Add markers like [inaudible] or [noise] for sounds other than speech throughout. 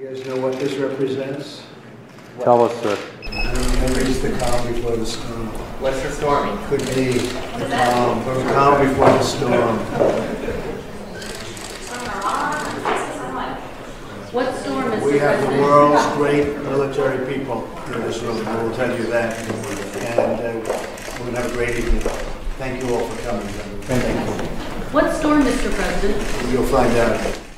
You guys know what this represents? Tell us, sir. Remember, it's the calm before the storm. What's the storming? Could be the calm, the calm before the storm. What storm, Mr. We have the world's great military people in this room, I will tell you that. And uh, we're going to have a great evening. Thank you all for coming. Thank you. What storm, Mr. President? You'll find out.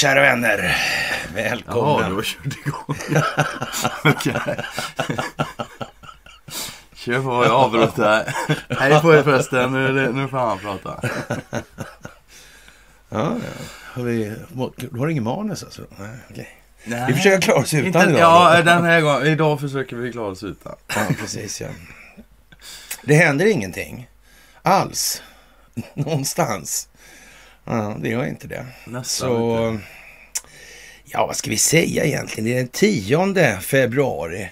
Kära vänner. Jaha, Välkomna. du har kört igång. [laughs] Okej. Kör på, jag avbryter här. Hej på er förresten, nu, nu får han prata. [laughs] Ja. Har vi, du har ingen manus alltså? Nej, okej. Nej. Vi försöker klara oss utan Inte, idag. ja, då. den här gången. Idag försöker vi klara oss utan. ja, precis ja. Det händer ingenting. Alls. Någonstans. Ja, det gör inte det. Nästan Så, ja vad ska vi säga egentligen? Det är den 10 februari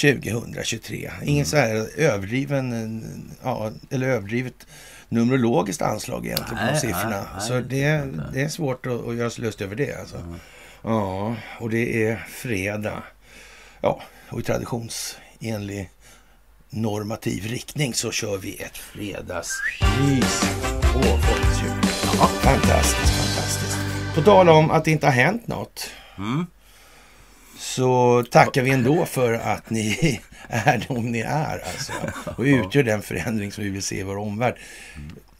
2023. Ingen så här överdriven, eh, ja, eller överdrivet numerologiskt anslag egentligen på Nej, de siffrorna. nej, så det, det är svårt att, att göra sig lust över det. Alltså. Ja, och det är fredag. Ja, och i traditionsenlig normativ riktning så kör vi ett fredagsmys på Folkets fantastiskt, fantastiskt. På tal om att det inte har hänt något Mm. så tackar vi ändå för att ni [laughs] är de ni är alltså, och utgör den förändring som vi vill se i vår omvärld.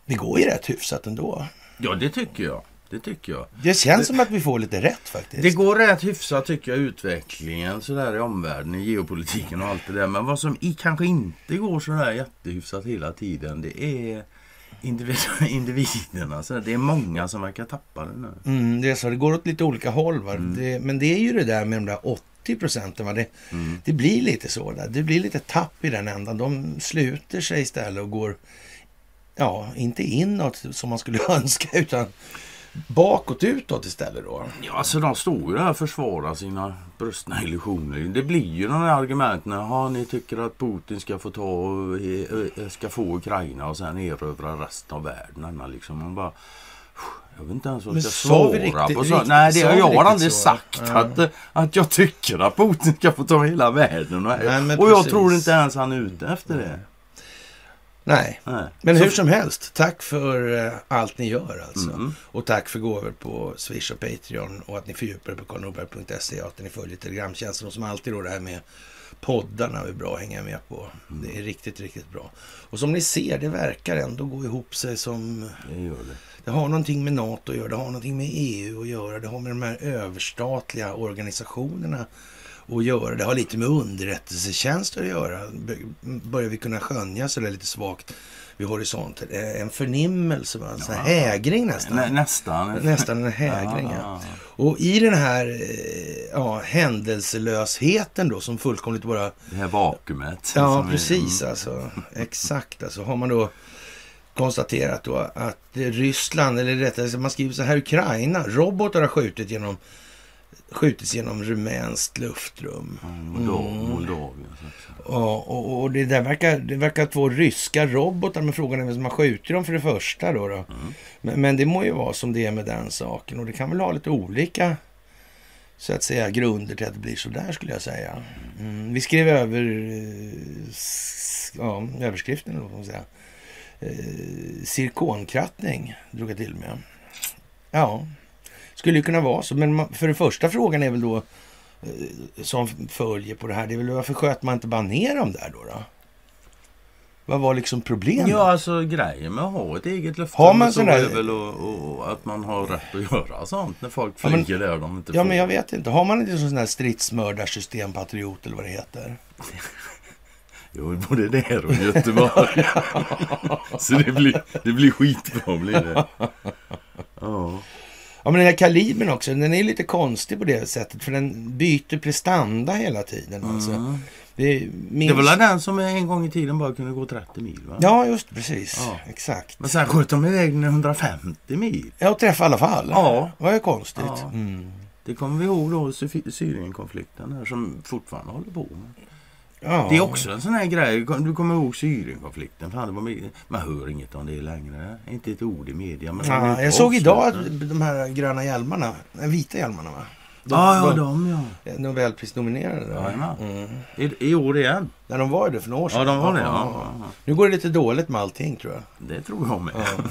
Det går ju rätt hyfsat ändå. Ja, det tycker jag. Det tycker jag. Det känns som att vi får lite rätt faktiskt. Det går rätt hyfsat tycker jag utvecklingen sådär i omvärlden, i geopolitiken och allt det där. Men vad som i, kanske inte går sådär jättehyfsat hela tiden det är individ, [laughs] individerna. Så det är många som verkar tappa det nu. Mm, det är så. Det går åt lite olika håll. Va? Det, men det är ju det där med de där 80 procenten. Va? Det, det blir lite så. Där. Det blir lite tapp i den ändan. De sluter sig istället och går, ja, inte inåt som man skulle [laughs] önska, utan bakåt utåt istället då. Ja, alltså de står ju där och försvarar sina brustna illusioner. Det blir ju de här argumenten. Ni tycker att Putin ska få ta eh, ska få Ukraina och sen erövra resten av världen. Liksom. Man bara, jag vet inte ens vad jag ska svara riktigt- på så. riktigt- Nej, det, jag har aldrig så? sagt Ja. att, att jag tycker att Putin ska få ta hela världen. Och, Nej, och jag precis. tror inte ens han är ute efter det. Nej, Nej. men hur som helst. Tack för eh, allt ni gör alltså. Mm. Och tack för gåvor på Swish och Patreon och att ni fördjupar er på karlnorberg.se och att ni följer Telegramtjänsten och som alltid då det här med poddarna är bra att hänga med på. Mm. Det är riktigt, riktigt bra. Och som ni ser, det verkar ändå gå ihop sig som... Det gör det. Det har någonting med NATO att göra, det har någonting med EU att göra, det har med de här överstatliga organisationerna att göra. Det har lite med underrättelsetjänster att göra. Börjar vi kunna skönja så där lite svagt vid horisonten. Eh, En förnimmelse, va? en här hägring nästan. Nä, nästan. Nästan en [laughs] hägring, ja. Ja. Och i den här eh, ja, händelselösheten då som fullkomligt bara... Det här vakuumet. Ja, som är- precis mm. alltså. Exakt alltså. Har man då konstaterat då att Ryssland, eller rättare sagt man skriver så här, Ukraina, robotar har skjutit genom, skjutits genom rumänskt luftrum. Säga. Ja, och, och det där verkar, det verkar vara ryska robotar, men frågan är vem som har skjutit dem för det första då. då. Men, men det må ju vara som det är med den saken och det kan väl ha lite olika så att säga grunder till att det blir så där skulle jag säga. Mm, vi skrev över eh, ja, överskriften, eller vad man säga. Eh, Zirkonkrattning drog jag till med. Ja, skulle ju kunna vara så. Men för det första frågan är väl då eh, som följer på det här. Det är väl varför sköt man inte bara ner dem där då? då? Vad var liksom problemet? Ja, alltså grejen med att ha ett eget luftrum Har man så sån där- är väl och, och, att man har rätt att göra sånt när folk Ja, men- flyger där de inte Ja, får. men jag vet inte. Har man inte sån här stridsmördarsystem, patriot eller vad det heter? [laughs] Jo, både där och Göteborg. [laughs] så det blir, det blir skitbra blir det. Ja. Ja, men den här kalibern också, den är lite konstig på det sättet. För den byter prestanda hela tiden. Alltså. Mm. Det, Det minst... var väl den som en gång i tiden bara kunde gå 30 mil va? Ja, just precis. Ja. Exakt. Men sen sköt de iväg den 150 mil. Ja, och träffa i alla fall. Ja. Vad är konstigt. Ja. Mm. Det kommer vi ihåg då Sy- Syrienkonflikten här som fortfarande håller på med. Ja. Det är också en sån här grej. Du kommer ihåg Syrienkonflikten. Fan, det var mycket- man hör inget om det längre. Inte ett ord i media. Men de Ja, jag såg idag att de här gröna hjälmarna, nej, vita hjälmarna va? De, Ja, ja, var de ja. Nobelprisnominerade. då. Jajamän. Mm. I, I år igen. När de var det för några år sedan. Ja, de var det. Ja, ja. Nu går det lite dåligt med allting tror jag. Det tror jag med. Ja.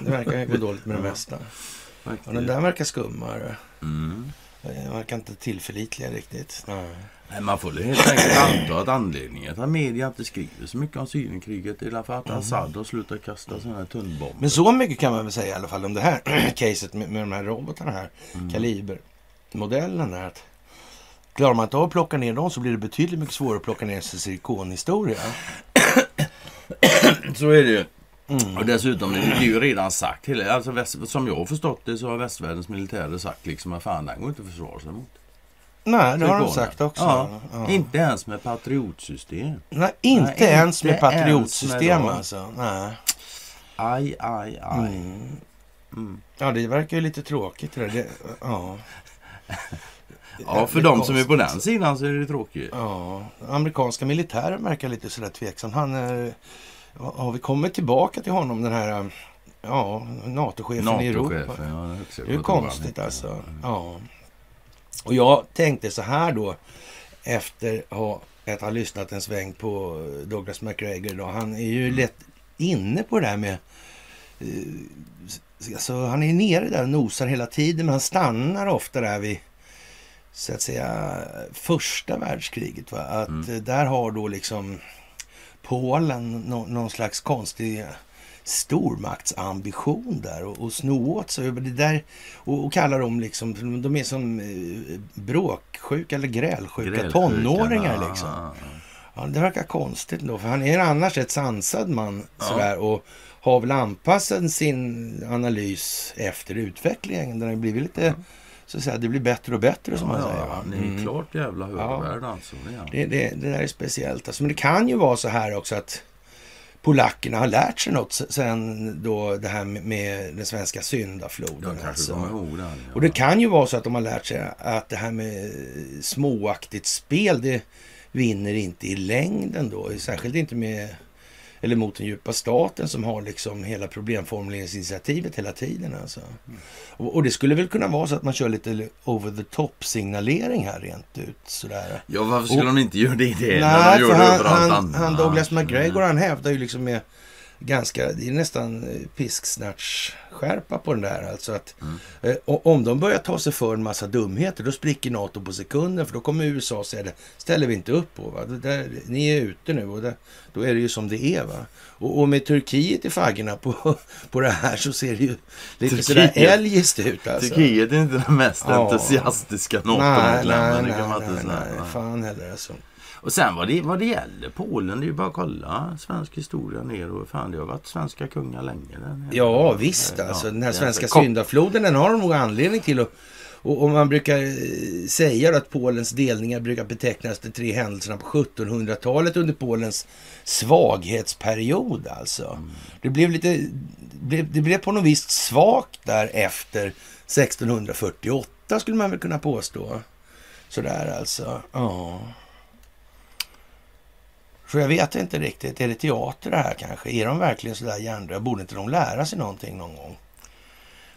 Det verkar gå dåligt med det mesta. Den där verkar skummare. Mm. Den verkar inte tillförlitliga riktigt. Nej. Man får helt enkelt anta att anledningen till att media inte skriver så mycket om Syrienkriget är för att Assad har slutat kasta sådana här tunnbomber. Men så mycket kan man väl säga i alla fall om det här [clears throat] caset med, med de här robotarna här. Mm. Kalibermodellen där. Att klarar man inte av att plocka ner dem så blir det betydligt mycket svårare att plocka ner en silikonhistoria. [clears throat] Så är det ju. Mm. Och dessutom, det är ju redan sagt. Alltså, som jag har förstått det så har västvärldens militärer sagt liksom att fan, den går inte att försvara sig mot. Nej, det har de sagt också. Ja. Ja. Inte ens med patriotsystem. Nej, inte Nej, ens med inte ens patriotsystem med alltså. Nej. Aj, aj, aj. Mm. Mm. Ja, det verkar ju lite tråkigt. Det, det, ja. Ja, för de som är på den sidan så är det tråkigt. Ja, amerikanska militären verkar lite sådär tveksam. Han är, har vi kommit tillbaka till honom, den här ja, NATO-chefen i Europa? Ja, Det är ju konstigt alltså. Ja. Och jag tänkte så här då, efter ha- att ha lyssnat en sväng på Douglas McGregor. Då. Han är ju lätt inne på det där med... eh, Alltså, han är nere där och nosar hela tiden, men han stannar ofta där vid så att säga första världskriget. Va? Att Mm. eh, där har då liksom Polen nå- någon slags konstig stormaktsambition där och, och sno åt sig det där och, och kalla dem liksom, de är som eh, bråksjuka eller grälsjuka Grälsjuka, tonåringar ja, liksom. ja, ja. Ja, det verkar konstigt då, för han är annars ett sansad man Ja. sådär och har väl anpassat sin analys efter utvecklingen. Den har blivit lite, så att säga, det blir bättre och bättre som man Ja, säger. ja, va? Ni är Mm. klart jävla hörvärd alltså. Han. Det, det, det där är speciellt. Alltså, men det kan ju vara så här också att polackerna har lärt sig något se- sen då det här med, den svenska syndafloden. Alltså. kommer ihåg den. Ja. Och det kan ju vara så att de har lärt sig att det här med småaktigt spel, det vinner inte i längden då. Särskilt inte med, eller mot den djupa staten som har liksom hela problemformuleringsinitiativet hela tiden. Alltså. Och, och det skulle väl kunna vara så att man kör lite over the top signalering här rent ut sådär. Ja, varför skulle Och- de inte göra det i det? när Nej, de för han, han, han Douglas McGregor han hävdar ju liksom med ganska, det är nästan eh, pisksnärtsskärpa på den där. Alltså att Mm. eh, och om de börjar ta sig för en massa dumheter, då spricker NATO på sekunden. För då kommer USA säga det ställer vi inte upp på. Va? Där, ni är ute nu och det, då är det ju som det är. Va? Och, och med Turkiet i faggorna på, [laughs] på det här så ser det ju lite Turkiet- sådär eljest ut. Alltså. Turkiet är inte den mest Ja. entusiastiska Nej, nej, NATO-medlemmen. nej, nej, inte nej, säga. nej, fan heller alltså. Och sen vad det, vad det gäller Polen, det är ju bara att kolla svensk historia ner och fan det har varit svenska kungar länge. Ja, visst Ja, alltså. Den här är svenska syndafloden, den har de nog anledning till att Och, och man brukar eh, säga att Polens delningar brukar betecknas de tre händelserna på 1700-talet under Polens svaghetsperiod alltså. Det blev lite, det blev, det blev på något vis svagt där efter 1648 skulle man väl kunna påstå. Sådär alltså. Ja. Så jag vet inte riktigt. Är det teater det här kanske? Är de verkligen sådär hjärndöda? Borde inte de lära sig någonting någon gång?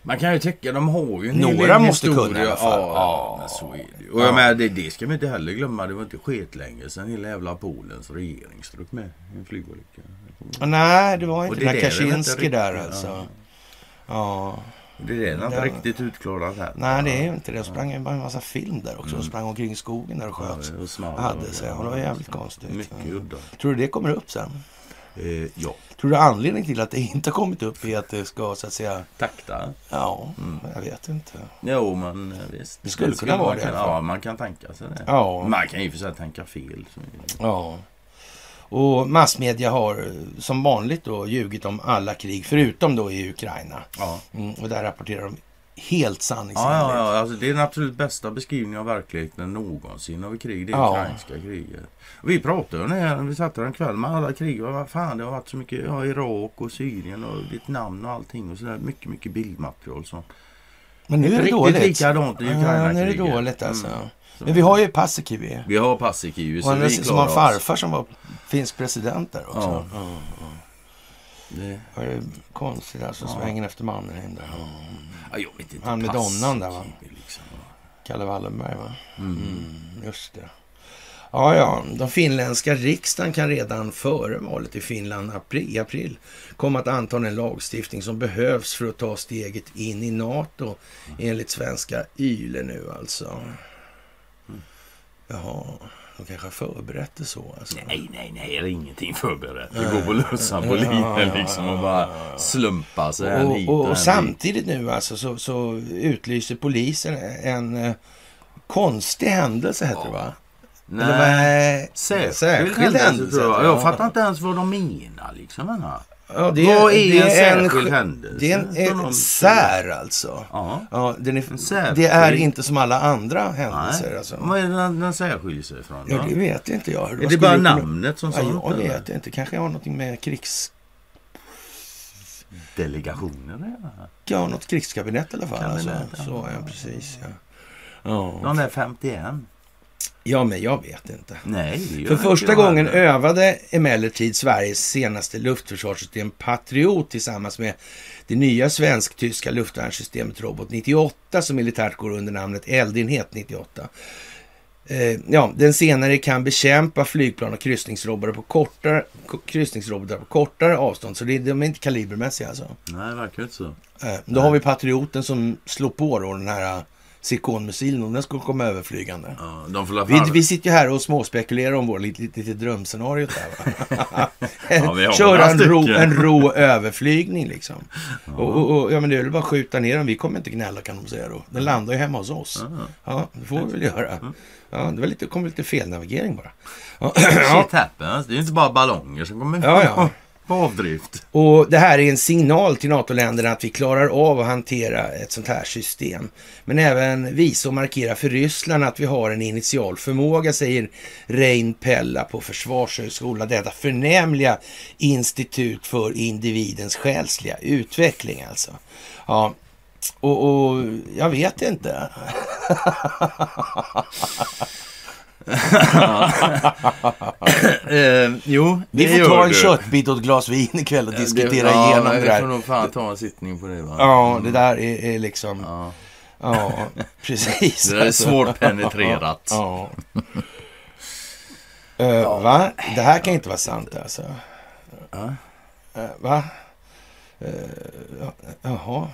Man kan ju tycka, de har ju en Några måste historia. kunna i alla fall. Ja, Ja. men så är det ju. Och Ja. jag menar, det, det ska vi inte heller glömma. Det var inte skit länge sedan hela jävla Polens regering strök med en flygolycka. Nej, det var Och inte det den där Kaczynski där alltså. Ja. Det är inte Ja. riktigt utklarat här. Nej, det är inte det. De sprang bara en massa film där också. De sprang omkring i skogen där och sköt. Ja, och small Hade sig. Och det var jävligt konstigt. Mycket udda. Tror du det kommer upp sen? Eh, ja, Tror du anledningen till att det inte har kommit upp är att det ska så att säga... takta. Ja, jag vet inte. Jo, men eh, visst. Det skulle kunna man vara det kan-. Ja, man kan tänka sig det. Ja. Man kan ju för sig tänka fel. det. Ja. Och massmedia har eh, som vanligt då ljugit om alla krig, förutom då i Ukraina. Ja. Mm, och där rapporterar de helt Ja, sanningsenligt. ja, ja. Alltså, det är den absolut bästa beskrivningen av verkligheten någonsin av krig. Det är Ja. ukrainska kriget. Vi pratade ju när vi satt en kväll med alla krig. Vad fan, det har varit så mycket. Ja, Irak och Syrien och Vietnam och allting. Och sådär. Mycket, mycket bildmaterial. Så. Men nu är det Riktigt dåligt. likadant i Ja, Ukraina-kriget. nu är det dåligt alltså. Mm. Men vi har ju Paasikivi. Vi har Paasikivi, så vi som har farfar som var finsk president där också. Ja. Ja. Det, Det är konstigt alltså, svängen efter mannen där. Ja. ja, jag vet inte. Han med donnan där, va? Liksom. Kalle Wallenberg va? Mm. Mm, just det. Ja, ja, de finländska riksdagen kan redan före valet i Finland i april komma att anta en lagstiftning som behövs för att ta steget in i NATO enligt svenska YLE nu alltså. Jaha, de kanske har förberett det så alltså. Nej, nej, nej. Det är ingenting förberett. Det går på lösa boliner liksom och bara slumpa sig Och, och, och dit. samtidigt nu alltså så, så utlyser polisen en eh, konstig händelse heter det va? Nej. är- Särskild, händelse jag. Jag ja. fattar inte ens vad de menar liksom. Här. Ja, det är, Vad är det en är en, särskild sk- händelse Det är en, en sär alltså. Ja. Ja, den är, det är inte som alla andra Nej. händelser. Alltså. Vad är det den, den särskiljer sig ifrån? Ja, det vet inte jag. Vad är skulle det bara namnet som Ja, sånt? jag eller? vet inte. Kanske jag har någonting med krigs... Delegationer att göra? Ja, något krigskabinett i alla fall. Alltså. Kabinett, ja. Så, ja, precis. Ja. Ja. De där 51? Ja, men jag vet inte. Nej, det För första gången heller. övade emellertid Sveriges senaste luftförsvarssystem Patriot tillsammans med det nya svensk-tyska luftvärnssystemet Robot 98 som militärt går under namnet Eldenhet 98. Eh, ja, den senare kan bekämpa flygplan och kryssningsrobotar på kortare, kryssningsrobotar på kortare avstånd. Så det, de är inte kalibermässiga alltså. Nej, det verkar inte så. Eh, då har vi Patrioten som slår på då den här Zirkonmissilen om den skulle komma överflygande. Ja, de får Vi, vi sitter ju här och småspekulerar om vår lite, lite, lite. Va? [laughs] Ja, Köra en ro, stycken. en rå överflygning liksom. Och, och, och, ja, men det är väl bara att skjuta ner den. Vi kommer inte gnälla kan de säga då. Den landar ju hemma hos oss. Ja, det får vi väl göra. Ja, det var lite, kom lite felnavigering bara. Ja, ja. Shit [clears throat] happens. Det är inte bara ballonger som kommer Ja, ja på avdrift. Och det här är en signal till NATO-länderna att vi klarar av att hantera ett sånt här system. Men även visa och markera för Ryssland att vi har en initial förmåga, säger Rein Pella på Försvarshögskolan. Detta förnämliga institut för individens själsliga utveckling alltså. Ja, och, och jag vet inte. [laughs] [laughs] Eh, jo, Vi det får ta en du. köttbit och ett glas vin ikväll och diskutera ja, igenom det Vi får där. nog fan ta en sittning på det va? Ja, det där är, är liksom... Ja. Ja, precis. Det där är svårt penetrerat. Ja. Eh, va? Det här kan inte vara sant alltså. Eh, va? Uh, jaha.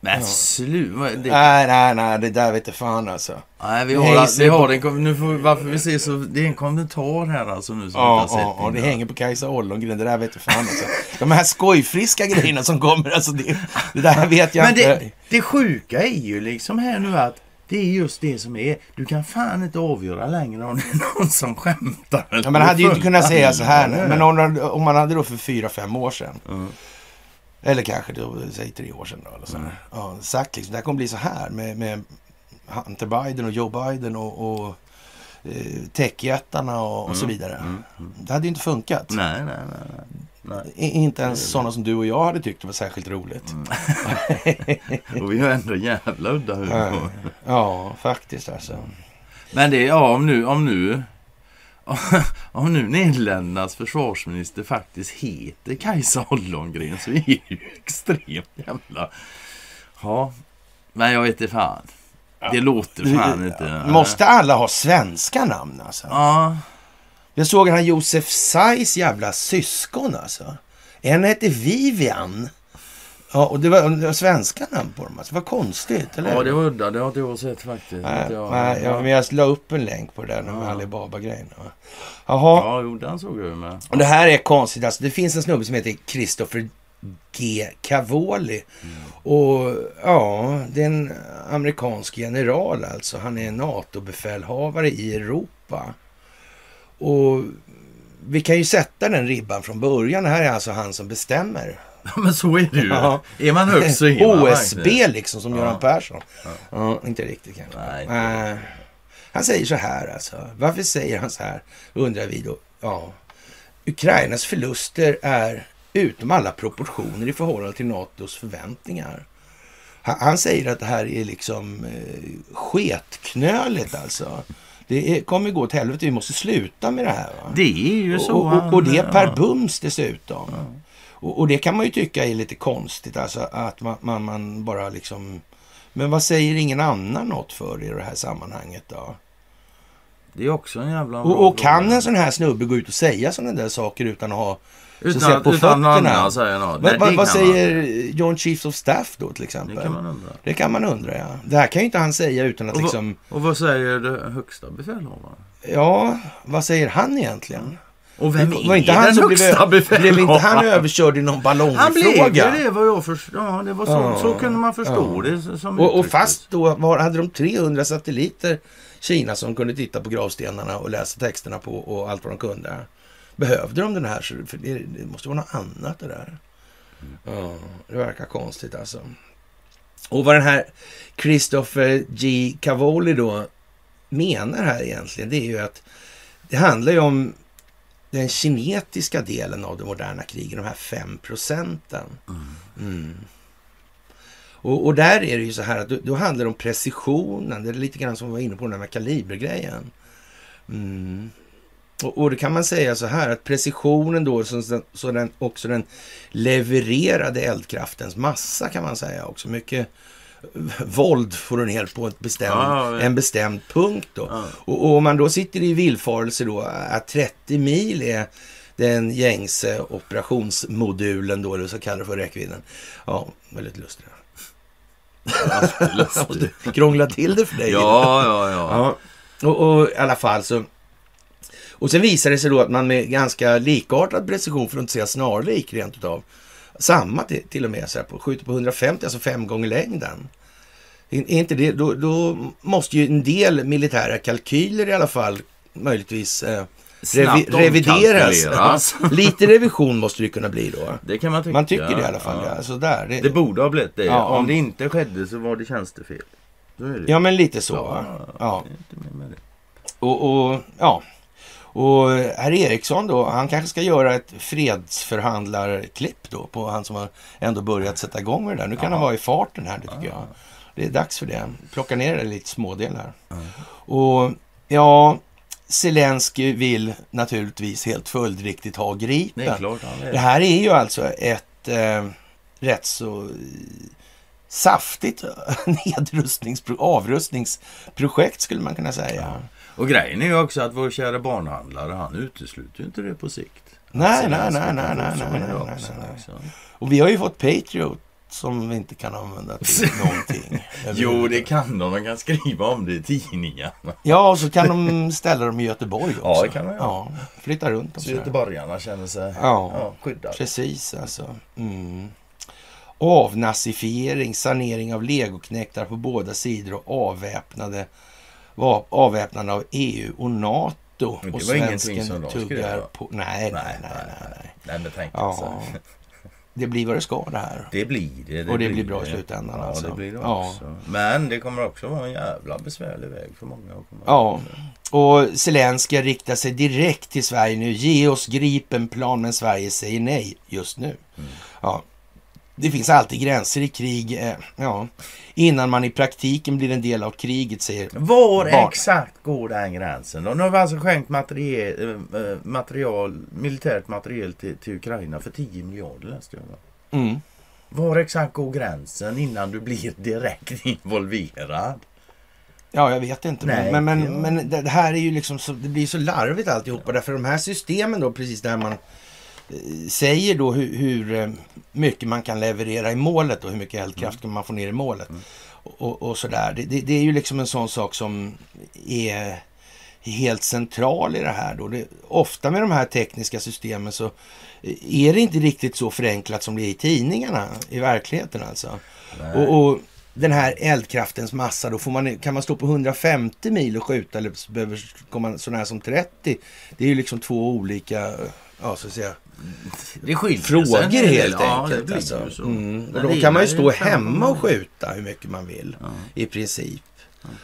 Men sluta. Det... Nej, nej, nej, det där vet jag fan alltså. Nej, vi har, vi har på- en, kom- nu får vi, varför vi ser så, det är en kommentar här alltså nu som Ja, ja, ja, det hänger på Kajsa Ollongren. Det där vet fan alltså. De här skojfriska grejerna som kommer, alltså det, det där vet jag Men inte. det, det sjuka är ju liksom här nu att det är just det som är. Du kan fan inte avgöra längre om det är någon som skämtar. Ja, man hade ju inte kunnat säga så här. Men om, om man hade då för fyra, fem år sedan. Eller kanske då, säg tre år sedan då. Eller så. Mm. Ja, sagt liksom, det här kommer bli så här med, med Hunter Biden och Joe Biden och, och eh, techjättarna och, och så Mm, vidare. mm, mm. Det hade ju inte funkat. Nej, nej, nej. nej. inte ens sådana som du och jag hade tyckt det var särskilt roligt. Mm. [laughs] Och vi har ändå jävla udda humor. ja, faktiskt alltså. Men det är, ja, om nu, om nu [laughs] om nu Nederländernas försvarsminister faktiskt heter Kajsa Ollongren så är det ju extremt jävla... Ja, men jag vet inte fan. Det låter fan inte... Måste alla ha svenska namn alltså? Ja, Jag såg den här Josef Sais jävla syskon alltså. En hette Vivian. Ja, och det var, det var svenska namn på dem. Alltså. Vad konstigt, eller ja det var udda. Det har inte jag sett faktiskt. Nej, jag- nej, ja, men jag la upp en länk på det där med Ja. Alibaba-grejen. Jaha, Ja, jo, den såg jag med. och det här är konstigt. Alltså, det finns en snubbe som heter Christopher G. Cavoli. Och ja, det är en amerikansk general alltså. Han är NATO-befälhavare i Europa. Och vi kan ju sätta den ribban från början. Det här är alltså han som bestämmer. Ja, men så är det ju. Ja. Är man högt så är man [laughs] verkligen. liksom, som Ja. Göran Persson. Ja. inte riktigt kanske. Nej, inte han säger så här alltså. Varför säger han så här? Undrar vi då. Ja. Ukrainas förluster är utom alla proportioner i förhållande till NATOs förväntningar. Han, han säger att det här är liksom eh, sketknöligt alltså. Det är, kommer gå åt helvete. Vi måste sluta med det här. Va? Det är ju så. Och, och, och det per ja. bums dessutom. Och, och det kan man ju tycka är lite konstigt, alltså att man, man, man bara liksom... Men vad säger ingen annan något för i det här sammanhanget då? Det är också en jävla Och, och kan en sån här snubbe gå ut och säga sådana där saker utan att ha... Utan, säga, på utan fötterna. säger något. Vad, Nej, vad, vad kan man. säger John Chiefs of Staff då till exempel? Det kan man undra. Det kan man undra, ja. Det här kan ju inte han säga utan att Och liksom... Och vad säger det högsta befälhavaren? Ja, vad säger han egentligen? Och vem var är inte den han som blev, högsta blev inte befälhavaren? han överkörd i någon Han blev ballongfråga? ju det vad jag förstår. Ja, det var så, Ja, så kunde man förstå ja. det som Och, och fast då var, hade de 300 satelliter, Kina, som kunde titta på gravstenarna och läsa texterna på och allt vad de kunde. Behövde de den här? så- För det, det måste vara något annat det där. Ja, det verkar konstigt alltså. Och vad den här Christopher G. Cavoli då menar här egentligen, det är ju att det handlar ju om den kinetiska delen av det moderna kriget, de här fem procenten. Mm. Och, och där är det ju så här att då, då handlar det om precisionen. Det är lite grann som vi var inne på den här med kalibergrejen. Mm. Och, och det kan man säga så här att precisionen då, så, så- så den, också den levererade eldkraftens massa kan man säga också. Mycket våld får du ner på ett bestämd, Ja, ja. en bestämd punkt då. Ja. Och, och om man då sitter i villfarelse då att 30 mil är den gängse operationsmodulen då, eller så kallar för räckvidden. Ja, väldigt. Lustigt. [laughs] Krångla till det för dig. Ja, ja, ja. Ja, och, och i alla fall så... Och sen visar det sig då att man med ganska likartad precision, för att inte säga snarlik rent utav, samma till, till och med, så här, på, skjuter på 150, alltså fem gånger längden. Är inte det, då, då måste ju en del militära kalkyler i alla fall möjligtvis eh, revi, revideras. [laughs] Lite revision måste det kunna bli då. Det kan man tycka. Man tycker det i alla fall. Ja. Ja. Så där, det, Det borde ha blivit det. Ja, om... om- det inte skedde så var det tjänstefel. Det. ja, men lite så. Ja? Ja. Och, och, ja. Och herr Eriksson då, han kanske ska göra ett fredsförhandlarklipp då på han som har ändå börjat sätta igång med det där. Nu kan han vara i farten här, det tycker jag. Det är dags för det. Plocka ner det lite smådelar. Och ja, Zelensky vill naturligtvis helt följdriktigt ha Gripen. Det klart är. Det här är ju alltså ett eh, rätt så saftigt [laughs] nedrustningspro- avrustningsprojekt skulle man kunna säga. Och grejen är ju också att vår kära barnhandlare han utesluter ju inte det på sikt. Nej, nej, nej, nej, nej, nej, nej, också, nej. Och vi har ju fått Patriot som vi inte kan använda till [laughs] någonting. Jo, det kan de. De kan skriva om det i tidningarna. Ja, och så kan de ställa dem i Göteborg också. Ja, det kan de göra. Ja, flytta runt dem Så göteborgarna känner sig Ja. ja, skyddade. Precis alltså. Mm. Avnazifiering, sanering av legoknektar på båda sidor och avväpnade, va- avväpnande av EU och NATO. Men det och var ingenting som de va? på... Nej, nej, nej, nej. nej. Nej, men tänk Ja. så. det blir vad det ska det här. Det blir det. Och det blir bra i slutändan, Ja, alltså. det blir det Ja. också. Men det kommer också vara en jävla besvärlig väg för många att komma Ja, och Zelenskyj riktar sig direkt till Sverige nu. Ge oss Gripenplan, men Sverige säger nej just nu. Ja. Det finns alltid gränser i krig, eh, ja, innan man i praktiken blir en del av kriget, säger Var Var? exakt går den gränsen då? Nu har vi alltså skänkt materiel, eh, eh, material, militärt materiel till, till Ukraina för 10 miljarder läste jag. mm. Var exakt går gränsen innan du blir direkt involverad? Ja, jag vet inte. Nej, men men, ja. men det här är ju liksom så, det blir så larvigt alltihopa. Därför de här systemen då, precis där man säger då hur, hur eh, mycket man kan leverera i målet och hur mycket eldkraft Mm. man får ner i målet. Och, och sådär. Det, det, det är ju liksom en sån sak som är helt central i det här då. Det, ofta med de här tekniska systemen så är det inte riktigt så förenklat som det är i tidningarna i verkligheten alltså. Och, och den här eldkraftens massa, då får man, kan man stå på 150 mil och skjuta eller så behöver komma sån här som 30. Det är ju liksom två olika, ja så att säga, Det skiljer frågor sig helt Ja, enkelt. alltså. så. mm. Och då kan man ju stå hemma och skjuta hur mycket man vill i princip.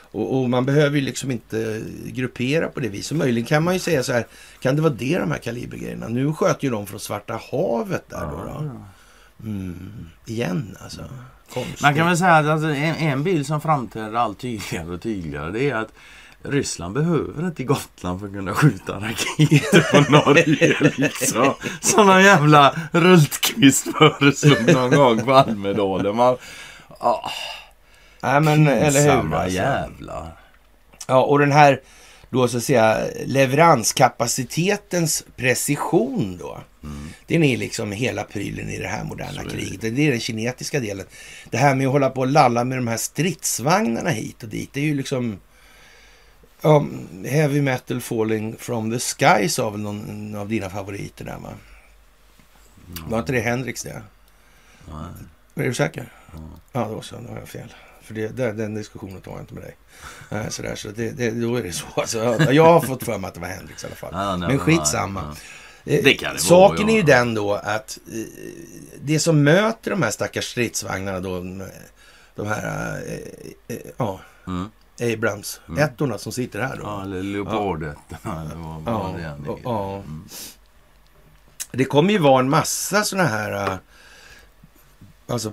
Och, och man behöver ju liksom inte gruppera på det viset. Möjligen kan man ju säga så här, kan det vara det de här kalibergrejerna? Nu sköt ju de från Svarta havet där då. då. Mm. Igen alltså. Konstigt. Man kan väl säga att alltså, en, en bild som framträder allt tydligare och tydligare det är att Ryssland behöver inte Gotland för att kunna skjuta raketer på [laughs] Norge. Liksom. Som någon jävla Rultqvist föreslog någon gång på Almedalen. Man, ah, Nej men eller hur. samma Alltså. jävlar. Ja, och den här då så att säga leveranskapacitetens precision då. Den är liksom hela prylen i det här moderna kriget. Det är den kinetiska delen. Det här med att hålla på och lalla med de här stridsvagnarna hit och dit. Det är ju liksom ja, heavy metal falling from the sky sa väl någon av dina favoriter där va? Var inte det Hendrix det? Är du säker? Ja, då så. Då har jag fel. För det, det, den diskussionen tar jag inte med dig. Nej, sådär, så det, det, då är det så. Alltså, jag- har fått för mig att det var Hendrix i alla fall. Ja, nej, Men nej, skitsamma. nej. Eh, Det kan det Saken vara, är ju ja. den då att eh, det som möter de här stackars stridsvagnarna då, de- här, eh, ja, Mm. Abrams, ettorna som sitter här då. Ja, eller Leopardettorna eller vad vad Ja, det än och- är. ja. Det kommer ju vara en massa såna här äh, alltså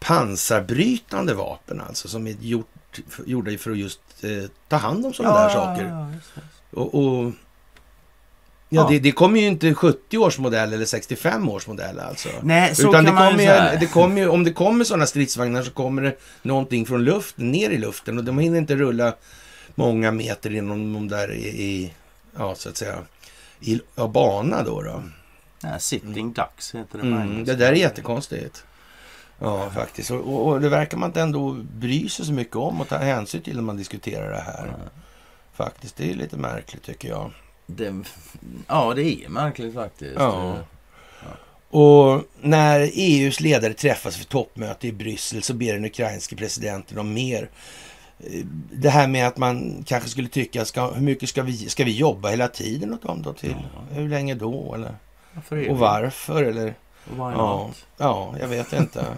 pansarbrytande vapen alltså som är gjort, gjorda för att just eh, ta hand om sådana där saker. ja, just det. Och, och ja, Ja. Det, det kommer ju inte 70 års modell eller 65 års modell alltså. Nej, så Utan det kan man ju kommer säga. ju, det kommer ju, om det kommer sådana stridsvagnar så kommer det någonting från luften, ner i luften. Och de hinner inte rulla många meter inom de där i, i ja så att säga, i ja, bana då. då. Nej, sitting ducks heter det Mm, det där är jättekonstigt. Ja, faktiskt. Och, och, och det verkar man inte ändå bry sig så mycket om och ta hänsyn till när man diskuterar det här. Faktiskt, det är lite märkligt tycker jag. Det, ja, det är märkligt faktiskt. Ja. Och när EUs ledare träffas för toppmöte i Bryssel så ber den ukrainske presidenten om mer. Eh, Det här med att man kanske skulle tycka, ska, hur mycket ska vi, ska vi jobba hela tiden åt dem då till? Hur länge då? Eller? För evigt. Och varför? Eller? Ja, ja, jag vet inte. [laughs]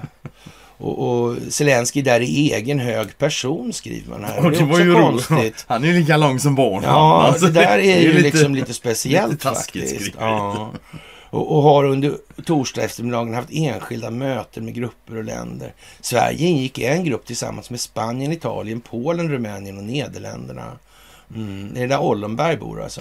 och, och Zelensky där i egen hög person skriver man här. Och det är också roligt. konstigt. Han är ju lika lång som barn. Ja, [laughs] Alltså, det där är ju lite- liksom lite speciellt lite faktiskt. Ja. Och, och har under torsdag eftermiddagen haft enskilda möten med grupper och länder. Sverige ingick i en grupp tillsammans med Spanien, Italien, Polen, Rumänien och Nederländerna. Mm. Det är där Ollenberg bor alltså.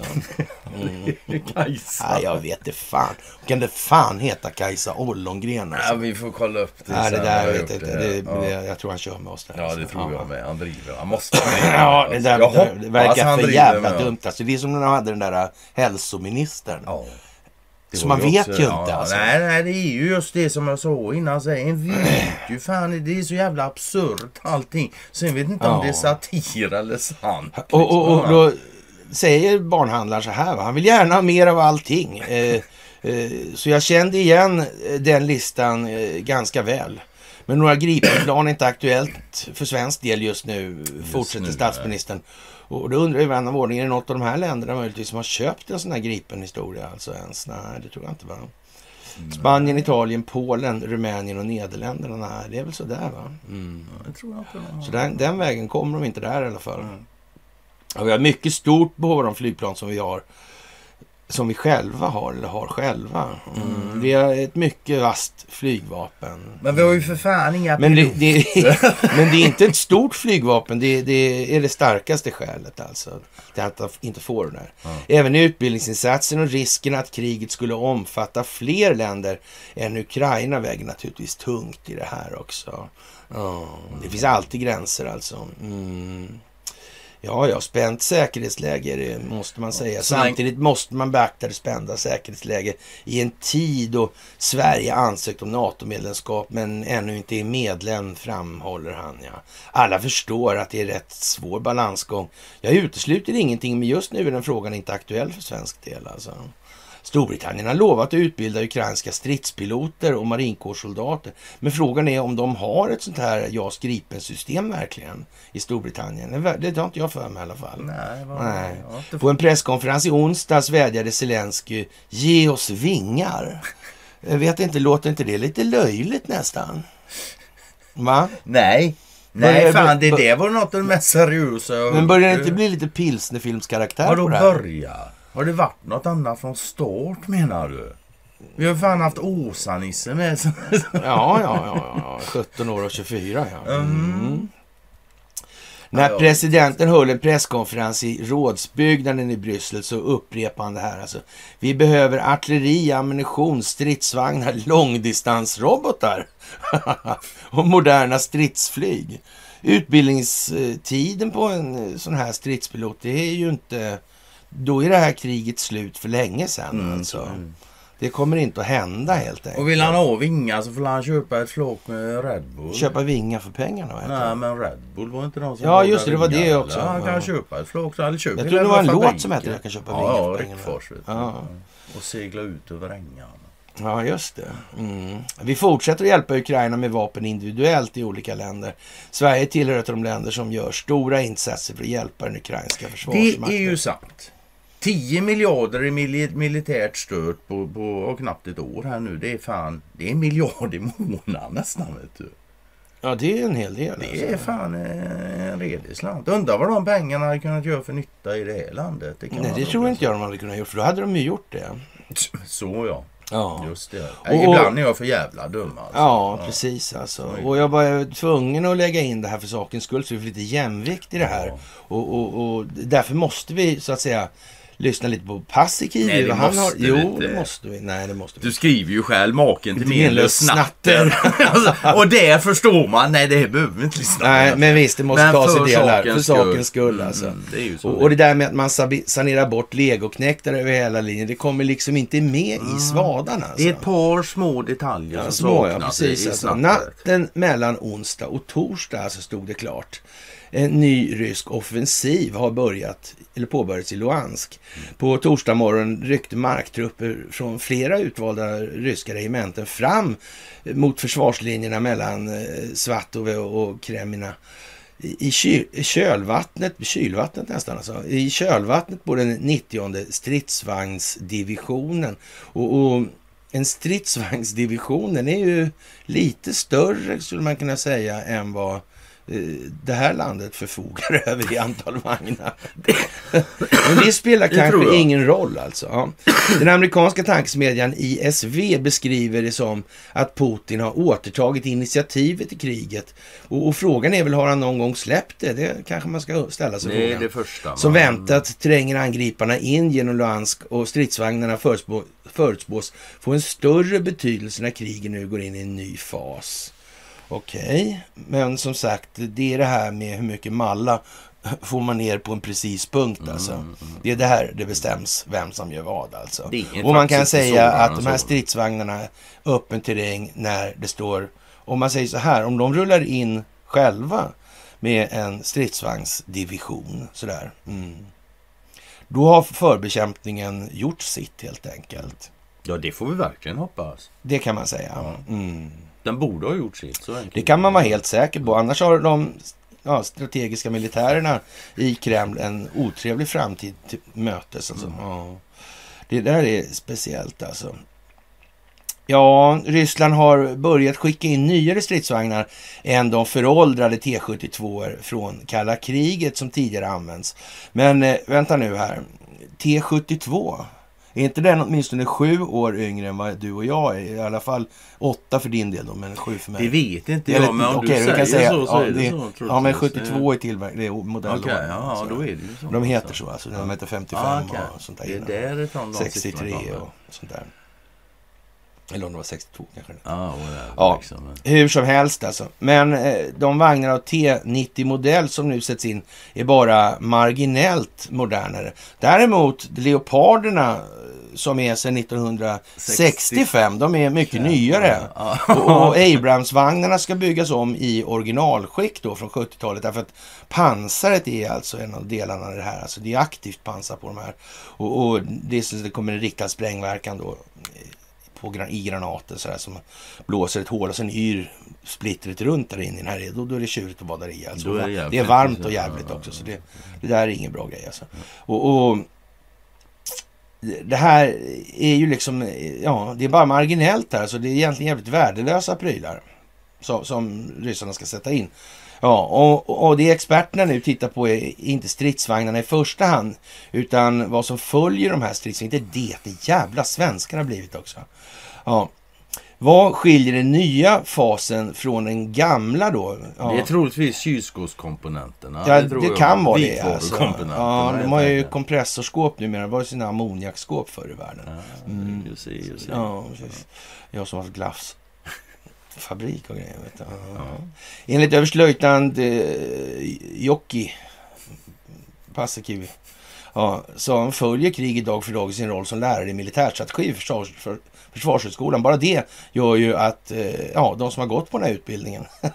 Mm. [laughs] Kajsa. Nej, jag vet det fan. Kan det fan heta Kajsa Ollongren alltså? Ja, vi får kolla upp det Nej, det där Jag vet inte. det. Det, ja. det, jag tror han kör med oss där. ja, det alltså. tror Ja. jag med. Han driver. Han måste. [laughs] Ja, det där Jag det, det verkar han för jävla dumt. Alltså, det är som när de hade den där äh, hälsoministern. Ja. Det Så man vet ju inte, alltså. Nej, nej, det är ju just det som jag sa innan. Så en vet ju fan, det är så jävla absurt allting. Sen vet inte om Ja. det är satir eller sant. Och, och, och liksom. då säger barnhandlaren så här, va? han vill gärna ha mer av allting. Eh, eh, så jag kände igen eh, den listan eh, ganska väl. Men några Gripenplan är inte aktuellt för svensk del just nu, fortsätter nu, statsministern. Och då undrar ju vän av ordning, är det något av de här länderna möjligtvis som har köpt en sån här Gripen-historia? Alltså ens? Nej, det tror jag inte va? Spanien, Italien, Polen, Rumänien och Nederländerna. Nej, det är väl sådär va? Mm. Det tror jag inte. Så den, den vägen kommer de inte där i alla fall. Och vi har mycket stort behov av de flygplan som vi har. Som vi själva har, eller har själva. Mm. Vi har ett mycket vasst flygvapen. Men vi har ju för fan inga Men det, det, [laughs] men det är inte ett stort flygvapen. Det, det är det starkaste skälet alltså. Till att inte få det där. Även i utbildningsinsatsen och risken att kriget skulle omfatta fler länder än Ukraina väger naturligtvis tungt i det här också. Ja, det finns alltid gränser alltså. Mm. Ja, ja, spänt säkerhetsläge det måste man säga. Samtidigt måste man beakta det spända säkerhetsläge i en tid då Sverige ansökt om NATO-medlemskap men ännu inte är medlem, framhåller han. Ja. Alla förstår att det är rätt svår balansgång. Jag utesluter ingenting, men just nu är den frågan inte aktuell för svensk del. Alltså. Storbritannien har lovat att utbilda ukrainska stridspiloter och marinkårssoldater. Men frågan är om de har ett sånt här JAS Gripen-system verkligen i Storbritannien. Det har inte jag för mig i alla fall. Nej, Nej. På en presskonferens i onsdags vädjade Zelensky ge oss vingar. Jag vet inte, låter inte det lite löjligt nästan? Va? Nej. Börjar- Nej, fan det, det var något av det mest seriösa Men börjar det inte bli lite pilsnerfilmskaraktär på det här? börjat? Har det varit något annat från start menar du? Vi har fan haft Åsa-Nisse med. [laughs] Ja, ja, ja, ja. 17 år och 24 ja. Mm. När Ja. presidenten höll en presskonferens i rådsbyggnaden i Bryssel så upprepade han det här. Alltså, vi behöver artilleri, ammunition, stridsvagnar, långdistansrobotar [laughs] och moderna stridsflyg. Utbildningstiden på en eh, sån här stridspilot, det är ju inte... Då är det här kriget slut för länge sedan. alltså. Det kommer inte att hända helt enkelt. Och vill han ha vingar så får han köpa ett flak med Red Bull. Köpa vingar för pengarna. Nej det? men Red Bull var inte de som Ja, just det, det var det också. Ja, han kan Ja. köpa ett flak. Eller köpa Jag tror det var en låt som hette Jag kan köpa ja, vingar Ja, för pengarna. Rickfors vet. Ja. Och segla ut över ängarna. Ja, just det. Mm. Vi fortsätter att hjälpa Ukraina med vapen individuellt i olika länder. Sverige tillhör ett av de länder som gör stora insatser för att hjälpa den ukrainska Det försvarsmakten. är ju sant. 10 miljarder i mili- militärt stöd på, på ja, knappt ett år här nu. Det är fan, det är en miljard i månaden nästan vet du. Ja, det är en hel del. Det alltså. är fan en redig slant. Undrar vad de pengarna hade kunnat göra för nytta i det här landet. Det kan Nej, det tror inte jag de hade kunnat gjort, för då hade de ju gjort det. Så ja, Ja, just det. Och- Ibland är jag för jävla dum alltså. ja precis alltså. Och jag var tvungen att lägga in det här för sakens skull, så vi får lite jämvikt i det här. Ja. Och, och, och därför måste vi, så att säga, lyssna lite på Paasikivi. Nej, det han måste har... Jo, inte. det måste vi. Nej, det måste vi. Du skriver ju själv maken till menlös snatter. [laughs] alltså, och det förstår man. Nej, det behöver vi inte lyssna Nej, på. men visst, det måste tas i delar. För sakens skull. skull alltså. Mm, det är ju så. Och, och det där med att man sanerar bort legoknektar över hela linjen, det kommer liksom inte med i svadarna. Alltså. Det är ett par små detaljer Ja, som små, ja, saknas precis. i, i Alltså. Natten mellan onsdag och torsdag alltså stod det klart. En ny rysk offensiv har börjat, eller påbörjats i Luhansk. På torsdag morgon ryckte marktrupper från flera utvalda ryska regementen fram mot försvarslinjerna mellan eh, Svatove och Kremina. I, i kölvattnet, kylvattnet nästan alltså, i kölvattnet på den 90 stridsvagnsdivisionen. Och, och en stridsvagnsdivision, den är ju lite större skulle man kunna säga än vad eh, det här landet förfogar [laughs] över i antal vagnar. Men det spelar [laughs] Det kanske ingen roll alltså. Ja. Den amerikanska tankesmedjan ISV beskriver det som att Putin har återtagit initiativet i kriget. Och, och frågan är väl, har han någon gång släppt det? Det kanske man ska ställa sig är frågan. det första. Som väntat tränger angriparna in genom Luhansk och stridsvagnarna förutspå, förutspås få en större betydelse när kriget nu går in i en ny fas. Okej, men som sagt, det är det här med hur mycket malla får man ner på en precis punkt alltså. Det är det här det bestäms vem som gör vad alltså. Mm, är Och man kan säga att de här så. stridsvagnarna öppen terräng när det står, om man säger så här, om de rullar in själva med en stridsvagnsdivision sådär. Mm. Då har förbekämpningen gjort sitt helt enkelt. Ja, det får vi verkligen hoppas. Det kan man säga. Mm. Den borde ha gjort sitt. Det kan man vara helt säker på. Annars har de ja, strategiska militärerna i Kreml en otrevlig framtid till mötes. Alltså. Ja. Det där är speciellt alltså. Ja, Ryssland har börjat skicka in nyare stridsvagnar än de föråldrade T72 från kalla kriget som tidigare använts. Men eh, vänta nu här. T72, är inte den åtminstone sju år yngre än vad du och jag är? I alla fall åtta för din del då, men sju för mig. Det vet inte Eller, jag, men om okej, du säger säga, så så ja, är det, det, så. Ja, men troligtvis. 72 är tillverkning, det är modell. Okej, ja, då är det ju så. De heter så, alltså. De heter 55 Ah, okej. och sånt där. Det är därifrån de 63 siffrorna kommer. och sånt där. Eller om det var 62 kanske. Ja, whatever, Ja. liksom. Hur som helst alltså. Men eh, de vagnar av T90-modell som nu sätts in är bara marginellt modernare. Däremot Leoparderna eh, som är sedan 1965, de är mycket nyare. Ja. [laughs] Och, och Abrams-vagnarna ska byggas om i originalskick då från 70-talet. Därför att pansaret är alltså en av delarna i det här. Alltså det är aktivt pansar på de här. Och, och det, det kommer en riktad sprängverkan då på, i granaten så där, som blåser ett hål och sen yr splittret runt där inne här. Då, då är det tjurigt att där i. Alltså. Är det det, är varmt och jävligt också. Så det, det där är ingen bra grej alltså. Och, och det här är ju liksom, ja, det är bara marginellt här. Så det är egentligen jävligt värdelösa prylar som, som ryssarna ska sätta in. Ja, och, och det experterna nu tittar på är inte stridsvagnarna i första hand, utan vad som följer de här stridsvagnarna. Inte det, det jävla svenskar har blivit också. Ja. Vad skiljer den nya fasen från den gamla då? Ja. Det är troligtvis kylskåpskomponenterna. Ja, det, jag. kan vara det. Alltså. Ja, de har ju kompressorskåp numera. Det var ju sina ammoniakskåp förr i världen. Mm. Just det, just det. Ja, precis. Jag som har haft glassfabrik och grejer. Vet du. Ja. Enligt överstelöjtnant eh, Jocki Paasikivi ja, som följer kriget dag för dag i sin roll som lärare i militärstrategi för för, Försvarshögskolan. Bara det gör ju att eh, ja, de som har gått på den här utbildningen [laughs]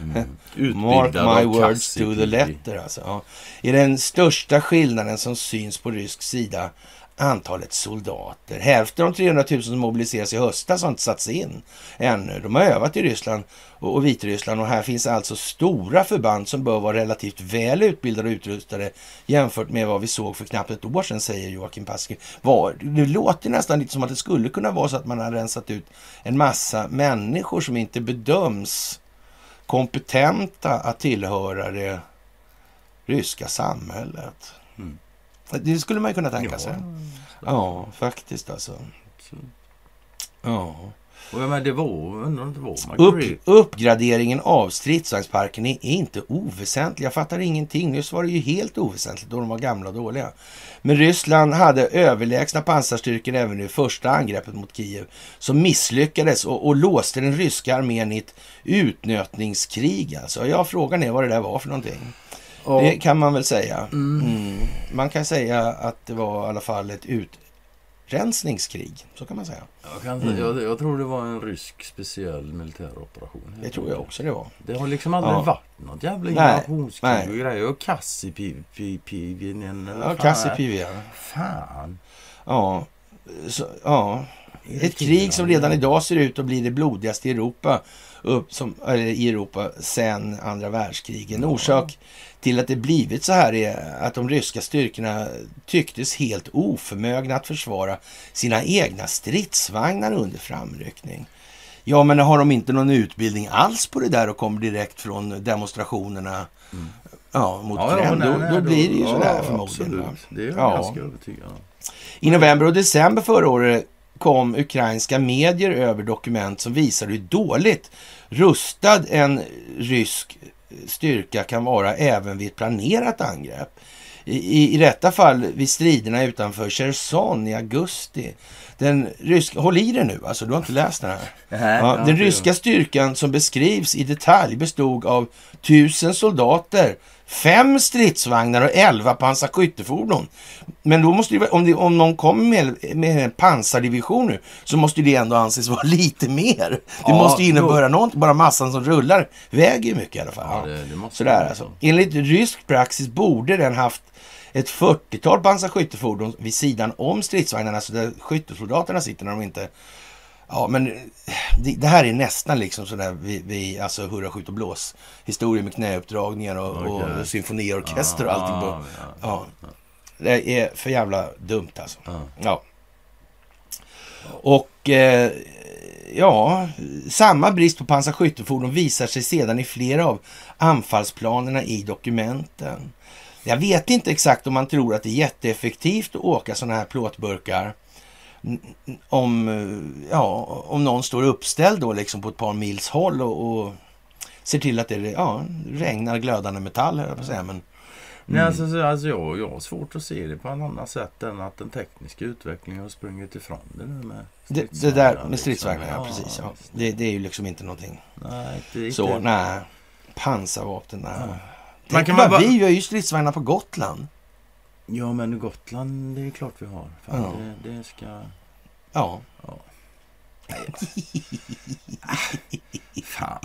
Mark Utbildad my words to the letter. Alltså. Ja. Är den största skillnaden som syns på rysk sida antalet soldater. Hälften av de 300 000 som mobiliseras i höstas har inte satts in ännu. De har övat i Ryssland och och Vitryssland och här finns alltså stora förband som bör vara relativt väl utbildade och utrustade jämfört med vad vi såg för knappt ett år sedan, säger Joakim Paske. Var, det låter nästan lite som att det skulle kunna vara så att man har rensat ut en massa människor som inte bedöms kompetenta att tillhöra det ryska samhället. Det skulle man ju kunna tänka Ja, sig. Ja, faktiskt alltså. så. Ja. Och jag menar, det var, undrar om det var Upp, uppgraderingen av stridsvagnsparken är inte oväsentlig. Jag fattar ingenting. Nyss var det ju helt oväsentligt då de var gamla och dåliga. Men Ryssland hade överlägsna pansarstyrkor även i första angreppet mot Kiev som misslyckades och, och låste den ryska armén i ett utnötningskrig. Alltså. Ja, frågan är vad det där var för någonting. Det kan man väl säga. Mm. Man kan säga att det var i alla fall ett utrensningskrig. Så kan man säga. Jag, kan, inte- jag, jag tror det var en rysk speciell militäroperation. Mm. Det tror jag också det var. Det har liksom aldrig Ja. varit något jävla invasionskrig och grejer. Och Kassipivinen eller Ja, Kassipivia. Fan. Ja, så, ja. Ett krig som redan idag ser ut att bli det blodigaste i Europa, upp, som, eller i Europa sedan andra världskriget. En orsak till att det blivit så här är att de ryska styrkorna tycktes helt oförmögna att försvara sina egna stridsvagnar under framryckning. Ja, men har de inte någon utbildning alls på det där och kommer direkt från demonstrationerna ja, mot Ja, ja, Kreml, nej, då, nej, då blir det ju ja, sådär förmodligen. Absolut. Det är jag Ja. ganska övertygad om. I november och december förra året kom ukrainska medier över dokument som visar hur dåligt rustad en rysk styrka kan vara även vid ett planerat angrepp. I, i, detta fall vid striderna utanför Cherson i augusti. Den ryska, håll i dig nu, alltså du har inte läst den här. Ja, den ryska styrkan som beskrivs i detalj bestod av tusen soldater, fem stridsvagnar och elva pansarskyttefordon. Men då måste det, om, det, om någon kommer med, med en pansardivision nu så måste det ändå anses [laughs] vara lite mer. Det Ja, måste ju innebära någonting. Bara massan som rullar väger ju mycket i alla fall. Ja, det- det Sådär alltså. så. Enligt rysk praxis borde den haft ett 40-tal pansarskyttefordon vid sidan om stridsvagnarna så där skyttesoldaterna sitter när de inte Ja, men det, det här är nästan liksom sådär vi, vi alltså hurra, skjut och blås. Historier med knäuppdragningar och, Okej. och symfoniorkester och allting. Ja, Ja, Det är för jävla dumt alltså. Ja. Och eh, ja, samma brist på pansarskyttefordon visar sig sedan i flera av anfallsplanerna i dokumenten. Jag vet inte exakt om man tror att det är jätteeffektivt att åka sådana här plåtburkar om, eh, ja, om någon står uppställd då liksom på ett par mils håll och, och ser till att det ja, regnar glödande metall, höll jag på att säga. Men, Nej, alltså, så- alltså, jag, jag har svårt att se det på ett annat sätt än att den tekniska utvecklingen har sprungit ifrån det nu med det, det där liksom. med stridsvagnar, ja, precis. Ja. Det, det är ju liksom inte någonting Nej, är så. inte... Nej, pansarvapen, nej. Man Tänk kan bara- vi har ju stridsvagnar på Gotland. Ja, men Gotland, det är klart vi har. Fan, Ja. det, det ska... Ja, Fan,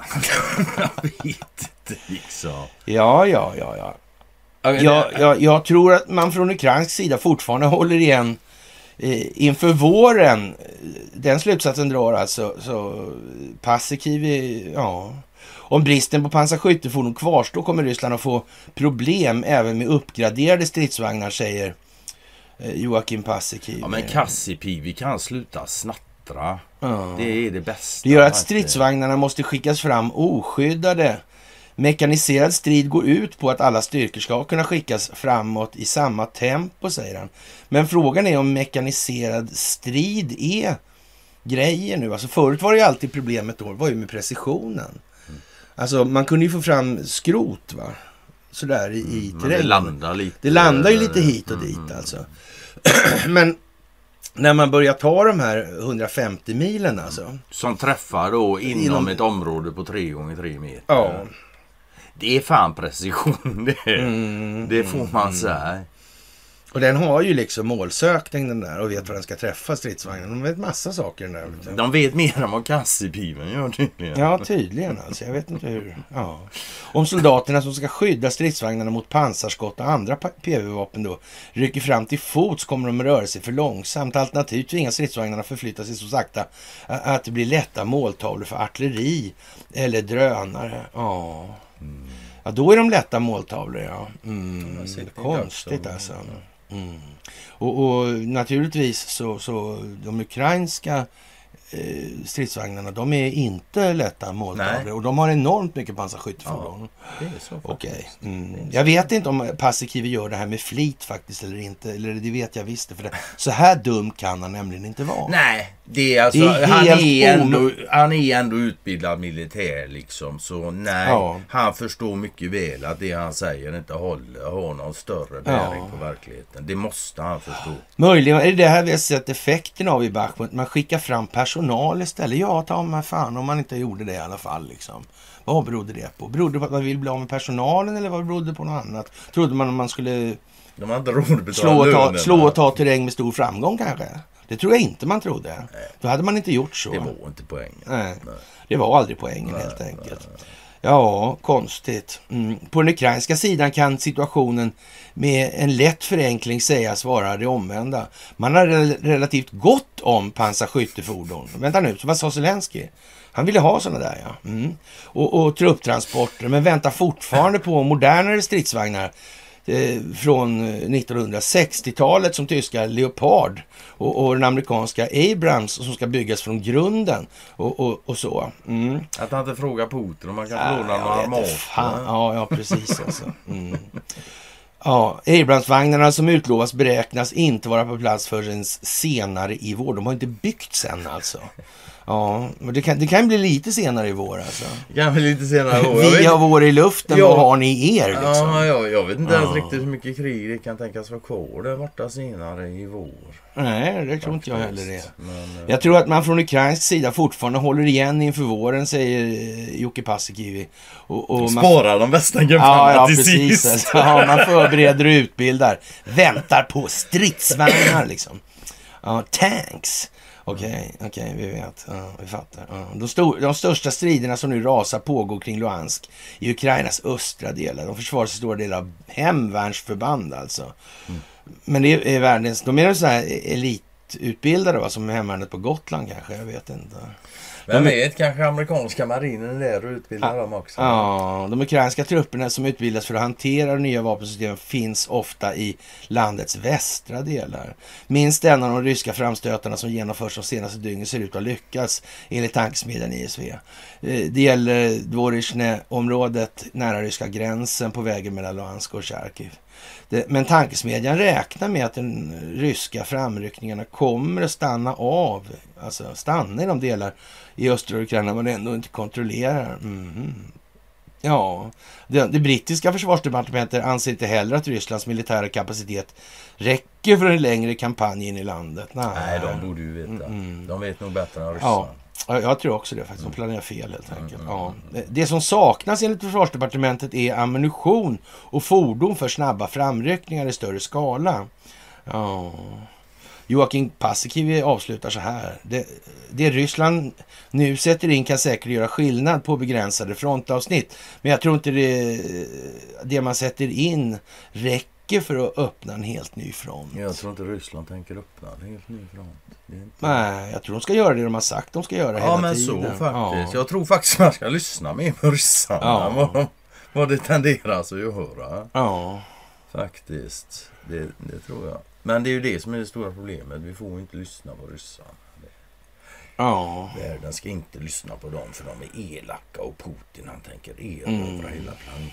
[laughs] jag vet inte liksom. ja, ja, ja. ja. Jag, jag, jag tror att man från ukrainsk sida fortfarande håller igen eh, inför våren. Den slutsatsen drar alltså så Paasikivi, ja. Om bristen på pansarskyttefordon kvarstår kommer Ryssland att få problem även med uppgraderade stridsvagnar, säger eh, Joakim Paasikivi. Ja, men Cassipi, kan sluta snattra. Ja. Det är det bästa. Det gör att stridsvagnarna måste skickas fram oskyddade. Mekaniserad strid går ut på att alla styrkor ska kunna skickas framåt i samma tempo, säger han. Men frågan är om mekaniserad strid är grejen nu. Alltså förut var det ju alltid problemet då, var ju med precisionen. Alltså man kunde ju få fram skrot, va? Sådär i, i Men terrängen. det landar lite. Det landar ju lite hit och Mm, dit mm. alltså. [clears throat] Men när man börjar ta de här 150 milen alltså. Som träffar då inom, Inom- ett område på 3 gånger 3 meter. Ja. Det är fan precision [laughs] det. Mm, det får man säga. Och den har ju liksom målsökning den där och vet vad den ska träffa stridsvagnen. De vet massa saker den där. De vet mer än vad Cassipiven gör tydligen. Ja, tydligen alltså. Jag vet inte hur. Ja. Om soldaterna som ska skydda stridsvagnarna mot pansarskott och andra PV-vapen då rycker fram till fots kommer de att röra sig för långsamt. Alternativt tvingas stridsvagnarna förflytta sig så sakta att det blir lätta måltavlor för artilleri eller drönare. Ja. Ja, då är de lätta måltavlor, ja. Mm, konstigt alltså. Mm. Och, och naturligtvis så, så de ukrainska eh, stridsvagnarna, de är inte lätta måltavlor. Och de har enormt mycket pansarskyttefordon. Okej. faktiskt. Mm. Jag vet inte om Paasikivi gör det här med flit faktiskt eller inte. Eller det vet jag visst. För det. Så här dum kan han nämligen inte vara. Nej, det är alltså, Det är han, är ändå, han är ändå utbildad militär liksom. Så nej, Ja. han förstår mycket väl att det han säger inte håller, har någon större bäring Ja. på verkligheten. Det måste han förstå. Möjligen är det det här vi har sett effekten av i Bachmut. Man skickar fram personal istället. Ja, ta mig fan om man inte gjorde det i alla fall. Liksom. Vad berodde det på? Berodde det på att man vill bli av med personalen eller vad berodde det på något annat? Trodde man att man skulle slå och, ta, slå och ta terräng med stor framgång kanske? Det tror jag inte man trodde. Då hade man inte gjort så. Det var inte poängen. Nej, det var aldrig poängen helt enkelt. Ja, konstigt. Mm. På den ukrainska sidan kan situationen med en lätt förenkling sägas vara det omvända. Man har rel- relativt gott om pansarskyttefordon. Vänta nu, vad sa Zelensky? Han ville ha sådana där ja. Mm. Och, och trupptransporter, men väntar fortfarande på modernare stridsvagnar från eh, 1960-talet som tyska Leopard och, och den amerikanska Abrams som ska byggas från grunden och, och, och så. Mm. Att han inte frågar Putin om man kan Ja, få låna några mat. Ja, ja, precis alltså. Mm. [laughs] Ja, Abrahamsvagnarna som utlovas beräknas inte vara på plats förrän senare i vår. De har inte byggts än alltså. Ja, men det kan, det kan bli lite senare i vår alltså. Kanske lite senare i år. Jag Vi har vår i luften, Ja. vad har ni i er liksom? ja, ja, jag vet inte ens Ja. riktigt hur mycket krig det kan tänkas vara kvar där borta senare i vår. Nej, det tror inte jag heller det. Men, eh, Jag tror att man från ukrainsk sida fortfarande håller igen inför våren, säger eh, Jocke Paasikivi. Och, och man Spara de bästa gubbarna Ja, ja till precis. sist. Ja, man [laughs] förbereder och utbildar. Väntar på stridsvagnar liksom. Ja, tanks. Okej, okej, vi vet. Ja, vi fattar. Ja. De, stor, de största striderna som nu rasar pågår kring Luhansk i Ukrainas östra delar. De försvaras i stora delar av hemvärnsförband alltså. Men det är världens... De är så här elitutbildade va, som hemvärnet på Gotland kanske. Jag vet inte. Vem vet, kanske amerikanska marinen är där och utbildar dem också. Ja, de ukrainska trupperna som utbildas för att hantera nya vapensystemen finns ofta i landets västra delar. Minst en av de ryska framstötarna som genomförs de senaste dygnen ser ut att lyckas enligt tankesmedjan ISV. Eh, Det gäller Dvorizjne-området nära ryska gränsen på vägen mellan Luhansk och Charkiv. Men tankesmedjan räknar med att den ryska framryckningarna kommer att stanna av, alltså stanna i de delar i östra Ukraina man ändå inte kontrollerar. Mhm. Ja, det, det brittiska försvarsdepartementet anser inte heller att Rysslands militära kapacitet räcker för en längre kampanj in i landet. Nej, Nej, de borde ju veta. Mm. De vet nog bättre än Ja, ryssarna. Ja, jag tror också det faktiskt. De planerar fel helt enkelt. Ja. Det som saknas enligt försvarsdepartementet är ammunition och fordon för snabba framryckningar i större skala. Ja. Joakim Paasikivi avslutar så här. Det, det Ryssland nu sätter in kan säkert göra skillnad på begränsade frontavsnitt. Men jag tror inte det, det man sätter in räcker för att öppna en helt ny front. Jag tror inte Ryssland tänker öppna en helt ny front. Inte... Nej, jag tror de ska göra det de har sagt de ska göra hela Ja men tiden. så faktiskt. Ja. Jag tror faktiskt man ska lyssna mer på ryssarna. Ja. Vad, de, vad det tenderar att göra. Ja. Faktiskt. Det, det tror jag. Men det är ju det som är det stora problemet. Vi får inte lyssna på ryssarna. Ja. Världen ska inte lyssna på dem för de är elaka och Putin han tänker erövra Mm. hela planeten.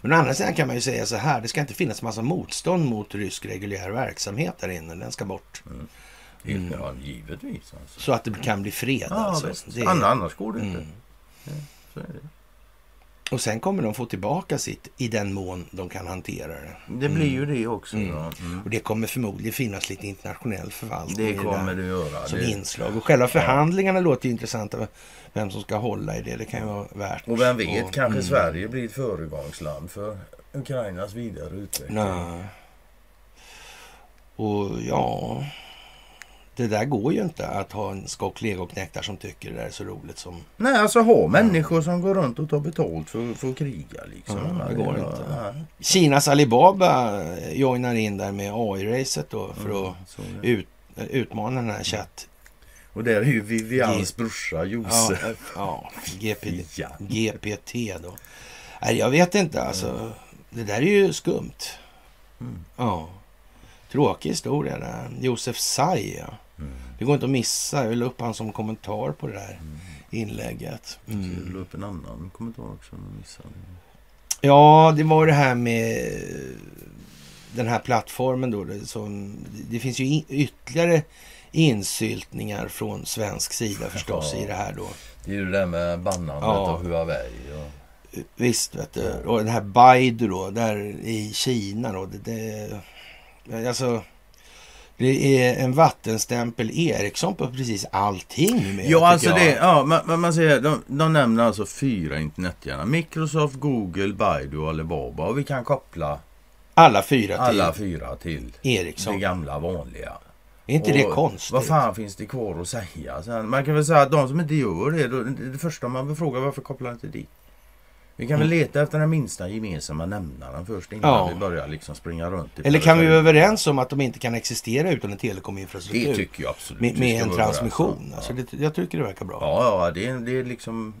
Men å andra sidan kan man ju säga så här. Det ska inte finnas massa motstånd mot rysk reguljär verksamhet där inne. Den ska bort. Mm. Ja, givetvis. Alltså. Så att det kan bli fred Ja, alltså. Det Annars går det inte. Mm. Ja, så är det. Och sen kommer de få tillbaka sitt i den mån de kan hantera det. det blir ju det också. Mm. Ja. Mm. Och det kommer förmodligen finnas lite internationell förvaltning Det kommer det göra. som Det. inslag. Och själva förhandlingarna låter ju intressanta. Vem som ska hålla i det. Det kan ju vara värt. Och vem vet, Och- kanske mm. Sverige blir ett föregångsland för Ukrainas vidare utveckling. Nej. Och ja, det där går ju inte att ha en skock legoknektar som tycker det där är så roligt som... Nej, alltså ha människor som går runt och tar betalt för, för att kriga liksom. Ja, det går Ja, inte. nej. Kinas Alibaba joinar in där med AI-racet då för att Så är det. ut, utmana den här chatt... Och där är ju Vivians brorsa Ja, Jose. eh, ja Ja. GPT då. Nej, jag vet inte alltså. Det där är ju skumt. Mm. Ja. Tråkig historia där. Josef Tsai, ja. Mm. Det går inte att missa. Jag la upp han som kommentar på det där inlägget. Jag Mm. la upp en annan kommentar också. missade. Ja, det var det här med den här plattformen då. Det, som, det finns ju in, ytterligare insyltningar från svensk sida förstås Ja. i det här då. Det är ju det där med bannandet Ja. av Huawei. Och... Visst, vet du. Och den här Baidu då, där i Kina då. Det, det, alltså, det är en vattenstämpel Ericsson på precis allting numera, Ja, alltså jag. det, ja, man, man- man säger, de, de nämner alltså fyra internetjärnor. Microsoft, Google, Baidu och Alibaba. Och vi kan koppla Alla fyra till alla fyra till det Ericsson. gamla vanliga. Är inte det Och konstigt? Vad fan finns det kvar att säga? Man kan väl säga att de som inte gör det, det första man vill fråga varför kopplar inte dit? Vi kan väl leta efter den minsta gemensamma nämnaren först innan Ja. vi börjar liksom springa runt. Eller kan vi vara överens om att de inte kan existera utan en telekominfrastruktur? Det tycker jag absolut. med, med en transmission. Alltså Ja. det, jag tycker det verkar bra. Ja, ja, det är, det är liksom...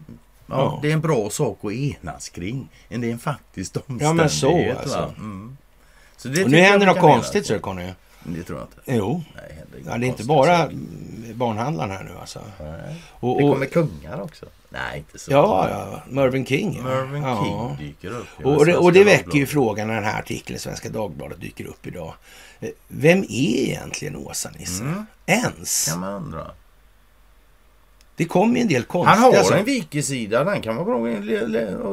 Ja, Ja. Det är en bra sak att enas kring. Det är en faktisk omständighet. Ja, men så, alltså. Mm. Så det Och nu händer något konstigt, så Conny. Det tror jag inte. Jo. Nej, det Ja, det är inte bara mm, barnhandlaren här nu alltså. Nej. Och, Det och, kommer kungar också. Nej, inte så. ja, ja, Mervyn King. ja. Mervyn ja. King dyker upp. Och, och, det, och det väcker ju frågan när den här artikeln i Svenska Dagbladet dyker upp idag. Eh, Vem är egentligen Åsa-Nisse? Mm. Ens? kan man undra. Det kommer ju en del konstiga Han har saker. en wikisida. Den kan vara bra.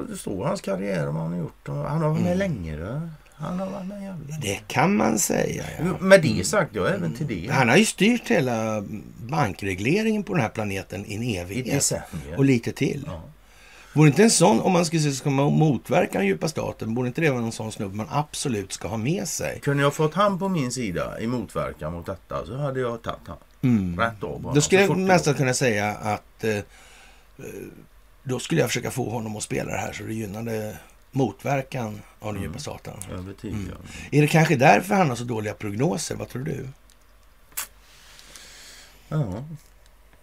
Det står hans karriär vad han har gjort. Han har varit med länge. Då. Han har varit med jävligt. Det kan man säga, ja. Med det sagt, jag även till det. Han har ju styrt hela bankregleringen på den här planeten i en I evighet. decennier. Och lite till. Ja. Vore inte en sån, om man skulle säga ska man motverka den djupa staten, borde inte det vara en sån snubbe man absolut ska ha med sig? Kunde jag fått han på min sida i motverkan mot detta så hade jag tagit han. Mm. Rätt av bara. Då skulle jag nästan kunna säga att eh, eh, då skulle jag försöka få honom att spela det här så det gynnade motverkan av den djupa staten. Övertygad. Mm. Är det kanske därför han har så dåliga prognoser? Vad tror du? Ja.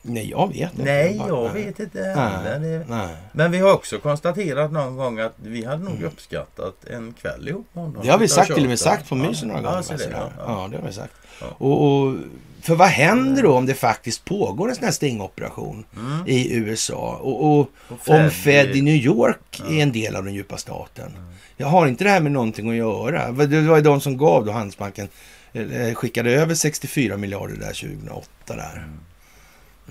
Nej, jag vet inte. Nej, jag vet inte heller. Nej, Det- nej. Men vi har också konstaterat någon gång att vi hade nog uppskattat en kväll ihop med honom. Det har vi sagt till och med sagt på mysen några Ja, gånger. så det, ja. Ja, det har vi sagt. Ja. Och, och, för vad händer då om det faktiskt pågår en sån här stingoperation i USA? Och, och, Och om Mm. Fed- Fed i New York är en del av den djupa staten? Jag har inte det här med någonting att göra. Det var ju de som gav då Handelsbanken, eh, skickade över 64 miljarder där 2008 där.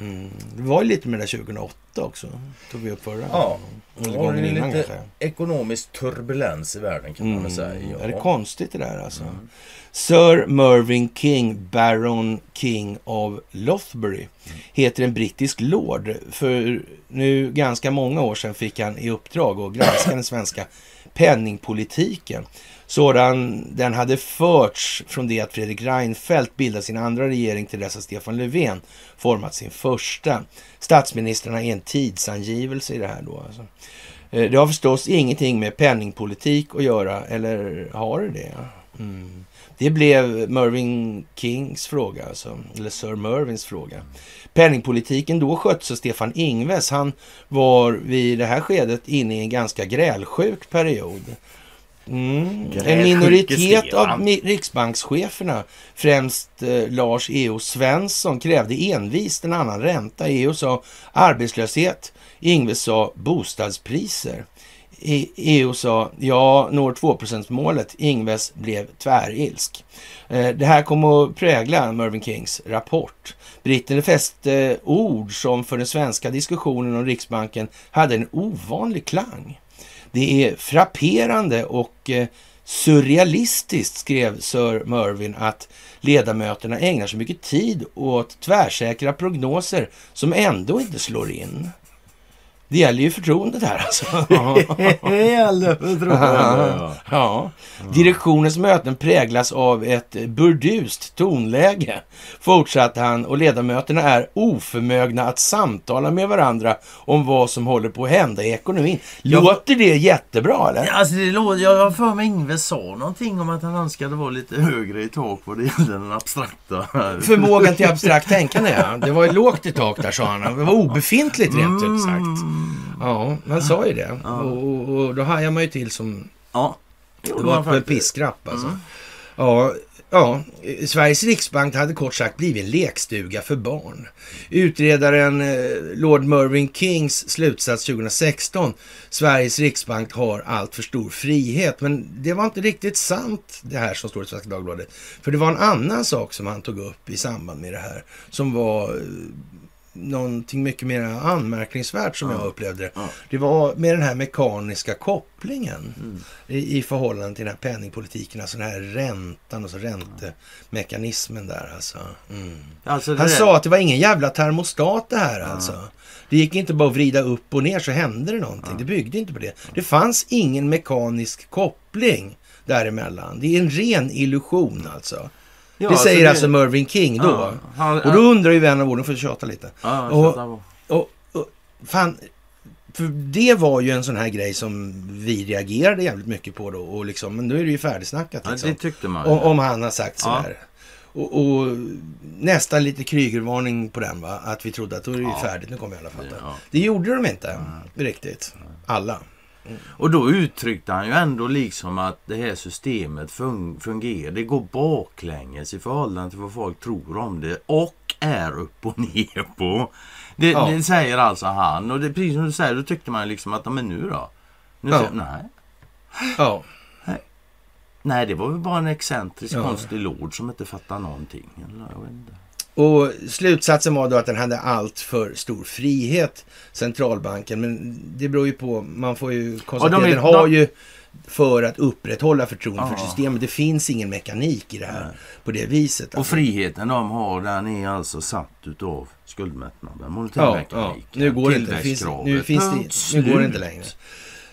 Mm. Det var ju lite med det där 2008 också. Tog vi upp förra Ja, det gången ju innan lite kanske. ekonomisk turbulens i världen kan man väl säga. Mm. Ja. Är det konstigt det där alltså? Sir Mervyn King, Baron King of Lothbury, heter en brittisk lord. För nu ganska många år sedan fick han i uppdrag att granska den svenska penningpolitiken. Sådan den hade förts från det att Fredrik Reinfeldt bildade sin andra regering till dess att Stefan Löfven format sin första. Statsministrarna är en tidsangivelse i det här då. Alltså. Eh, det har förstås ingenting med penningpolitik att göra, eller har det det? Mm. Det blev Mervyn Kings fråga, alltså, eller Sir Mervyns fråga. Penningpolitiken då sköttes av Stefan Ingves. Han var vid det här skedet inne i en ganska grälsjuk period. Mm. En minoritet av riksbankscheferna, främst eh, Lars E.O. Svensson, krävde envist en annan ränta. E.O. sa arbetslöshet, Ingves sa bostadspriser. EU sa ja, når 2% målet. Ingves blev tvärilsk. Eh, det här kommer att prägla Mervyn Kings rapport. Britterna fäste ord som för den svenska diskussionen om Riksbanken hade en ovanlig klang. Det är frapperande och eh, surrealistiskt, skrev Sir Mervyn, att ledamöterna ägnar så mycket tid åt tvärsäkra prognoser som ändå inte slår in. Det gäller ju förtroendet här alltså. [laughs] [laughs] Eller förtroende. Ja. Direktionens möten präglas av ett burdust tonläge, fortsatte han, och ledamöterna är oförmögna att samtala med varandra om vad som håller på att hända i ekonomin. Låter det jättebra eller? Alltså det låter, jag har för mig Ingves sa någonting om att han önskade vara lite högre i tak vad det gäller den abstrakta. Förmågan till abstrakt tänkande, ja. Det var lågt i tak där, sa han. Det var obefintligt rent ut sagt. Ja, man sa ju det. Och, och, och då hajar man ju till som Ja. Det var en piskrapp alltså. Ja, ja, Sveriges riksbank hade kort sagt blivit en lekstuga för barn. Utredaren eh, Lord Mervyn Kings slutsats 2016, Sveriges riksbank har allt för stor frihet. Men det var inte riktigt sant det här som står i Svenska Dagbladet. För det var en annan sak som han tog upp i samband med det här. Som var eh, någonting mycket mer anmärkningsvärt som jag upplevde det. Det var med den här mekaniska kopplingen i, i förhållande till den här penningpolitiken, alltså den här räntan och så räntemekanismen där alltså. Mm. Alltså, Han sa att det var ingen jävla termostat det här alltså. Det gick inte bara att vrida upp och ner så hände det någonting. Det byggde inte på det. Det fanns ingen mekanisk koppling däremellan. Det är en ren illusion alltså. Ja, det säger det- alltså Mervyn King då. Ja, han- och då undrar ju vän av orden, får tjata lite. Ja, Och- så Och, och fan, för det var ju en sån här grej som vi reagerade jävligt mycket på då. Och liksom, men nu är det ju färdigsnackat liksom. det tyckte man. om, om han har sagt Ja. sådär. Och, och nästan lite krygervarning på den va. Att vi trodde att då är det ju färdigt, nu kommer jag alla. Ja. Det gjorde de inte riktigt. Alla. Och då uttryckte han ju ändå liksom att det här systemet fun- fungerar. Det går baklänges i förhållande till vad folk tror om det och är upp och ner på. Det, Ja. det säger alltså han. Och det, precis som du säger, då tyckte man liksom att, "Ja, men nu då? Nu Ja. säger, nej. Ja. nej, det var väl bara en excentrisk Ja. konstig lord som inte fattar någonting. Eller, jag vet inte. Och slutsatsen var då att den hade allt för stor frihet, centralbanken. Men det beror ju på, man får ju konstatera, de är- den har de- ju för att upprätthålla förtroende för Ja. systemet. Det finns ingen mekanik i det här på det viset. Och friheten de har, den är alltså satt utav skuldmättnaden, Ja, monetärmekaniken, ja, nu går det inte. Finns, nu, finns det, nu går det inte längre.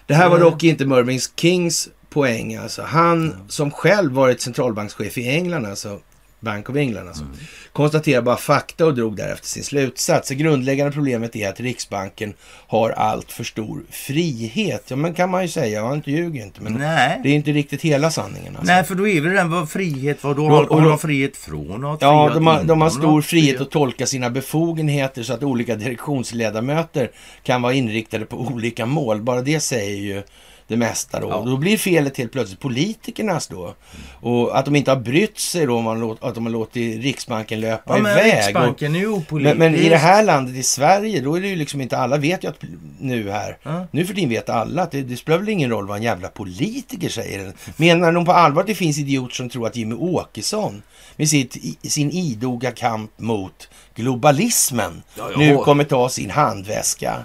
Det här var Nej. dock inte Mervyn Kings poäng. Alltså. Han som själv varit centralbankschef i England, alltså, Bank of England alltså. Konstaterar bara fakta och drog därefter sin slutsats. Det grundläggande problemet är att Riksbanken har allt för stor frihet. Ja, men kan man ju säga. Jag inte ljuger inte. Men Nej. det är inte riktigt hela sanningen. Alltså. Nej, för då är väl den vad frihet vad då? Har, och har då- de frihet från något? Ja, de har, de har stor något? frihet att tolka sina befogenheter så att olika direktionsledamöter kan vara inriktade på olika mål. Bara det säger ju det mesta då. Ja. Då blir felet helt plötsligt politikernas då. Och att de inte har brytt sig då, om man låt, att de har låtit Riksbanken löpa Ja, men iväg. Och, Riksbanken är ju opolitisk. men, men i det här landet, i Sverige, då är det ju liksom inte alla vet ju att nu här. Ja. Nu för tiden vet alla att det, det spelar väl ingen roll vad en jävla politiker säger. Menar de på allvar att det finns idioter som tror att Jimmy Åkesson med sitt, i- sin idoga kamp mot globalismen Ja, nu kommer ta sin handväska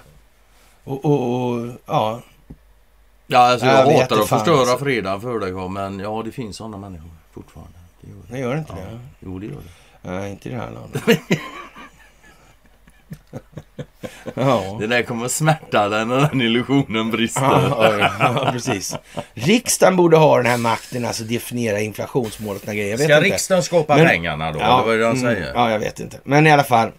och, och, och ja, Ja, alltså jag, hatar det att förstöra alltså. fredagen för dig, men ja, det finns sådana människor fortfarande. Det gör det. det gör det inte Ja. det. Jo, det gör det. Nej, inte i det här landet. [laughs] ja. Det där kommer smärta dig när den illusionen brister. Ja, ja, ja, precis. Riksdagen borde ha den här makten, alltså definiera inflationsmålet grejer. Jag vet Ska inte. riksdagen skapa Men- pengarna då? Ja, vad är det han mm, säger? Ja, jag vet inte. Men i alla fall.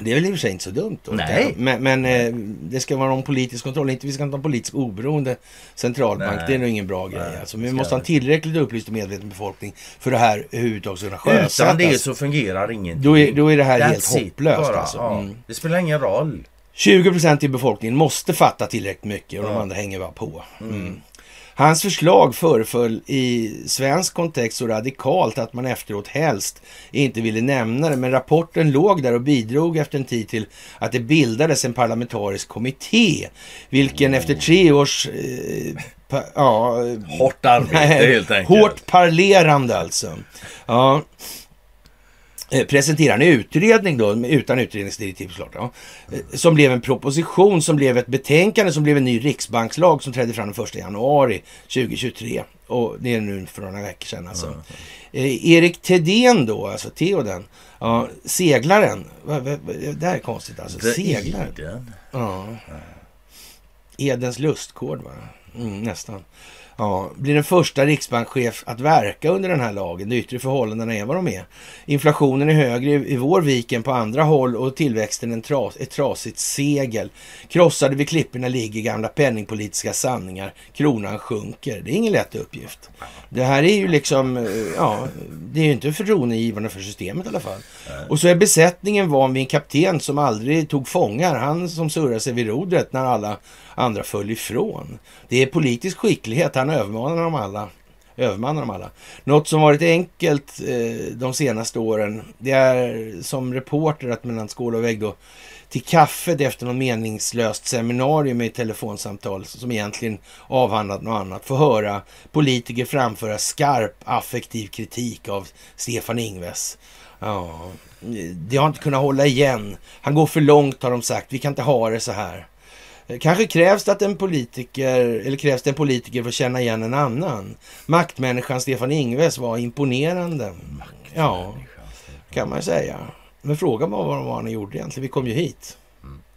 Det är väl i och för sig inte så dumt. Då, Nej. Men, men eh, det ska vara någon politisk kontroll. Inte, vi ska inte ha en politisk oberoende centralbank. Nej. Det är nog ingen bra grej. Alltså. Men vi måste ha en tillräckligt upplyst och medveten befolkning för det här överhuvudtaget ska kunna sjösättas. Utan det så fungerar ingenting. Då är, då är det här That's helt hopplöst. Alltså. Ja. Mm. Det spelar ingen roll. 20% i befolkningen måste fatta tillräckligt mycket och de Ja. andra hänger bara på. Mm. Hans förslag föreföll i svensk kontext så radikalt att man efteråt helst inte ville nämna det. Men rapporten låg där och bidrog efter en tid till att det bildades en parlamentarisk kommitté. Vilken efter tre års... Eh, pa, ja, Hårt arbete [laughs] helt enkelt. Hårt parlerande alltså. Ja. Eh, Presenterar en utredning då, utan utredningsdirektiv såklart. Ja. Eh, Som blev en proposition, som blev ett betänkande, som blev en ny riksbankslag som trädde fram den 1 januari 2023. Och det är nu för några veckor sedan alltså. Eh, Erik Thedéen då, alltså Theoden, ja, seglaren. Det här är konstigt alltså. Seglaren. Ja. Edens lustgård, va? Mm, nästan. Ja, blir den första riksbankschef att verka under den här lagen. De yttre förhållandena är vad de är. Inflationen är högre i vår vik än på andra håll och tillväxten en tras, ett trasigt segel. Krossade vid klipporna ligger gamla penningpolitiska sanningar. Kronan sjunker. Det är ingen lätt uppgift. Det här är ju liksom, eh, ja, det är ju inte förtroendegivande för systemet i alla fall. Och så är besättningen van vid en kapten som aldrig tog fångar. Han som surrar sig vid rodret när alla andra föll ifrån. Det är politisk skicklighet. Han övermanar dem alla. Övermannar dem alla. Något som varit enkelt eh, de senaste åren, det är som reporter att mellan skål och vägg då till kaffet efter något meningslöst seminarium med telefonsamtal som egentligen avhandlat något annat. Få höra politiker framföra skarp affektiv kritik av Stefan Ingves. Ja, det har inte kunnat hålla igen. Han går för långt har de sagt. Vi kan inte ha det så här. Kanske krävs det att en politiker, eller krävs det en politiker för att känna igen en annan. Maktmänniskan Stefan Ingves var imponerande. Ja, kan man säga. Men frågan var vad vad han gjorde egentligen. Vi kom ju hit.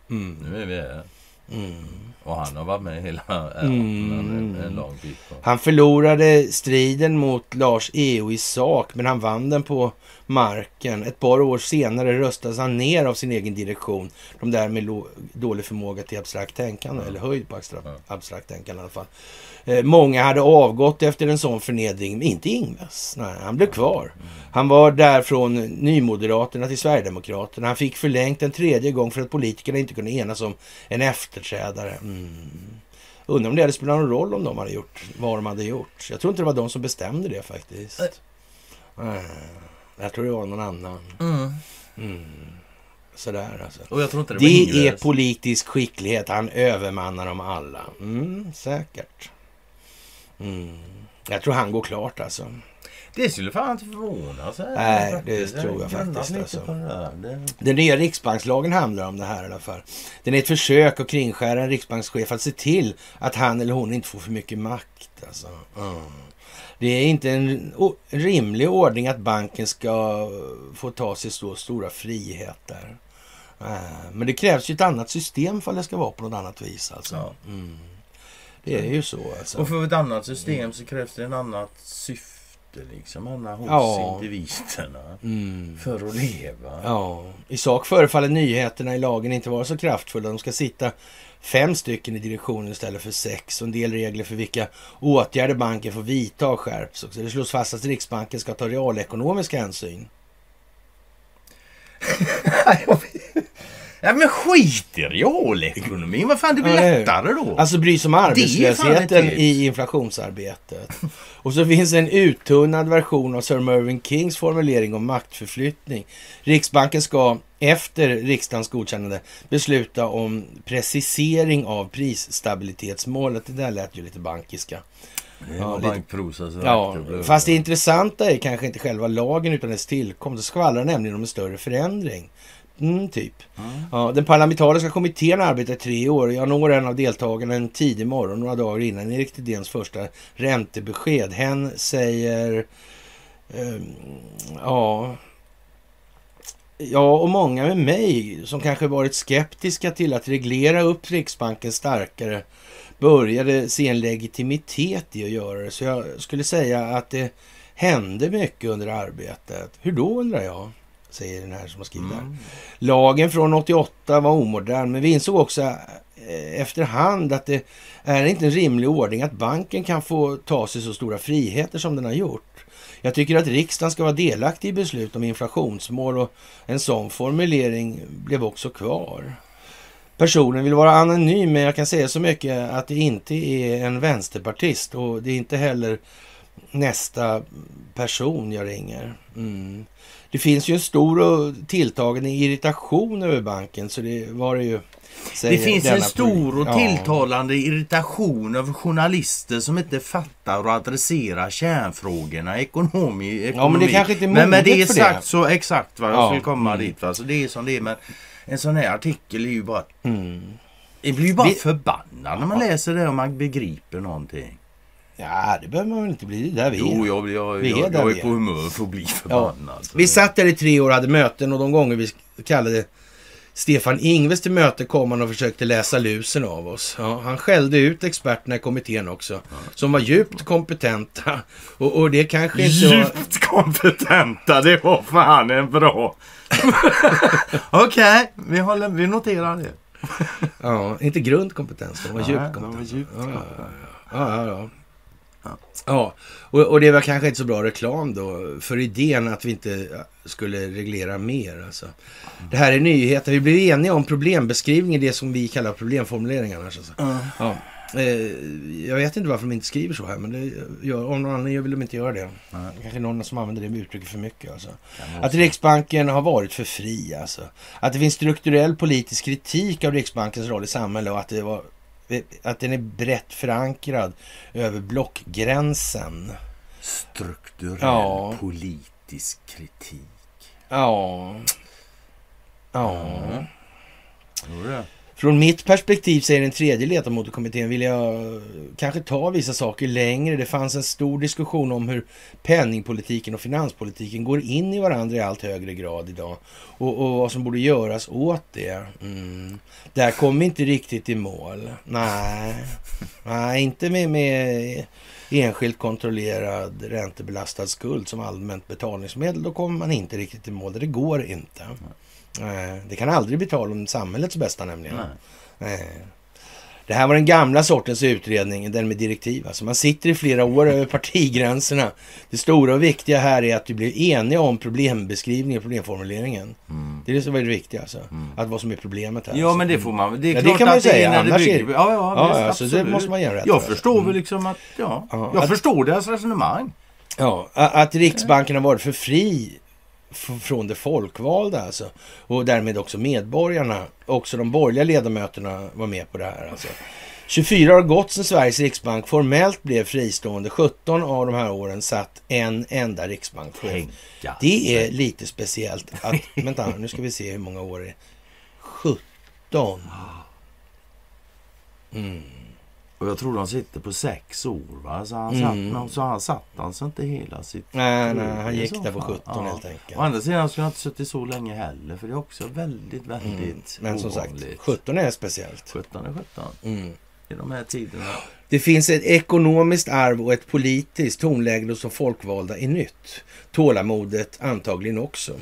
Mm. Nu är vi här. Mm. Och han har varit med hela [laughs] Mm. en, lång bit. Han förlorade striden mot Lars EO i sak, men han vann den på marken. Ett par år senare röstades han ner av sin egen direktion. De där med dålig förmåga till abstrakt tänkande, eller höjd på abstrakt, abstrakt tänkande i alla fall. Eh, många hade avgått efter en sån förnedring, men inte Ingves. Nej, han blev kvar. Han var där från Nymoderaterna till Sverigedemokraterna. Han fick förlängt en tredje gång för att politikerna inte kunde enas om en efterträdare. Mm. Undrar om det hade spelat någon roll om de hade gjort vad de hade gjort. Jag tror inte det var de som bestämde det faktiskt. Nej. Jag tror det var någon annan. Mm. Mm. Sådär alltså. Och jag tror inte det Det är politisk skicklighet. Han övermannar dem alla. Mm, säkert. Mm. Jag tror han går klart alltså. Det skulle fan inte förvåna sig. Nej, det tror jag faktiskt, alltså. Den nya riksbankslagen handlar om det här i alla fall. Den är ett försök att kringskära en riksbankschef att se till att han eller hon inte får för mycket makt. Alltså. Mm. Det är inte en rimlig ordning att banken ska få ta sig så stora friheter. Äh, Men det krävs ju ett annat system för att det ska vara på något annat vis. Alltså. Mm. Det är ju så alltså. Och för ett annat system så krävs det en annat syfte liksom ända hos Ja. individerna. Mm. För att leva. Ja, i sak förefaller nyheterna i lagen inte vara så kraftfulla. De ska sitta fem stycken i direktionen istället för sex. Och en del regler för vilka åtgärder banken får vidta skärps också. Det slås fast att Riksbanken ska ta realekonomiska hänsyn. [laughs] Ja men skit i realekonomin. Vad fan det blir Ja, lättare då. Alltså bry sig om arbetslösheten i inflationsarbetet. Och så finns en uttunnad version av Sir Mervyn Kings formulering om maktförflyttning. Riksbanken ska efter riksdagens godkännande besluta om precisering av prisstabilitetsmålet. Det där lät ju lite bankiska. det ja, bankprosa så Ja, fast det intressanta är kanske inte själva lagen utan dess tillkomst. Det skvallrar nämligen om en större förändring. Mm, typ. Ja, den parlamentariska kommittén arbetar i tre år. Jag når en av deltagarna en tidig morgon, några dagar innan Erik Thedéens första räntebesked. Hen säger... ehm, ja... Ja, och många med mig som kanske varit skeptiska till att reglera upp Riksbanken starkare började se en legitimitet i att göra det. Så jag skulle säga att det hände mycket under arbetet. Hur då undrar jag? Säger den här som har skrivit det här. Lagen från 88 var omodern, men vi insåg också eh, efterhand att det är inte en rimlig ordning att banken kan få ta sig så stora friheter som den har gjort. Jag tycker att riksdagen ska vara delaktig i beslut om inflationsmål och en sån formulering blev också kvar. Personen vill vara anonym, men jag kan säga så mycket att det inte är en vänsterpartist och det är inte heller nästa person jag ringer. Mm. Det finns ju en stor och tilltagande irritation över banken, så det var det ju. Det finns en stor och poli- Ja. tilltalande irritation över journalister som inte fattar och adresserar kärnfrågorna ekonomi, ekonomi. Ja, men det kanske inte är men, men det för det. sagt så exakt vad jag Ja. skulle komma Mm. dit. Va? Så det är som det är. Men en sån här artikel är ju bara... Mm. Det blir ju bara Vi- förbannad när man läser det och man begriper någonting. Ja, det behöver man väl inte bli. Där vi. Jo, jag, jag, Vi är jag, jag vi är på humör för att bli förbannad. Vi satt där i tre år och hade möten och de gånger vi kallade Stefan Ingves till möte kom han och försökte läsa lusen av oss. Ja, han skällde ut experterna i kommittén också, som var djupt kompetenta. Och, och det kanske inte var... Djupt kompetenta, det var fan en bra... [laughs] Okej, vi, håller- vi noterar det. [laughs] Ja, inte grundkompetens, de var Nej, djupt de var djupt kompetenta. ja, ja, ja. Ja, och, och det var kanske inte så bra reklam då för idén att vi inte skulle reglera mer. Alltså. Det här är nyheter. Vi blev eniga om problembeskrivningen, det som vi kallar problemformuleringar. Alltså. Ja. Eh, jag vet inte varför de inte skriver så här, men det gör, av någon anledning vill de inte göra det. Kanske någon som använder det uttrycket för mycket. Alltså. Att Riksbanken har varit för fri. Alltså. Att det finns strukturell politisk kritik av Riksbankens roll i samhället och att, det var, att den är brett förankrad över blockgränsen. Strukturell Ja. politisk kritik. Ja. Ja. Det. Från mitt perspektiv, säger den tredje ledamotkommittén, vill jag eh, kanske ta vissa saker längre. Det fanns en stor diskussion om hur penningpolitiken och finanspolitiken går in i varandra i allt högre grad idag. Och, och vad som borde göras åt det. Mm. Där kom vi inte riktigt i mål. Nej, Nej inte med, med enskilt kontrollerad räntebelastad skuld som allmänt betalningsmedel. Då kommer man inte riktigt i mål. Det går inte. Nej, det kan aldrig bli tal om samhällets bästa nämligen. Nej. Nej. Det här var den gamla sortens utredning, den med direktiv. Alltså man sitter i flera år över partigränserna. Det stora och viktiga här är att vi blir eniga om problembeskrivningen, problemformuleringen. Det är det som är det viktiga alltså. Att vad som är problemet här. Ja alltså. men det får man Det är Ja, det kan man ju det är säga, det annars är bygger- det- Ja, ja, Ja, visst, alltså, det måste man en rätt Jag för. förstår Mm. väl liksom att... Ja, Ja, jag att- förstår deras resonemang. Ja, att Riksbanken har varit för fri från det folkvalda alltså. Och därmed också medborgarna. Också de borgerliga ledamöterna var med på det här alltså. 24 har gått sedan Sveriges riksbank formellt blev fristående. 17 av de här åren satt en enda riksbankschef. Det är lite speciellt. Att, [laughs] vänta, nu ska vi se hur många år det är. 17. Mm. Och jag tror de sitter på sex år va? Så han, Mm. satt, så han satt alltså inte hela sitt... Nej, nej, han gick där på fall. 17 helt enkelt. Å andra sidan skulle jag inte suttit så länge heller för det är också väldigt, väldigt Men som sagt, ovanligt. 17 är speciellt. 17 är 17 Mm. i de här tiderna. Det finns ett ekonomiskt arv och ett politiskt tonläge hos de folkvalda är nytt. Tålamodet antagligen också.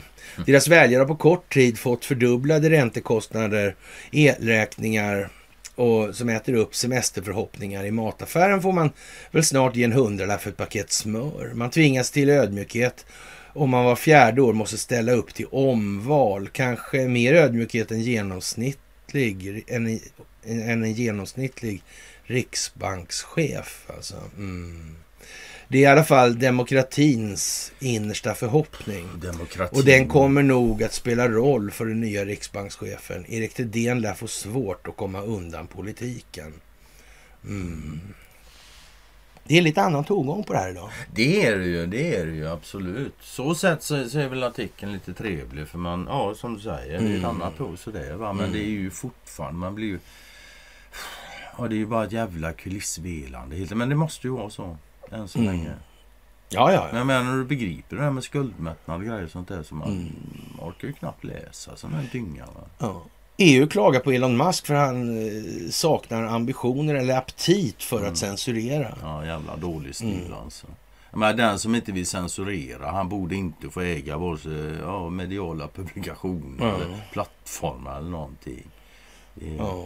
Deras väljare har på kort tid fått fördubblade räntekostnader, elräkningar och som äter upp semesterförhoppningar. I mataffären får man väl snart ge en hundralapp för ett paket smör. Man tvingas till ödmjukhet om man var fjärde år måste ställa upp till omval. Kanske mer ödmjukhet än genomsnittlig, än, än en genomsnittlig riksbankschef. Alltså. Mm. Det är i alla fall demokratins innersta förhoppning. Demokrati. Och den kommer nog att spela roll för den nya riksbankschefen. Erik Thedéen lär få svårt att komma undan politiken. Mm. Det är lite annan tongång på det här idag. Det är det ju, det är det ju absolut. Så sett så, så är väl artikeln lite trevlig för man, ja som du säger, det är ett Mm. annat ord sådär va. Men Mm. det är ju fortfarande, man blir ju... Ja det är ju bara ett jävla kulissvelande. Men det måste ju vara så. Än så Mm. länge. Ja, ja, Men ja. jag menar när du begriper det här med skuldmättnad och grejer och sånt där så man Mm. orkar ju knappt läsa sån här dynga ja. EU klagar på Elon Musk för han eh, saknar ambitioner eller aptit för Mm. att censurera. Ja jävla dålig stil Mm. alltså. Menar, den som inte vill censurera han borde inte få äga vare sig ja, mediala publikationer Ja. eller plattformar eller någonting. Det, Ja.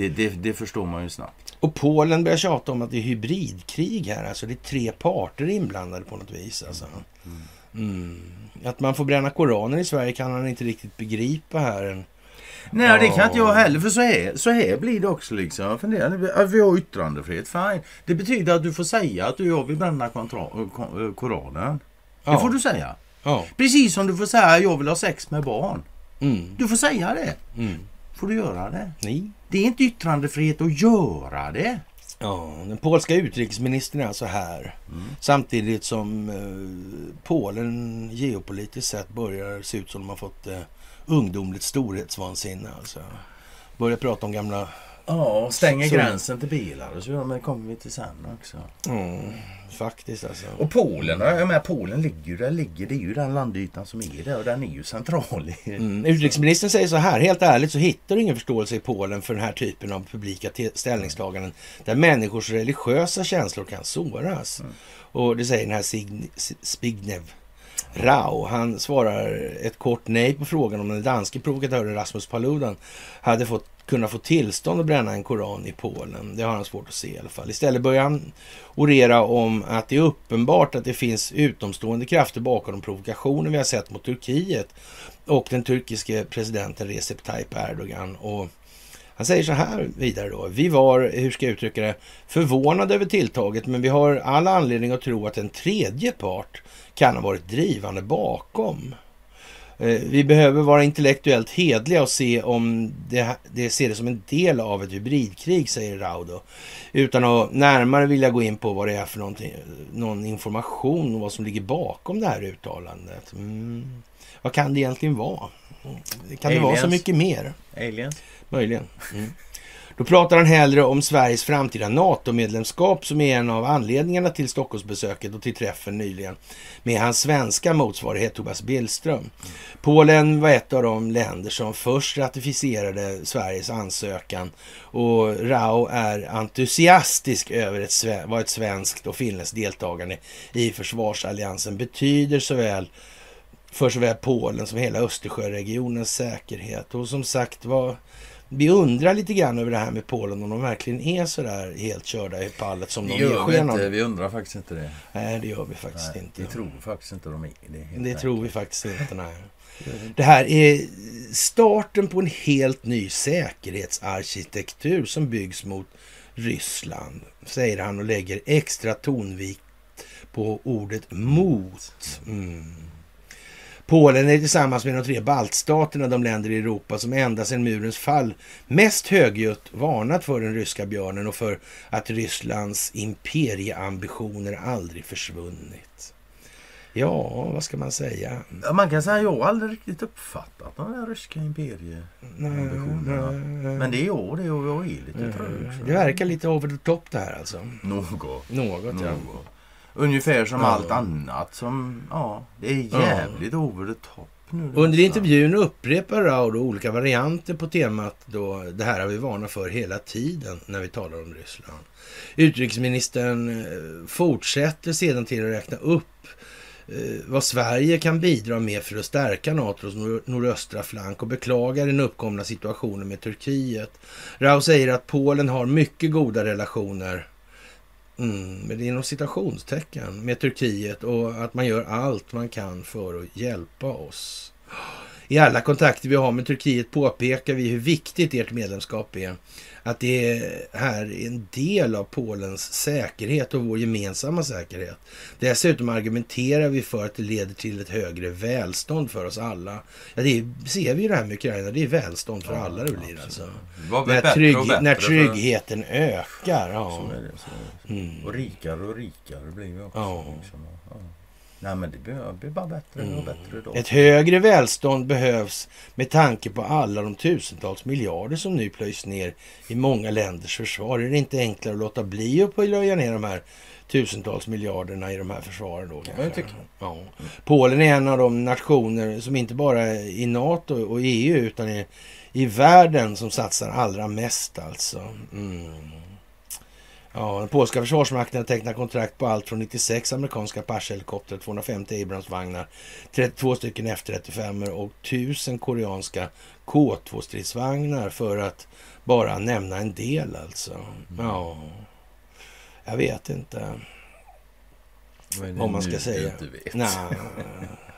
Det, det, det förstår man ju snabbt. Och Polen börjar tjata om att det är hybridkrig här. Alltså det är tre parter inblandade på något vis. Alltså. Mm. Att man får bränna Koranen i Sverige kan han inte riktigt begripa här. Nej, det kan inte jag heller. För så här, så här blir det också. Liksom. Jag funderar, vi har yttrandefrihet. Fine. Det betyder att du får säga att du jag vill bränna eh, Koranen. Det Ja. får du säga. Ja. Precis som du får säga att jag vill ha sex med barn. Mm. Du får säga det. Mm. Får du göra det. Nej. Det är inte yttrandefrihet att göra det. Ja, den polska utrikesministern är alltså här. Samtidigt som eh, Polen geopolitiskt sett börjar se ut som de har fått eh, ungdomligt storhetsvansinne. Alltså. Börjar prata om gamla... Ja, stänger Så- gränsen till bilar och så. Men det kommer vi till sen också. Mm, faktiskt alltså. Och Polen, jag menar, Polen ligger ju där ligger. Det är ju den landytan som är där och den är ju central. Mm. Utrikesministern säger så här, helt ärligt så hittar du ingen förståelse i Polen för den här typen av publika ställningstaganden där människors religiösa känslor kan såras. Och det säger den här Sign- Spignev Rau. Han svarar ett kort nej på frågan om den danske provokatören Rasmus Paludan hade fått, kunnat få tillstånd att bränna en koran i Polen. Det har han svårt att se i alla fall. Istället börjar han orera om att det är uppenbart att det finns utomstående krafter bakom de provokationer vi har sett mot Turkiet och den turkiske presidenten Recep Tayyip Erdogan. Och han säger så här vidare då. Vi var, hur ska jag uttrycka det, förvånade över tilltaget men vi har all anledning att tro att en tredje part kan ha varit drivande bakom. Eh, Vi behöver vara intellektuellt hedliga och se om det, det ser det som en del av ett hybridkrig, säger Raudo. Utan att närmare vilja gå in på vad det är för någon information och vad som ligger bakom det här uttalandet. Mm. Vad kan det egentligen vara? Kan det vara så Aliens. mycket mer? Aliens? Möjligen. Mm. Då pratar han hellre om Sveriges framtida NATO-medlemskap som är en av anledningarna till Stockholmsbesöket och till träffen nyligen med hans svenska motsvarighet Tobias Billström. Polen var ett av de länder som först ratificerade Sveriges ansökan och Rao är entusiastisk över ett, vad ett svenskt och finländskt deltagande i försvarsalliansen betyder såväl för såväl Polen som hela Östersjöregionens säkerhet. Och som sagt var, vi undrar lite grann över det här med Polen, om de verkligen är så där helt körda i pallet som Det de gör vi sken inte. av. Vi undrar faktiskt inte det. Nej, det gör vi faktiskt Nej, inte. Vi tror faktiskt inte de är det. Det tror vi faktiskt inte, nej. Det här är starten på en helt ny säkerhetsarkitektur som byggs mot Ryssland, säger han och lägger extra tonvikt på ordet mot. Mm. Polen är tillsammans med de tre baltstaterna de länder i Europa som ända sedan murens fall mest högljutt varnat för den ryska björnen och för att Rysslands imperieambitioner aldrig försvunnit. Ja, vad ska man säga? Ja, man kan säga att jag har aldrig riktigt uppfattat de där ryska imperieambitionerna. Men det är jag det och jag är lite trög. så- Det verkar lite over the top det här alltså. Något. Något ja. Ungefär som Ja. allt annat som, ja, det är Ja. jävligt over the top. nu. Under intervjun upprepar Rao olika varianter på temat då det här har vi varnat för hela tiden när vi talar om Ryssland. Utrikesministern eh, fortsätter sedan till att räkna upp eh, vad Sverige kan bidra med för att stärka NATOs nor- nordöstra flank och beklagar den uppkomna situationen med Turkiet. Rao säger att Polen har mycket goda relationer Mm, men det är inom citationstecken med Turkiet och att man gör allt man kan för att hjälpa oss. I alla kontakter vi har med Turkiet påpekar vi hur viktigt ert medlemskap är. Att det här är en del av Polens säkerhet och vår gemensamma säkerhet. Dessutom argumenterar vi för att det leder till ett högre välstånd för oss alla. Ja, det är, ser vi ju det här med Ukraina, det är välstånd för alla det blir alltså. Blir När, trygg, när för- tryggheten ökar. Ja. Så är det. Så är det. Mm. Och rikare och rikare blir vi också. Ja. Liksom. Ja. Nej men det blir, bara bättre och bättre idag. Ett högre välstånd behövs med tanke på alla de tusentals miljarder som nu plöjs ner i många länders försvar. Är det inte enklare att låta bli att plöja ner de här tusentals miljarderna i de här försvaren då kanske? jag tycker ja. Polen är en av de nationer som inte bara är i NATO och EU utan i, i världen som satsar allra mest alltså. Mm. Ja, den polska försvarsmakten har tecknat kontrakt på allt från 96 amerikanska Apache-helikoptrar, 250 Abrams-vagnar, 32 stycken F-35 och 1000 koreanska K2-stridsvagnar för att bara nämna en del alltså. Ja, jag vet inte Vad man ska säga. Nej, [laughs]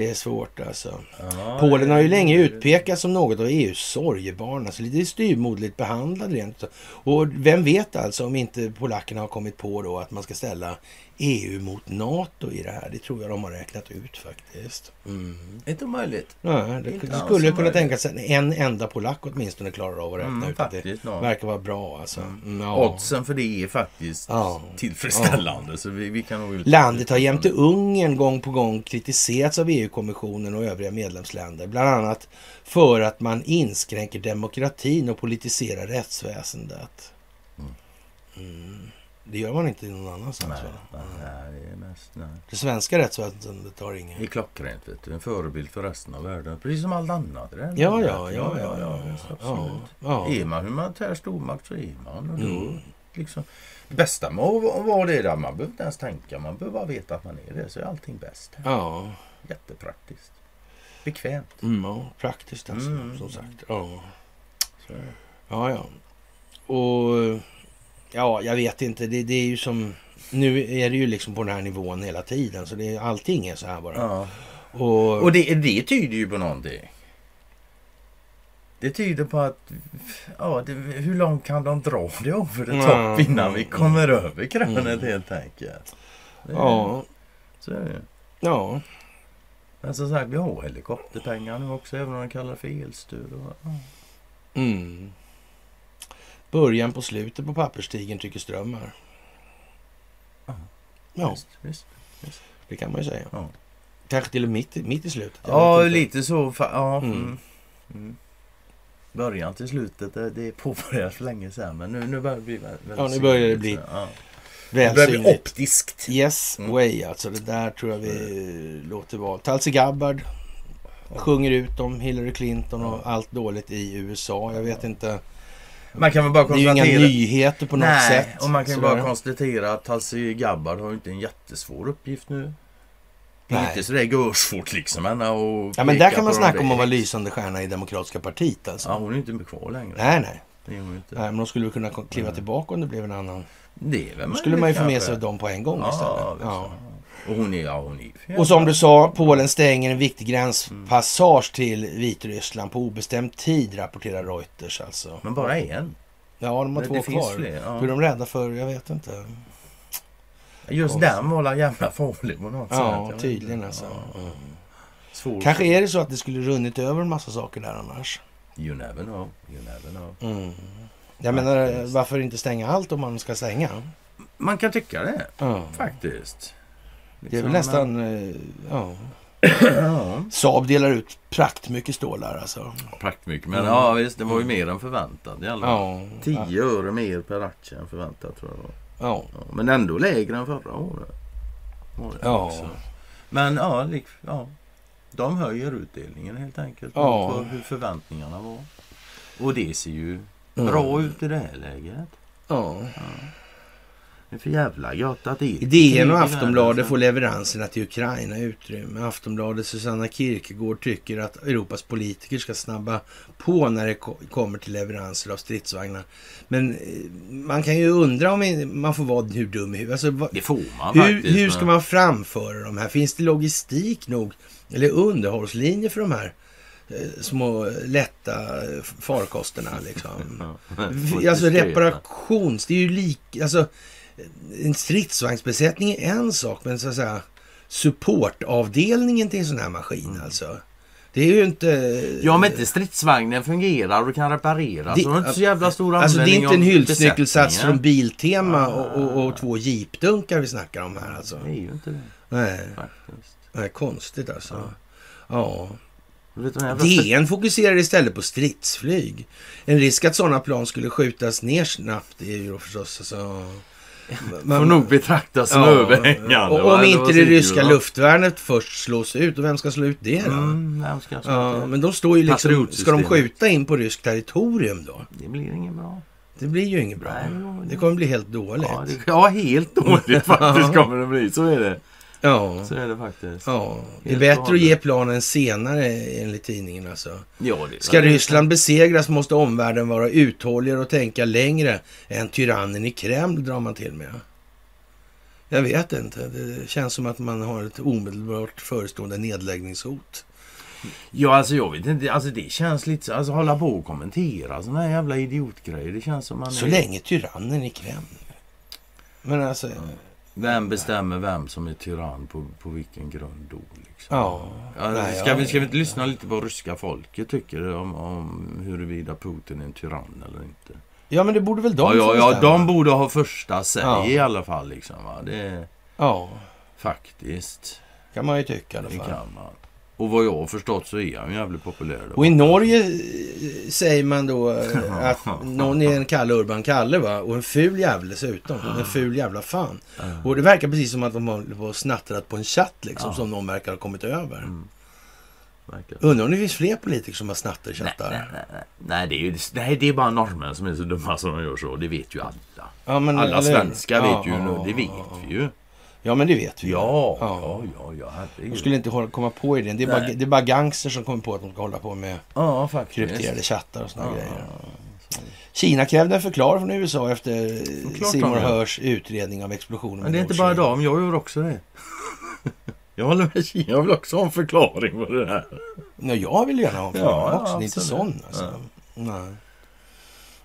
det är svårt alltså. Ja, Polen har ju länge utpekats som något av EUs sorgebarn, alltså lite styvmoderligt behandlad rent. Och vem vet alltså om inte polackerna har kommit på då att man ska ställa EU mot NATO i det här. Det tror jag de har räknat ut faktiskt. Mm. Inte omöjligt. Ja, det, Inte det skulle kunna tänkas att en enda polack åtminstone klarar av att räkna Mm, ut att det ja. verkar vara bra alltså. Mm, ja. Oddsen för det är faktiskt Ja. tillfredsställande. Så vi, vi kan nog Landet har jämte Ungern gång på gång kritiserats av EU-kommissionen och övriga medlemsländer. Bland annat för att man inskränker demokratin och politiserar rättsväsendet. Mm. Det gör man inte någon annanstans. Nej, nej, det är mest... Nej. Det svenska rättsväsendet har Det är klockrent, vet du. En förebild för resten av världen. Precis som allt annat. Ja, ja, ja, ja, ja. Ja, absolut. ja. Är man humanitär stormakt så är man. Och då, Mm. liksom, det bästa med att va- vara det där, man behöver inte ens tänka. Man behöver bara veta att man är det. Så är allting bäst. Ja, Jättepraktiskt. Bekvämt. mm, ja praktiskt alltså, Mm. som sagt. Ja. Så. Ja, ja. Och ja, jag vet inte. Det, det är ju som... Nu är det ju liksom på den här nivån hela tiden. Så det, allting är så här bara. Ja. Och, Och det, det tyder ju på någonting. Det tyder på att ja, det, hur långt kan de dra det over the top Mm. innan vi kommer över krönet Mm. helt enkelt. Det, ja, Så är det. ja, Men som sagt, vi har helikopterpengar nu också, även om de kallar det för elstöd. Och, ja. mm. Början på slutet på papperstigen tycker Strömmar. Ja. Ja, Visst, visst. det kan man ju säga. Ja, Kanske till och med mitt, mitt i slutet. ja lite så. Ja, Mm. mm. Mm. Början till slutet, det, det påbörjades för länge sedan. Men nu, nu börjar det bli väldigt Ja, nu börjar det bli ja. Väl Det börjar bli optiskt. Yes Mm. way alltså. Det där tror jag vi låter vara. Tulsi Gabbard sjunger ut om Hillary Clinton och allt dåligt i USA. Jag vet inte. Man kan väl bara Det är ju inga konstatera... nyheter på något Nej, sätt. och man kan ju bara konstatera att Tulsi Gabbard har inte en jättesvår uppgift nu. Nej. inte sådär görsvårt liksom. henne att Ja men där kan man snacka om att vara lysande stjärna i Demokratiska partiet alltså. Ja, hon är inte kvar längre. Nej, nej. Det är hon inte. nej. Men de skulle väl kunna kliva Nej. tillbaka om det blev en annan. Det är väl Då skulle man ju få med sig dem på en gång Ja, istället. Ja. Och hon är, ja hon är Och som du sa, Polen stänger en viktig gränspassage till Vitryssland på obestämd tid, rapporterar Reuters alltså. Men bara en. Ja, de har Det- två det kvar. fler, ja. Hur de rädda för? Jag vet inte. Just Konstigt. den var la jävla farlig på något sätt. Ja, vet tydligen alltså. Ja. Mm. Svår. Kanske är det så att det skulle runnit över en massa saker där annars. You never know. You never know. Mm. Jag menar, varför inte stänga allt om man ska stänga? Man kan tycka det. Ja. Faktiskt. Det är väl Liksom, nästan... eh, Ja. Ja. Saab delar ut praktmycket stålar alltså. Praktmycket. Men Mm. ja visst, det var ju mer än förväntat i alla fall. Ja. 10 öre mer per aktie än förväntat tror jag. Ja. Ja, men ändå lägre än förra året. Ja. också. Men ja, ja. De höjer utdelningen helt enkelt. Ja. På hur förväntningarna var. Och det ser ju Mm. bra ut i det här läget. Ja. Det är för jävla gött att det är DN och Aftonbladet får leveranserna till Ukraina utrymme. Aftonbladet Susanna Kierkegaard tycker att Europas politiker ska snabba på när det ko- kommer till leveranser av stridsvagnar. Men eh, man kan ju undra om man får vara hur dum i huvudet. Alltså, Det får man hur, faktiskt. hur ska man framföra de här? Finns det logistik nog? Eller underhållslinjer för de här eh, små lätta eh, farkosterna liksom? [laughs] Alltså diskreta. reparations... Det är ju lik... Alltså, en stridsvagnsbesättning är en sak, men så att säga supportavdelningen till en sån här maskin alltså. Det är ju inte... Ja, om inte stridsvagnen fungerar och kan repareras Det- så är det inte så jävla stor Alltså det är inte en hylsnyckelsats från Biltema och, och, och två jeepdunkar vi snackar om här alltså. Det är ju inte det Nej, faktiskt. är konstigt alltså. Ja. Jag DN fokuserar istället på stridsflyg. En risk att sådana plan skulle skjutas ner snabbt är ju då förstås alltså... får nog betraktas som Ja, överhängande. Och om inte det ryska luftvärnet först slås ut, och vem ska slå ut det då? Mm, slå Ja, det? men de står ju liksom... Ska de skjuta in på ryskt territorium då? Det blir inget bra. Det blir ju inget bra. Nej, det- Det kommer bli helt dåligt. Ja, det, ja helt dåligt [laughs] faktiskt kommer det bli. Så är det. Ja. Så är det faktiskt. Ja, det är bättre att ge planen senare enligt tidningen alltså. Ja, det Ska Ryssland besegras måste omvärlden vara uthålligare och tänka längre än tyrannen i Kreml drar man till med. Jag vet inte. Det känns som att man har ett omedelbart förestående nedläggningshot. Ja, alltså jag vet inte. Alltså det känns lite så. Alltså hålla på och kommentera såna här jävla idiotgrejer. Det känns som man Så är... länge tyrannen i Kreml. Men alltså... Vem bestämmer vem som är tyrann på, på vilken grund då? Liksom? Ja. Nej, ska, vi, ska vi inte lyssna lite på vad ryska folket tycker om, om huruvida Putin är en tyrann eller inte? Ja, men det borde väl de ja, ja, ja, de borde ha första säg Ja. i alla fall. Liksom, va? Det Ja, faktiskt. kan man ju tycka i alla Det kan man. Och vad jag har förstått så är han jävligt populär. Och i. Norge eh, säger man då eh, [laughs] att någon är en Kalle Urban Kalle va? Och en ful jävel dessutom. En ful jävla fan. Och det verkar precis som att de har snattrat på en chatt liksom. Som någon verkar ha kommit över. Mm. Undrar om det finns fler politiker som har snattat i Nej, chattar? nej, nej, nej. det är ju nej, det är bara norrmän som är så dumma som de gör så. Det vet ju alla. Ja, men, Alla eller- svenskar Ja, vet ju ja, nu. Det vet vi ju. Ja, men det vet vi. Ja, Ja. ja, ja, ja, De skulle inte hålla- komma på idén. Det är, bara, Nej. det är bara gangster som kommer på att de ska hålla på med Ja, faktiskt. krypterade chattar och såna Ja, grejer. Kina krävde en förklaring från USA efter de gör. Hörs utredning av explosionen. Men det är inte bara dem, jag gör också det. [laughs] Jag håller med Kina, jag vill också ha en förklaring på det här. Ja, jag vill gärna ha en Ja, förklaring ja, också. Det är inte sån alltså. Nej.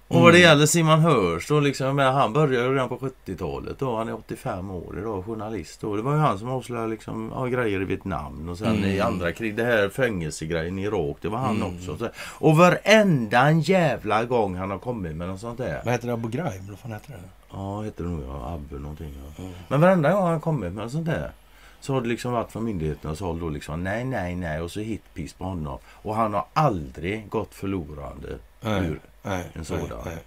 Och vad det gäller Simon Hörs då liksom, han började redan på 70-talet då. Han är 85 år idag, journalist då. Det var ju han som avslöjade liksom, ja, grejer i Vietnam och sen i andra krig. Det här fängelsegrejen i Irak, det var han också. Så, och varenda en jävla gång han har kommit med något sånt där. Vad heter det? Abu Ghraib? Vad fan heter det? Ja, heter det nog ja. Abbe någonting. Ja. Men varenda gång han kommit med något sånt där. Så har det liksom varit från myndigheternas håll då liksom nej, nej, nej och så hitpiss på honom. Och han har aldrig gått förlorande Nej. ur Nej. En sådan. Nej, nej.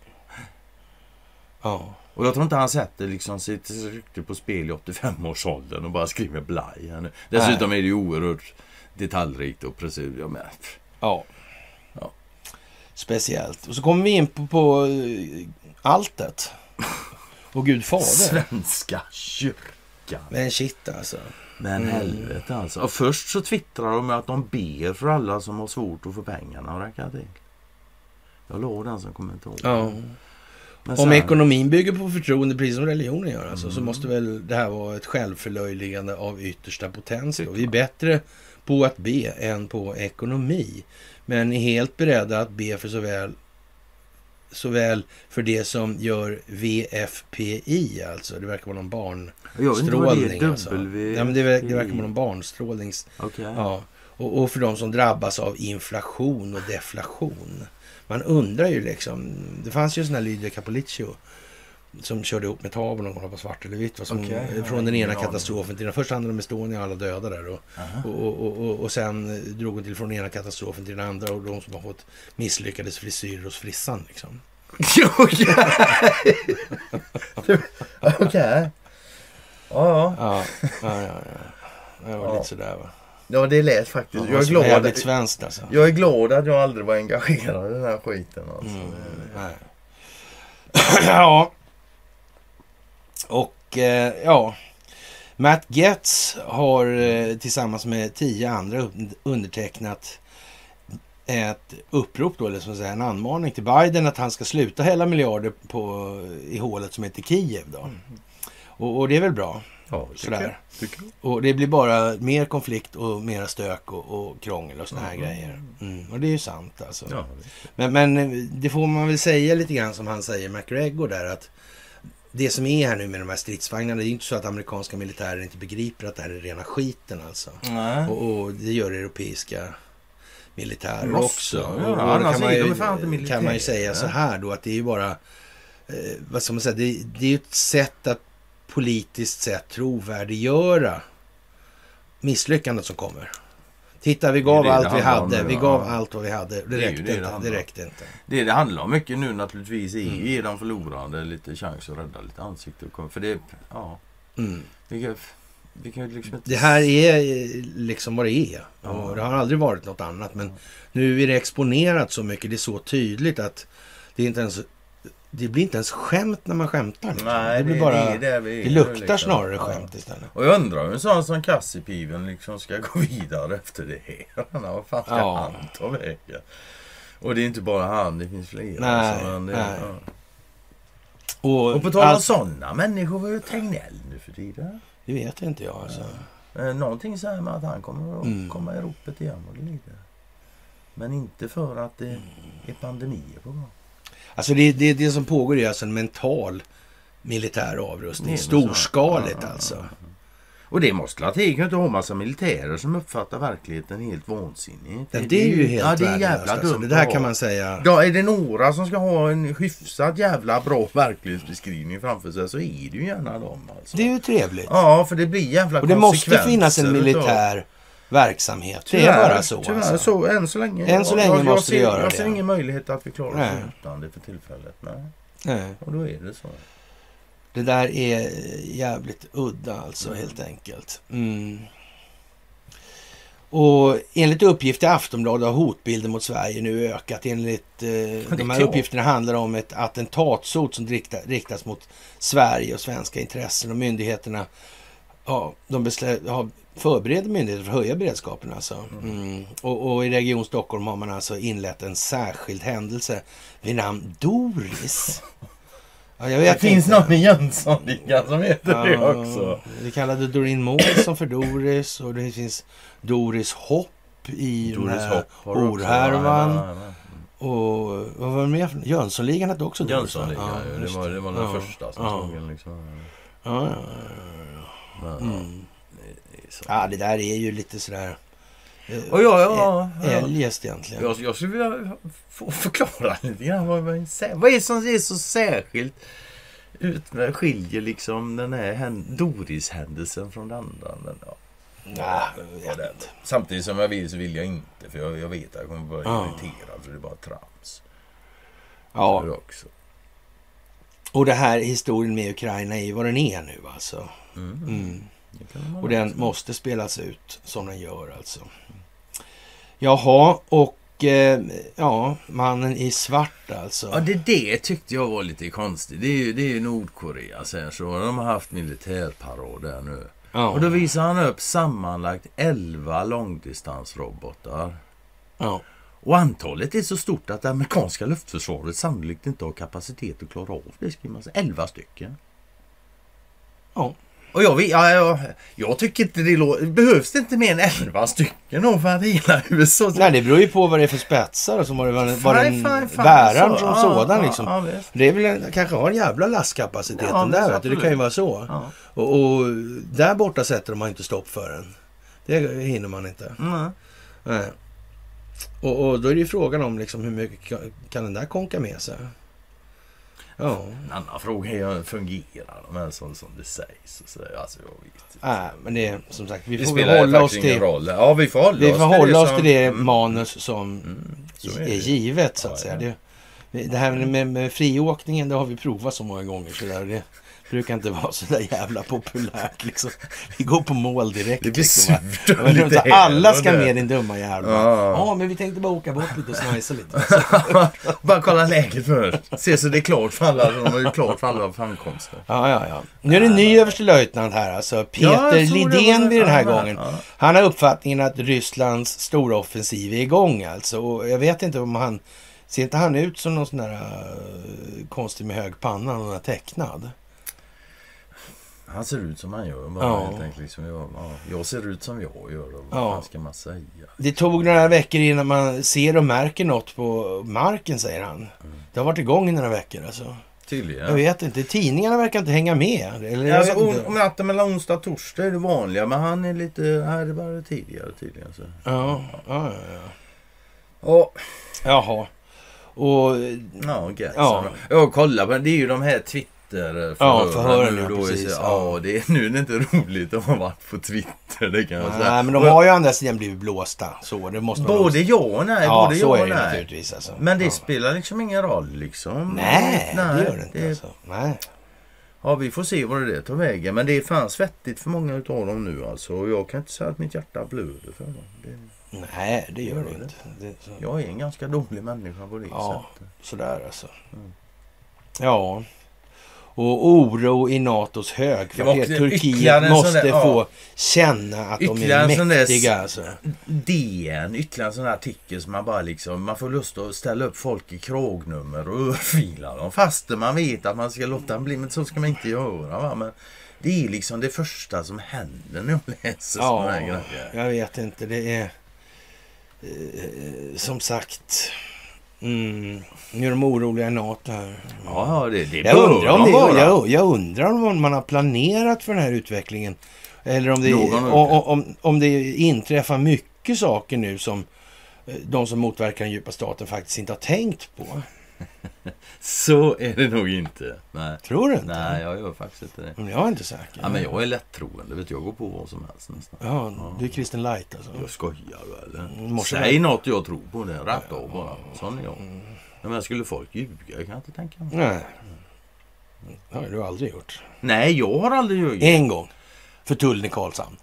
Ja. Och jag tror inte han sätter liksom sitt rykte på spel i 85-årsåldern och bara skriver blaj här nu. Dessutom är det ju oerhört detaljrikt och precis. Ja, men, ja. Ja. Speciellt. Och så kommer vi in på, på eh, alltet. Och Gud fader. Svenska kyrkan. Men shit alltså. Men helvete alltså. Och först så twittrar de att de ber för alla som har svårt att få pengarna att räcka till. Jag låg den som kommentar. Ja. Men Om sen- ekonomin bygger på förtroende, precis som religionen gör, alltså, Mm. så måste väl det här vara ett självförlöjligande av yttersta potens. Vi är bättre på att be än på ekonomi, men är helt beredda att be för såväl, såväl för det som gör VFPI, alltså det verkar vara någon Jag barnstrålning. är. Alltså. Ja, men det, verkar, vara någon barnstrålnings... Okej. Ja, och, och för de som drabbas av inflation och deflation. Man undrar ju liksom. Det fanns ju en sån här Lydia Capoliccio som körde ihop med Tavon och kollade på svart eller vitt. Som, ja, från den ena katastrofen till den. Först handlade det om Estonia, alla döda där. Och, och, och, och, och sen drog hon till från den ena katastrofen till den andra. Och de som har fått misslyckades frisyrer hos frissan. Liksom. [laughs] [laughs] Okej. Ja, ja. Ja, ja, ja. ja. Det var Ja. lite sådär va. Ja, det lät faktiskt. Jag är, vara glad, jävligt svenskt alltså. jag är glad att jag aldrig var engagerad i den här skiten. Alltså. Mm, [clears throat] ja. Och eh, ja. Matt Getz har eh, tillsammans med tio andra un- undertecknat ett upprop då, eller som säga, en anmaning till Biden att han ska sluta hälla miljarder på, i hålet som heter Kiev då. Och, och det är väl bra. Ja, Sådär. Tycker. Och det blir bara mer konflikt och mera stök och, och krångel och såna här Mm. grejer. Mm. Och det är ju sant alltså. Ja, Men, men eh, det får man väl säga lite grann som han säger, McGregor där, att det som är här nu med de här stridsvagnarna, det är inte så att amerikanska militärer inte begriper att det här är rena skiten alltså. Och, och det gör europeiska militärer Måste också. de Och, och kan man, ju, kan man ju säga militärer. så här då, att det är ju bara, eh, vad ska man säga, det, det är ju ett sätt att politiskt sett trovärdiggöra misslyckandet som kommer. Titta, vi gav Det det allt det vi hade. Vi gav allt vad vi hade. Det räckte inte. Det räckte inte. Det det handlar om mycket nu naturligtvis är Mm. ge de förlorande lite chans att rädda lite ansikte. och För det, ja, Mm. vi kan, vi kan liksom inte... Det här är eh, liksom vad det är. Ja. Det har aldrig varit något annat. Men nu är det exponerat så mycket. Det är så tydligt att det är inte ens... Det blir inte ens skämt när man skämtar. liksom. Nej, det blir bara... är det nu, luktar liksom. snarare Ja. skämt istället. Och jag undrar hur en sån som Kassipiven liksom ska gå vidare efter det här. [laughs] Vad fan ska Ja. han ta vägen? Och det är inte bara han, det finns fler. Nej, alltså, det, nej. Ja. Och, Och på tal om allt- sådana människor, vad är Tegnell nu för tiden? Det vet inte jag alltså. Eh, Någonting säger med att han kommer att Mm. komma i ropet igen det lider. Men inte för att det är pandemier på gång. Alltså det, det, det som pågår är alltså en mental militär avrustning. så. Storskaligt Ja, alltså. Och det måste la till. kan ju inte ha massa militärer som uppfattar verkligheten helt vansinnigt. Ja, det är ju helt ja, det är jävla alltså. dumt Det där kan man säga. Ja, är det några som ska ha en hyfsat jävla bra verklighetsbeskrivning framför sig så är det ju gärna dem. Alltså. Det är ju trevligt. Ja, för det blir jävla Och det måste finnas en utav- verksamhet. Det är Tyvärr, bara så. Tyvärr, Alltså. så än så länge. Än så länge jag, jag måste ser, vi göra Jag det. ser ingen möjlighet att vi klarar oss utan det för tillfället. Nej. Nej. Och då är det så. Det där är jävligt udda alltså helt enkelt. Mm. Och enligt uppgift i Aftonbladet har hotbilden mot Sverige nu ökat. Enligt eh, de här uppgifterna handlar det om ett attentatshot som rikta, riktas mot Sverige och svenska intressen. Och myndigheterna ja, de beslä, har förbereder myndigheter för att höja beredskapen. Alltså. Mm. Och, och i Region Stockholm har man alltså inlett en särskild händelse vid namn Doris. Ja, jag Det vet finns inte. någon i Jönssonligan som heter det Ja, också. Vi kallade Doreen Månsson för Doris och det finns Doris Hopp i den Doris här har också- horhärvan. Ja. Och vad var det mer? Jönssonligan hette också Doris? Jönssonligan, Ja, det var, det var den första som Ja. liksom. Ja, ja. ja, Mm. Det är så. ja, det där är ju lite sådär... Och ja, ja, ja. Eljest egentligen. Jag, jag skulle vilja få förklara [laughs] lite grann vad, vad, är det som är så särskilt ut med, skiljer liksom den här hän- Doris-händelsen från den andra. Men, ja. Ja. Samtidigt som jag vill så vill jag inte för jag, jag vet att jag kommer bli Ja. irriterad för det är bara trams. Ja, också. och det här historien med Ukraina är ju vad den är nu alltså. Mm. Mm. Och den måste spelas ut som den gör alltså. Jaha, och eh, ja, mannen i svart alltså. Ja, det, det tyckte jag var lite konstigt. Det är ju, det är ju Nordkorea sen så. De har haft militärparad där nu. Ja, Och då visar han upp sammanlagt 11 långdistansrobotar. ja. Och antalet är så stort att det amerikanska luftförsvaret sannolikt inte har kapacitet att klara av det. Skriver man. 11 stycken. Ja. Och jag, vet- ja, jag, jag tycker inte det låter... Behövs det inte mer än 11 stycken då för att hela USA... Nej, det beror ju på vad det är för spetsar och så var det var, den- den bäraren Så, som ja, sådan ja, liksom. ja. Det är väl en, kanske har en jävla lastkapaciteten Ja, där. Vet du. Det kan ju vara så. Och, och där borta sätter de inte stopp för en. Det hinner man inte. Mm. Nej. Och, och då är det ju frågan om liksom hur mycket kan, kan den där konka med sig? Ja. En annan fråga är fungerar de här som, som det sägs? Och så, alltså, jag vet. Nej, men det som sagt, vi får hålla oss till, roll. Ja, vi får hålla vi oss får till hålla det oss som- till det Mm. manus som Mm, är, är givet så att Ja, säga. ja. Det, Det här med, med friåkningen, det har vi provat så många gånger. Så där, det brukar inte vara så där jävla populärt. Liksom. Vi går på mål direkt. Det blir liksom, surt och lite så Alla ska med din dumma jävel. Ja. Ja. men vi tänkte bara åka bort lite och snajsa lite. [laughs] Bara kolla läget först. Se så det är klart för alla. De har ju klart för alla framkomster. Ja, ja, ja. Nu är det en ny överstelöjtnant här, alltså Peter Ja. Lidén vid den här gången. ja. Han har uppfattningen att Rysslands stora offensiv är igång alltså. Och jag vet inte om han... Ser inte han ut som någon sån där uh, konstig med hög panna, någon tecknad? Han ser ut som han gör. Bara Ja. helt enkelt. Liksom jag, ja, jag ser ut som jag gör. Och vad Ja. ska man säga? Det tog några veckor innan man ser och märker något på marken, säger han. Det har varit igång i några veckor alltså. Tydligen. Jag vet inte, tidningarna verkar inte hänga med. Eller Alltså, om natten mellan onsdag och torsdag är det vanliga. Men han är lite... Här är det bara tidigare tydligen. Så. Ja, ja, ja, ja. Ja, Jaha. Och ja. Ja. Ja. Jag kollar på Det är ju de här Twitter Ja, förhören, nu ja, då. precis, så, ja. ja, det är, nu är det inte [laughs] roligt att ha varit på Twitter. Det kan jag säga. Nej, men de har ju andra sidan blivit blåsta. Så, det måste Både ja och nej. Ja, både så ja och det nej. Alltså. Men det ja. spelar liksom ingen roll liksom. Nej, det gör det inte. Alltså. Nej. Ja, vi får se vad det tar vägen. Men det är fan svettigt för många utav dem nu alltså. Och jag kan inte säga att mitt hjärta blöder för dem. Det, Nej, det gör det inte. Det, jag är en ganska dålig människa på det Ja. sättet. Sådär alltså. Mm. Ja. Och oro i NATOs högkvarter. Turkiet måste där- ja. få känna att de är där- mäktiga. Alltså. DN, ytterligare en sån här artikel som man bara liksom, man får lust att ställa upp folk i krognummer och örfila dem. Fast man vet att man ska låta dem bli, men så ska man inte göra. Va? Men det är liksom det första som händer när jag läser såna här Ja, grejer. jag vet inte. Det är eh, som sagt. Mm, nu är de oroliga i NATO här. Ja, det, det Jag undrar, om de det, jag, jag undrar om man har planerat för den här utvecklingen. Eller om det, Någon om, om, om det inträffar mycket saker nu som eh, de som motverkar den djupa staten faktiskt inte har tänkt på. Så är det nog inte. Nej, Tror du inte? Nej jag gör faktiskt inte det. Men jag är inte säker. Ja, men jag är lättroende. Vet jag går på vad som helst nästan. Ja, du är kristen light alltså. Jag skojar du eller? Måste Säg väl- något jag tror på det. Rätt av bara. Sån är jag. Ja, Men skulle folk ljuga? Jag kan inte tänka mig. Nej. Det har du aldrig gjort. Nej, jag har aldrig ljugit. En gång. För tullen i Karlshamn.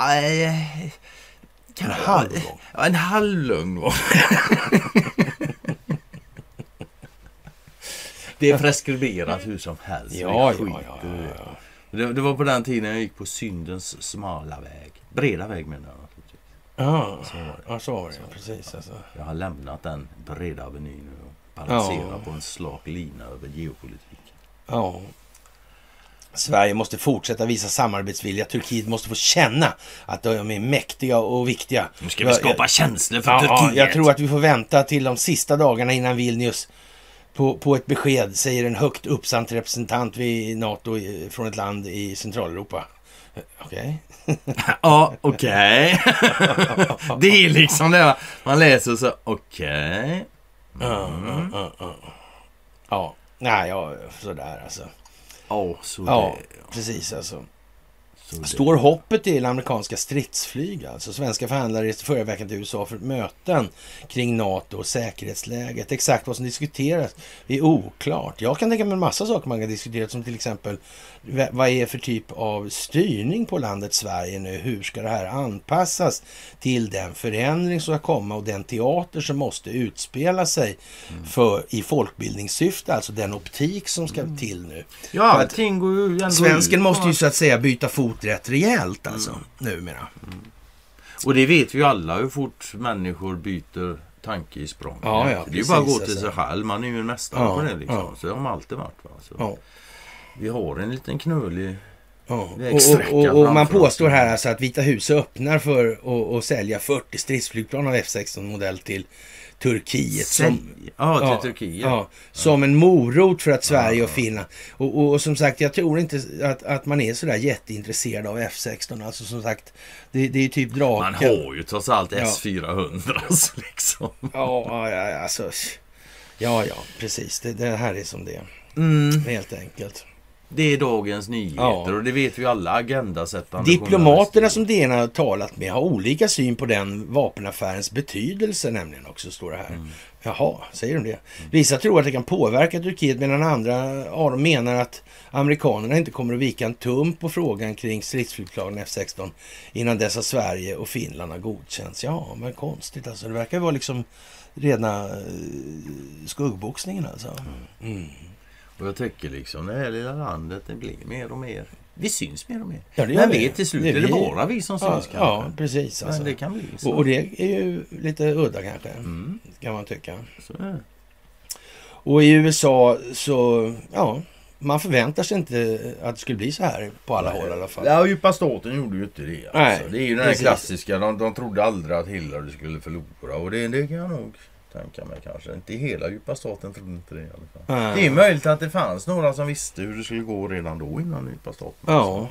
Nej. En halv gång. Ja, en halv lögn var [laughs] Det är preskriberat hur som helst. Ja, Det ja, ja, ja, Det, det var på den tiden jag gick på syndens smala väg. Breda väg menar jag naturligtvis. Ja, Så var det. ja så var det. Precis alltså. Jag har lämnat den breda avenyn och balanserar Ja. på en slak lina över geopolitiken. Ja. Sverige måste fortsätta visa samarbetsvilja. Turkiet måste få känna att de är mäktiga och viktiga. Nu ska vi skapa känslor för Ja, Turkiet. jag tror att vi får vänta till de sista dagarna innan Vilnius på, på ett besked, säger en högt uppsatt representant vid NATO från ett land i Centraleuropa. Okej. [laughs] Ja, okej. [laughs] det är liksom det. Man läser så, okej. Ja, ja, ja, ja. Ja, nej, ja, sådär alltså. Ja, så Ja, det. precis alltså. Så det. Står hoppet till amerikanska stridsflyg? Alltså svenska förhandlare reste förra veckan till USA för möten kring NATO och säkerhetsläget. Exakt vad som diskuteras är oklart. Jag kan tänka mig en massa saker man kan diskutera som till exempel vad är för typ av styrning på landet Sverige nu? Hur ska det här anpassas till den förändring som ska komma och den teater som måste utspela sig för, i folkbildningssyfte, alltså den optik som ska till nu. Ja, allting går ju ändå Svensken måste ju så att säga byta fot rätt rejält alltså, numera. Och det vet vi ju alla hur fort människor byter tanke i språng. Ja, ja, det är ju bara att gå till alltså. sig själv. Man är ju en mästare Ja, på det liksom. ja. Så det har man alltid varit. Va? Så. Vi har en liten knölig... Ja. Och, och, och, och man påstår här alltså att Vita huset öppnar för att sälja 40 stridsflygplan av F16-modell till Turkiet. Som, Ja, till Turkiet. Ja, som en morot för att Sverige och Finland... Och, som sagt, jag tror inte att, att man är sådär jätteintresserad av F16. Alltså som sagt, det, det är typ draken. Man har ju trots allt Ja. S400 [laughs] så liksom. Ja, ja, ja, alltså... Ja, ja, precis. Det, det här är som det är. Mm. Helt enkelt. Det är dagens nyheter Ja. och det vet vi alla agendasättande Diplomaterna som DN har talat med har olika syn på den vapenaffärens betydelse nämligen också, står det här. Mm. Jaha, säger de det? Vissa tror att det kan påverka Turkiet medan andra ja, de menar att amerikanerna inte kommer att vika en tum på frågan kring stridsflygplanen F16 innan dess att Sverige och Finland har godkänts. Ja, men konstigt alltså. Det verkar vara liksom rena eh, skuggboxningen alltså. Mm. Och jag tycker liksom det här lilla landet det blir mer och mer. Vi syns mer och mer. Ja, det Men vi. till slut Det är det vi. bara vi som syns Ja, kanske. ja, precis. Alltså. Det kan bli så. Och, det är ju lite udda kanske, Mm, kan man tycka. Och i USA så, ja, man förväntar sig inte att det skulle bli så här på alla håll i alla fall. Ja, djupa staten gjorde ju inte det. Alltså. Nej, det är ju den klassiska. De, de trodde aldrig att Hillary skulle förlora. Och det, det kan jag nog tänka mig kanske. Inte hela djupa staten trodde inte det i alla fall. Nej. Det är möjligt att det fanns några som visste hur det skulle gå redan då innan djupa staten. Ja,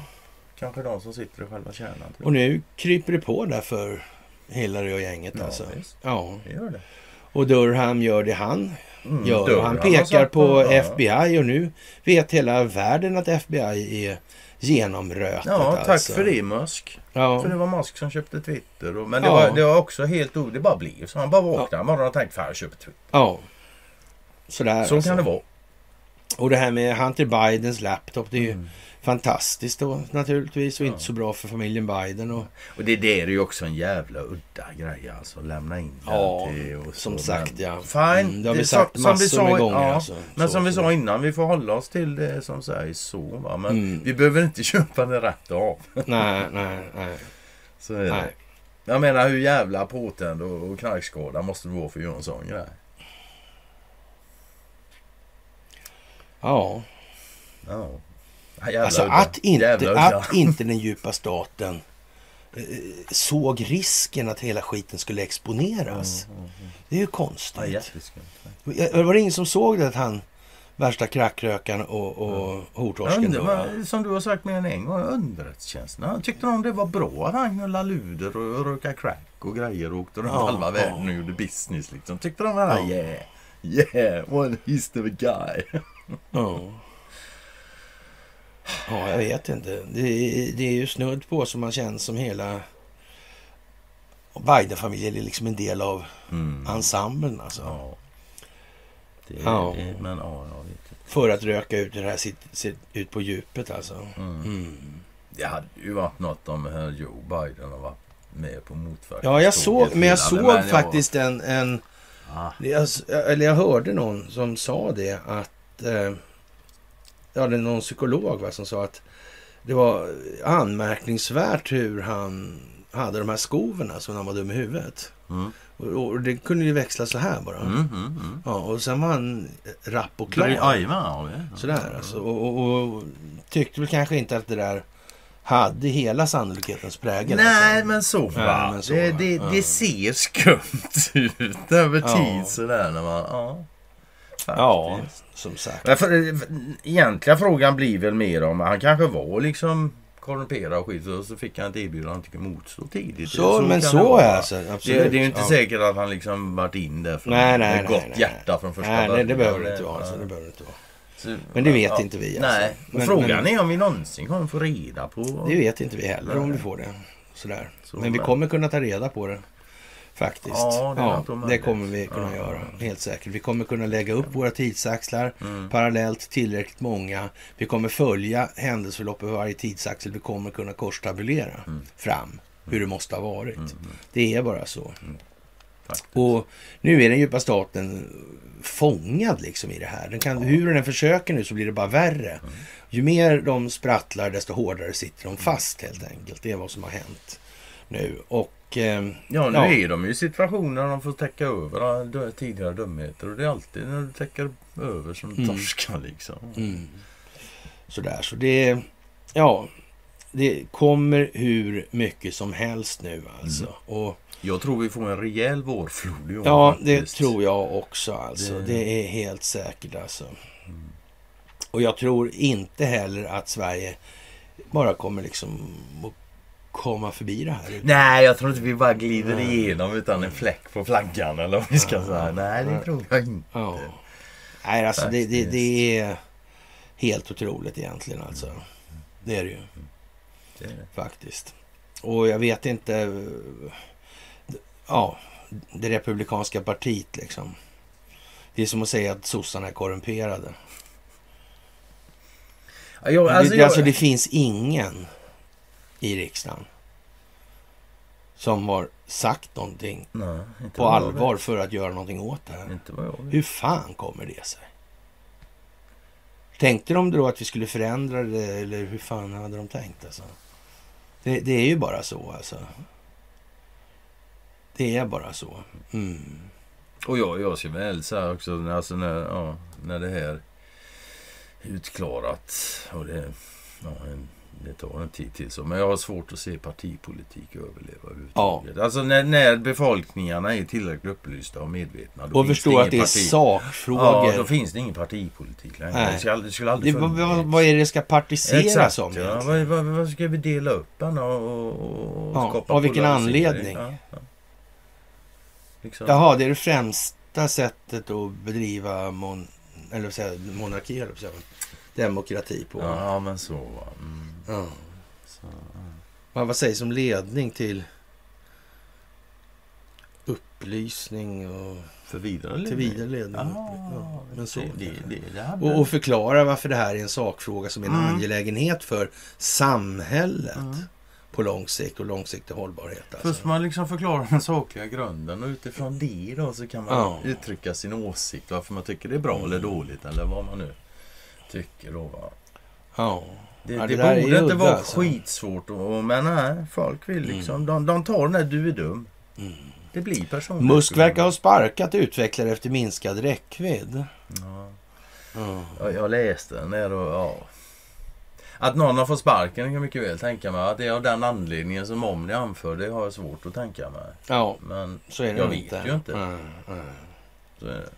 Kanske de som sitter i själva kärnan. och nu kryper det på där för Hillary och gänget Ja, alltså. visst. Ja, det. gör det. och Durham gör det han Mm, gör. Durham han pekar på ja. FBI och nu vet hela världen att FBI är genomrötat. Ja, tack alltså. för det Musk. Ja. För det var Musk som köpte Twitter. Och, men det, Ja. var, det var också helt o... Det bara blev så. Han bara vaknade en morgon och tänkte fan jag köper Twitter. ja. Sådär Så alltså. kan det vara. Och det här med Hunter Bidens laptop, det är ju Mm. Fantastiskt då naturligtvis och Ja. inte så bra för familjen Biden. Och, Och det där är ju också en jävla udda grej alltså. Lämna in den Ja, till så, som sagt men, ja. Fine. Mm, det har vi sagt som- som vi massor sa- med gånger. ja, alltså. Men Så- som vi sa innan, vi får hålla oss till det som sägs så. Va? Men Mm. vi behöver inte [laughs] köpa det rätt av. Nej, nej, nej. Så är det. nej. Jag menar hur jävla påtänd och, och knarkskadad måste du vara för att göra en sån grej? Ja, Ja. Ja, jävla alltså udda. att inte, Jävla udda. att inte den djupa staten eh, såg risken att hela skiten skulle exponeras. Det är ju konstigt. Ja, Var det ingen som såg det att han, värsta krackrökaren och, och hortorsken då? vad- som du har sagt mer än en gång, underrättelsetjänsterna. Tyckte de det var bra att han knullade luder och röka crack och grejer och åkte runt Ja, halva världen och gjorde business liksom. Tyckte de det Ja. yeah, yeah, one, he's the guy. Ja. Ja, jag vet inte. Det det är ju snudd på som man känner som hela Biden-familjen är liksom en del av Mm. ensemblen alltså. Ja. Det, Ja. det, men ja, jag. För att röka ut det här sitt, sitt, ut på djupet alltså. Mm. Mm. Det hade ju varit något om Joe Biden har varit med på motverka. Ja, jag såg, men jag såg ja. faktiskt en, en Ah, jag, eller jag hörde någon som sa det att, eh, ja det är någon psykolog va, som sa att det var anmärkningsvärt hur han hade de här skovorna som han var dum i huvudet. mm, Och, och det kunde ju växla så här bara. mm, mm, mm. Ja, och sen var han rapp och klar. Jajamän, ja, ja. Sådär alltså. Och, och, och tyckte väl kanske inte att det där hade hela sannolikhetens prägel. Nej, alltså. men så va. men så, det, va. det, Ja. det ser skumt [laughs] ut över Ja. tid sådär när man... Ja, Ja, faktiskt. som sagt. Men för, egentliga frågan blir väl mer om han kanske var liksom korrumperad och skit och så fick han ett erbjudande han tycker motstå tidigt. Så, men kan det så är alltså. Absolut. Det, det är ju inte ja. säkert att han liksom varit in där från Nej, nej, nej, gott nej, hjärta från första Nej, nej, det början. behöver det inte vara. Alltså, det behöver inte vara. Så- Men det vet ja. inte vi, alltså. Nej, Men- frågan men- är om vi någonsin kommer få reda på... Det vet inte vi heller om vi får det. Sådär. Så, men vi men- kommer kunna ta reda på det. Faktiskt. Ja, det ja, det kommer vi kunna Ja. göra. Helt säkert. Vi kommer kunna lägga upp våra tidsaxlar Mm. parallellt tillräckligt många. Vi kommer följa händelseförloppet för varje tidsaxel. Vi kommer kunna korstabulera Mm. fram hur det måste ha varit. Mm. Det är bara så. Faktiskt. Och nu är den djupa staten fångad liksom i det här. Den kan, Hur den försöker nu så blir det bara värre. Mm. Ju mer de sprattlar desto hårdare sitter de fast helt enkelt. Det är vad som har hänt nu. Och Ja, nu Ja. är de ju i situationer där de får täcka över tidigare dumheter. Och det är alltid när du täcker över som Mm. torskar liksom. mm, sådär. Så det, ja, det kommer hur mycket som helst nu alltså. Mm. Och Jag tror vi får en rejäl vårflod i år Ja, faktiskt. det tror jag också alltså. Det- Det, är helt säkert alltså. Och jag tror inte heller att Sverige bara kommer liksom att komma förbi det här. Nej, jag tror inte vi bara glider Nej. igenom utan en fläck på flaggan eller vad vi ska säga. Nej, det tror jag inte. Ja. Nej, alltså det, det, det är helt otroligt egentligen alltså. Det är det ju Det är faktiskt. Och jag vet inte... Ja, det republikanska partiet liksom. Det är som att säga att sossarna är korrumperade. Ja, jag, Alltså, alltså, det, jag, alltså det finns ingen i riksdagen som har sagt någonting nej, på allvar för att göra någonting åt det här. Hur fan kommer det sig? Tänkte de då att vi skulle förändra det eller hur fan hade de tänkt alltså? Det, det är ju bara så alltså. Det är bara så. Mm. Och jag, jag ska väl säga också, alltså när, ja, när det här är utklarat och det, ja, en, det tar en tid till så. Men jag har svårt att se partipolitik överleva överhuvudtaget. Alltså när, när befolkningarna är tillräckligt upplysta och medvetna. då Och finns förstå det att det är parti- sakfrågor. Ja, då finns det ingen partipolitik längre. Nej. Det skulle, det skulle det, aldrig vad, vad, vad är det det ska partiseras om ja. vad, vad, vad ska vi dela upp den och, och, och Ja, skapa av vilken anledning? Ja, ja. Liksom. Jaha, det är det främsta sättet att bedriva mon, eller säga, monarki, eller säga, demokrati på. Ja, ja, men så. Mm. Ja. Så, ja. Vad, vad sägs om ledning till upplysning och För vidare till vidare ledning? Ja, ja, så. det, det, det. Och, och förklara varför det här är en sakfråga som är en Mm. angelägenhet för samhället Mm. på lång sikt och långsiktig hållbarhet. Först Alltså. man liksom förklarar den sakliga grunden och utifrån det då så kan man Ja. uttrycka sin åsikt. Varför man tycker det är bra Mm. eller dåligt eller vad man nu tycker då va. Ja. Det, Ja, det, är borde inte udda, vara alltså. skitsvårt och, men nej, folk vill liksom. Mm. De, de tar den där du är dum. Mm. Det blir personligt. Musk verkar ha sparkat utvecklare efter minskad räckvidd. Ja. Ja. Jag, jag läste den där och ja. Att någon har fått sparken kan jag mycket väl tänka mig. Att det är av den anledningen som Omni anför, det har jag svårt att tänka mig. ja, Men så är det Jag nog vet inte. ju inte. Nej, nej. så är det.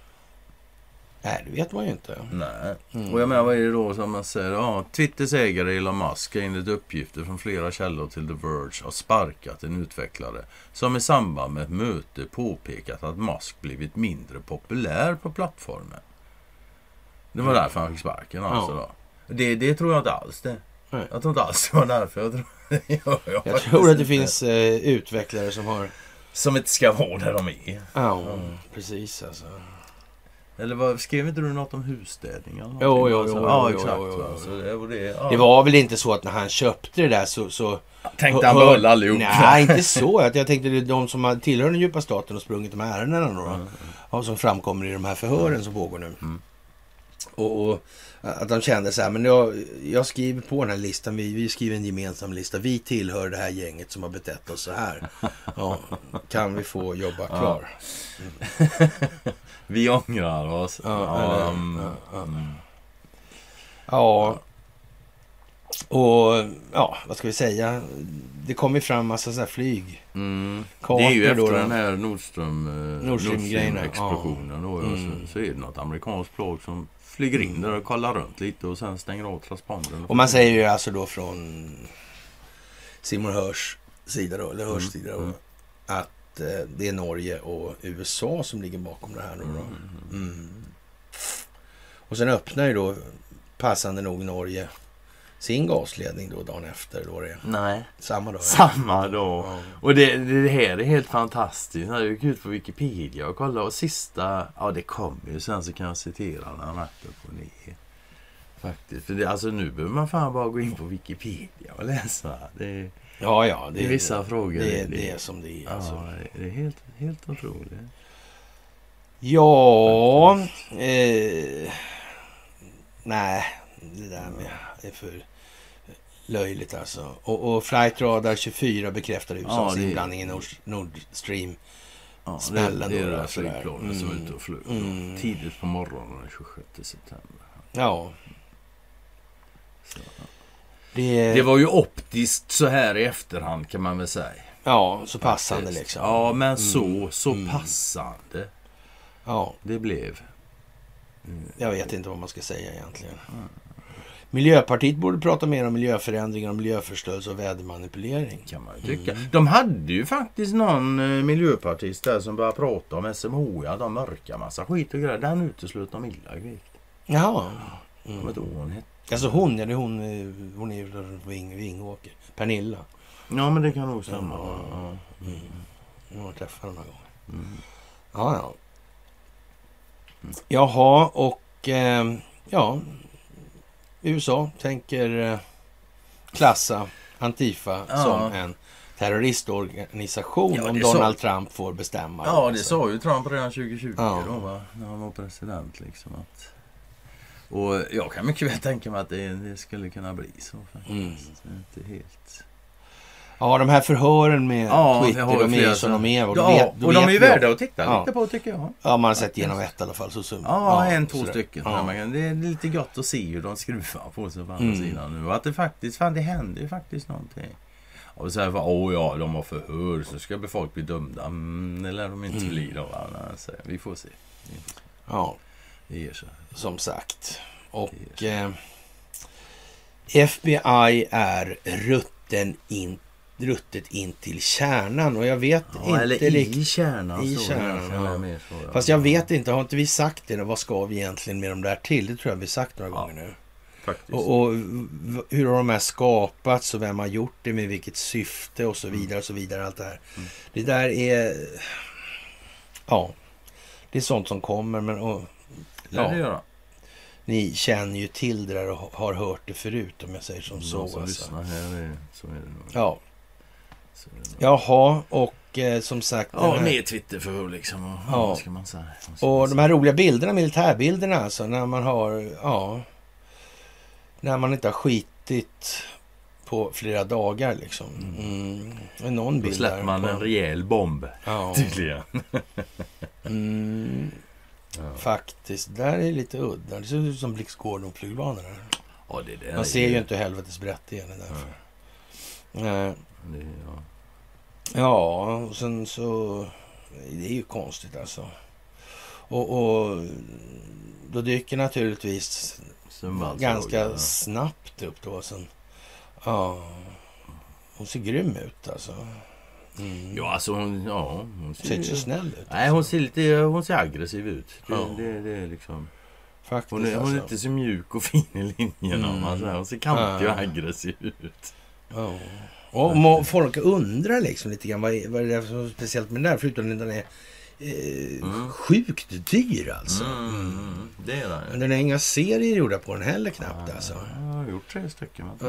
Nej, det vet man ju inte. Nej. Mm. Och jag menar, vad är det då som man säger? Ja, Twitters ägare Elon Musk har enligt uppgifter från flera källor till The Verge har sparkat en utvecklare som i samband med ett möte påpekat att Musk blivit mindre populär på plattformen. Det var därför han fick sparken alltså Ja. då. Det, det tror jag inte alls det. Nej. Jag tror inte alls det var därför. Jag tror, [laughs] jag Jag tror att det finns eh, utvecklare som har... Som inte ska vara där de är. Ja, Mm. precis alltså. Eller vad, skrev inte du något om husstädning? eller någonting? Jo, jo, Alltså, jo, Ja, jo, exakt. jo, det, och det, ja. Det var väl inte så att när han köpte det där så... så Tänkte han behålla allihop? Nej, inte så. Att Jag tänkte det är de som har- tillhör den djupa staten och sprungit de här ärendena då. då. Ja, som framkommer i de här förhören som pågår nu. Mm. Och, och att de kände så här, men jag, jag skriver på den här listan, vi, vi skriver en gemensam lista. Vi tillhör det här gänget som har betett oss så här. [laughs] Ja, kan vi få jobba kvar? [laughs] Vi ångrar oss. Ja, eller- mm, ja, ja. Ja, och ja, vad ska vi säga? Det kom ju fram massa så här flyg. Mm. Det är ju efter då. den här Nordström, eh, Nord Stream-grejen, Nordstream-explosionen. då, Mm. Så, så är det något amerikanskt plan som flyger in där och kollar runt lite och sen stänger av transpondern. Och man säger ju alltså då från Simon Hörs sida då, eller Hörs Mm, sida då, mm. att eh, det är Norge och USA som ligger bakom det här nu då. Mm. Och sen öppnar ju då passande nog Norge sin gasledning då dagen efter. Då det Nej, samma dag. samma dag. Ja. Och det, det här är helt fantastiskt. Jag gick ut på Wikipedia och kollade och sista, ja det kommer ju sen så kan jag citera när han är på ner. Faktiskt. För det, alltså nu behöver man fan bara gå in på Wikipedia och läsa. Det, Ja, ja. det är vissa frågor. Det, är- det är som det är. Ja, Alltså. det är helt, helt otroligt. Ja, eh, nej, det där med det är för löjligt alltså. Och, och Flight Radar 24 bekräftar USAs Ja, det- inblandning i Nord, Nord Stream. Ja, det, Smällen det är då, det där sådär. flygplanet som är Mm. ute och flyger. Mm. Tidigt på morgonen den 26 september. Ja, Så. Det, Det var ju optiskt så här i efterhand kan man väl säga. ja, så passande Faktiskt. liksom. Ja, men Mm. så, så Mm. passande Ja, det blev. jag vet inte vad man ska säga egentligen. Miljöpartiet borde prata mer om miljöförändringar, och miljöförstörelse och vädermanipulering. Kan man tycka. Mm. De hade ju faktiskt någon eh, miljöpartist där som började prata om SMHI. Ja, de mörkar massa skit och grejer. Den uteslöt de illa kvickt. Jaha, Jag vet inte vad hon hette. Alltså hon, ja, det är hon, eh, hon är Ving, Vingåker. Pernilla. Ja men det kan nog stämma. Ja. Ja. Mm. Jag har träffat henne några gånger. Mm. Ja, ja. Jaha, och eh, ja. USA tänker eh, klassa Antifa Ja. som en terroristorganisation Ja, om Donald Trump får bestämma. Ja, det Så- sa ju Trump redan 2020 Ja. då, va? när han var president. Liksom, att... Och jag kan mycket väl tänka mig att det, det skulle kunna bli så faktiskt. Mm. Inte helt... Ja, de här förhören med Ja, Twitter, de är ju som de är. Och Ja, då vet, och de är ju värda att titta Ja. lite på tycker jag. Ja, man har sett igenom ett i alla fall. Så, så, Ja, en, två sådär. stycken. Ja. Ja. Det är lite gott att se hur de skruvar på sig på andra Mm. sidan nu. Och att det faktiskt, fan det händer ju faktiskt någonting. Och så här, åh ja, de har förhör, så ska folk bli dömda. Mm, det lär de inte Mm. bli då. va? Nej, så vi får se. Vi får se. Ja, Det ger sig. Som sagt. Och eh, FBI är rutten in, ruttet in till kärnan. Och jag vet Ja, inte eller i kärnan. i kärnan, ja. Fast jag vet inte, har inte vi sagt det? Vad ska vi egentligen med dem där till? Det tror jag vi sagt några gånger nu. Och, och hur har de här skapats och vem har gjort det med vilket syfte och så vidare och så vidare. Allt det här. Mm. Det där är... Ja, det är sånt som kommer. Men och, ja. det ja, göra. ni känner ju till det där och har hört det förut om jag säger som så. De som Alltså. här, är, så är det nog. Ja, Så är det nog. jaha, och eh, som sagt. Ja, här- mer Twitterförhör liksom. Och, Ja. Ska man säga? Ska Och man de säga? här roliga bilderna, militärbilderna alltså, när man har, ja, när man inte har skitit på flera dagar liksom. Mm. Mm. Någon Då bild släpper där man på- en rejäl bomb. Ja. [laughs] Tydligen. Mm, Ja. faktiskt, där är lite udda. Det ser ut som Blix Gordon-flygplanen. där. Ja, det där Man ser ju inte helvetes brett därför. Nej. Det, ja. Ja, och sen så... Det är ju konstigt alltså. Och, och då dyker naturligtvis ganska ja. snabbt upp då. Sen, ja, hon ser grym ut alltså. Mm. Ja, alltså hon, ja, hon ser inte så snäll ut. Nej, hon ser lite hon ser aggressiv ut. Det, Ja. det, det är liksom... Faktiskt Hon är, hon är alltså. inte så mjuk och fin i linjerna. Mm. Mm. Hon ser kantig och aggressiv ut. Ja. Och må, folk undrar liksom lite grann vad, är- vad är det som är speciellt med den där förutom att den är eh, Mm. sjukt dyr alltså. Mm, Mm. mm, det är det. Men den är inga serier gjorda på den heller knappt Ja, alltså. Jag har gjort tre stycken. vet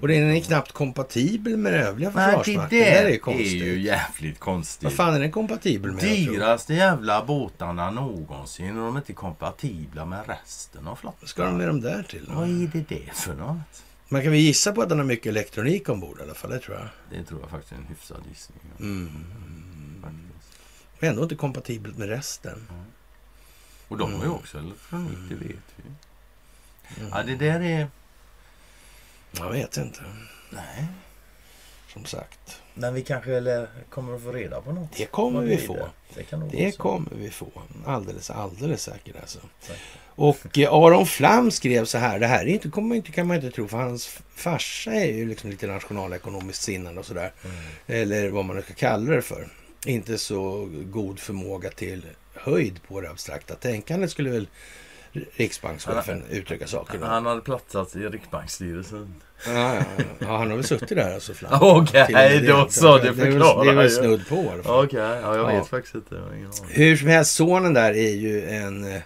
Och den är knappt kompatibel med den övriga det försvarsmakten. där det där är är konstigt. ju jävligt konstigt. Vad fan är den kompatibel med? Dyraste jävla båtarna någonsin och de är inte kompatibla med resten av flottan. Vad ska de med dem där till? då? Vad är det det för något? Man kan väl gissa på att den har mycket elektronik ombord i alla fall, det tror jag. Det tror jag faktiskt är en hyfsad gissning. Mm. Faktiskt. Men ändå inte kompatibelt med resten. Och de har ju Mm. också elektronik, det vet vi. Mm. Ja, det där är... Jag vet inte, Nej. som sagt. Men vi kanske eller, kommer att få reda på något. Det kommer vi få. Det, det Det kommer vi få. Alldeles, alldeles säkert alltså. Säkert. Och eh, Aron Flam skrev så här. Det här är inte, kommer inte, kan man inte tro, för hans farsa är ju liksom lite nationalekonomiskt sinnad och sådär. Mm. Eller vad man nu ska kalla det för. Inte så god förmåga till höjd på det abstrakta tänkandet skulle väl riksbankschefen uttrycka saken. Han hade platsat i Riksbanksstyrelsen. Ja, ja, ja, han har väl suttit där alltså. [laughs] Okej, då så. Det förklarar det är väl snudd på i alla fall. Okej, ja, jag vet faktiskt inte. Hur som helst, sonen där är ju en eh,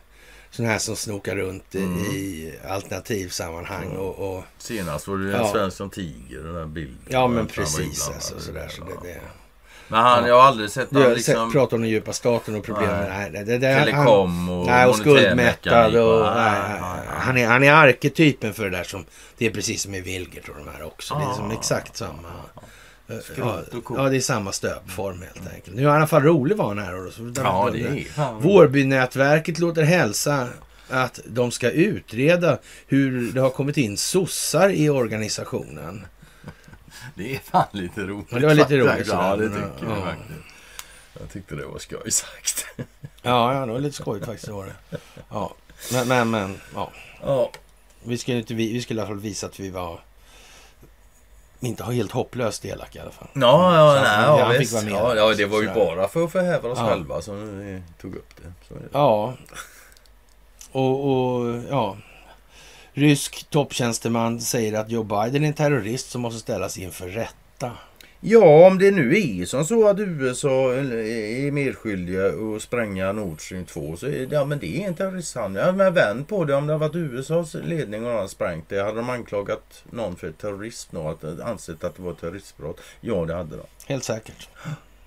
sån här som snokar runt i- Mm. i alternativsammanhang. Och, och, Senast var det ju Ja. en svensk som tiger, den där bilden. ja, men Han precis. Alltså, sådär, så det, det. Men han, jag har aldrig sett han liksom... pratat om den djupa staten och problemen. Nej. Nej. det, det, Telekom och nej, och skuldmättad. Och, och- nej, nej, han, är, han är arketypen för det där som... Det är precis som i Vilgert och de här också. Det är som Ah. exakt samma. Ja, ja, det är samma stöpform helt enkelt. Nu är han i alla fall rolig var han här. Och så, Ja, det är. Vårbynätverket låter hälsa att de ska utreda hur det har kommit in sossar i organisationen. Det är fan lite roligt. Ja, det var lite roligt. Ja, det tycker jag ja. faktiskt. Jag tyckte det var skoj sagt. Ja, ja det var lite skojigt faktiskt. det Var det. Ja. Men, men, men ja. Ja. Vi skulle, inte, vi, vi skulle i alla fall visa att vi var inte har helt hopplöst elaka i alla fall. Ja, ja, nej, han- ja, han visst. med ja, ja, det var ju bara för att förhäva oss Ja. själva som vi tog upp det. Det. Ja. Och, och ja, rysk topptjänsteman säger att Joe Biden är en terrorist som måste ställas inför rätta. Ja, om det nu är som så att USA är medskyldiga att spränga Nord Stream 2 så är det, ja, men det är en terroristhandling. Ja, men vänd på det. Om det har varit USAs ledning och någon sprängt det. Hade de anklagat någon för terrorism och att, ansett att det var ett terroristbrott? Ja, det hade de. Helt säkert.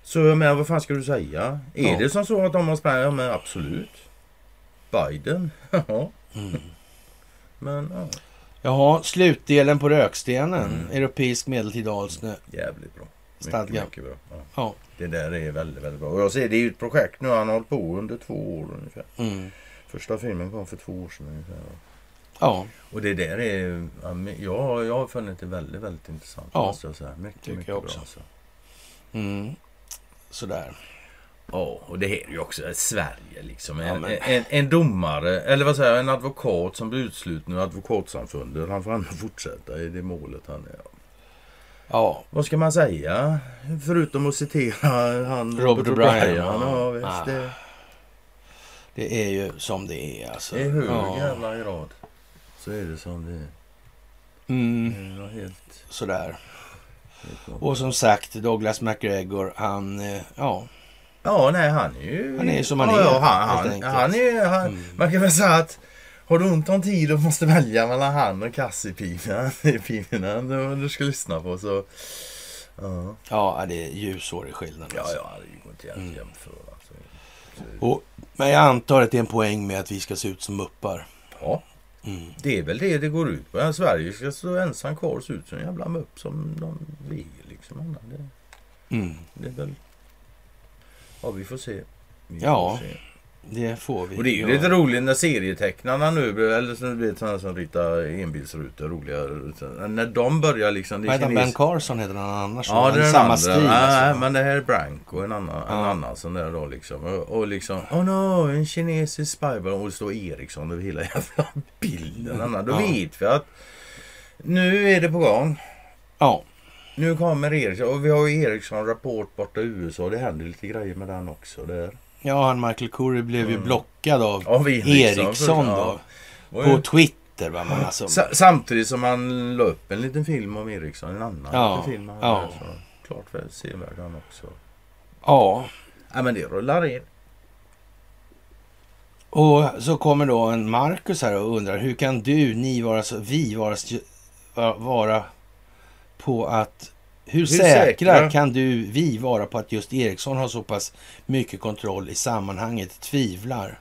Så jag menar, vad fan ska du säga? Är Ja. det som så att de har sprängt? Ja, men absolut. Biden? [laughs] Ja. Mm. Men ja, Jaha, slutdelen på rökstenen. Mm. Europeisk medeltid alsnö. jävligt bra. Mycket, Stadga. mycket bra. Ja. Ja. Det där är väldigt, väldigt bra. Och jag ser det är ju ett projekt nu. Han har hållit på under två år ungefär. Mm. Första filmen kom för två år sedan ungefär. Ja, Och det där är... Jag, jag har funnit det väldigt, väldigt intressant. Ja, jag säga. Mycket, tycker mycket jag bra. också. Alltså. mm. sådär. Ja, och det är ju också Sverige liksom. En, Ja, en, en domare, eller vad säger jag, en advokat som blir utsluten ur advokatsamfundet. Han får ändå fortsätta i det målet han är. Ja, Vad ska man säga? Förutom att citera han Robert O'Brien. Ja. Ah. Det, det är ju som det är alltså. I hög ja. jävla grad. Så är det som det är. Mm, Det var helt... sådär. Och som sagt, Douglas McGregor, han, eh, ja, Ja, nej han är ju... Han är som han ja, är, Ja, han, han, han är, han, Mm. Man kan väl säga att har du ont om tid och måste välja mellan han och Cassie-pinan pinan [laughs] du, du ska lyssna på så... Ja, ja, det är ljusårig skillnad. ja, Alltså. ja det går inte att Mm. jämföra. Så, så, Och, men jag antar att det är en poäng med att vi ska se ut som muppar. ja, Mm. det är väl det det går ut på. Sverige ska stå ensam kvar och se ut som en jävla mupp som de vill liksom. Det, Mm. det är väl... Ja, vi får se. Vi Ja. får se. Det får vi. Och det är ju lite roligt när serietecknarna nu, eller vet sådana som ritar enbilsrutor, roliga rutor, När de börjar liksom... Vad heter Ben Carson heter han annars. Ja, det är samma andra. stil. Nej, alltså. men det här är Branko, en annan, en Ja. annan sån där då liksom. Och, och liksom, oh no, en kinesisk spybar. Och det står Ericsson över hela jävla bilden. Då Ja. vet vi att nu är det på gång. Ja, Nu kommer Ericsson. Och vi har ju Ericsson Rapport borta i USA. Det händer lite grejer med den också där. ja, han Michael Curry blev ju Mm. blockad av Av. Ericsson för- då. ja. På Twitter va. Men alltså, Sa- Samtidigt som han la upp en liten film om Ericsson, en annan Ja, liten film. han ja. Så klart väl sevärd han också. ja. Ja men det rullar in. Och så kommer då en Marcus här och undrar hur kan du, ni vara så, vi vara, vara på att hur, säkra, säkra? kan du, vi vara på att just Ericsson har så pass mycket kontroll i sammanhanget? Tvivlar.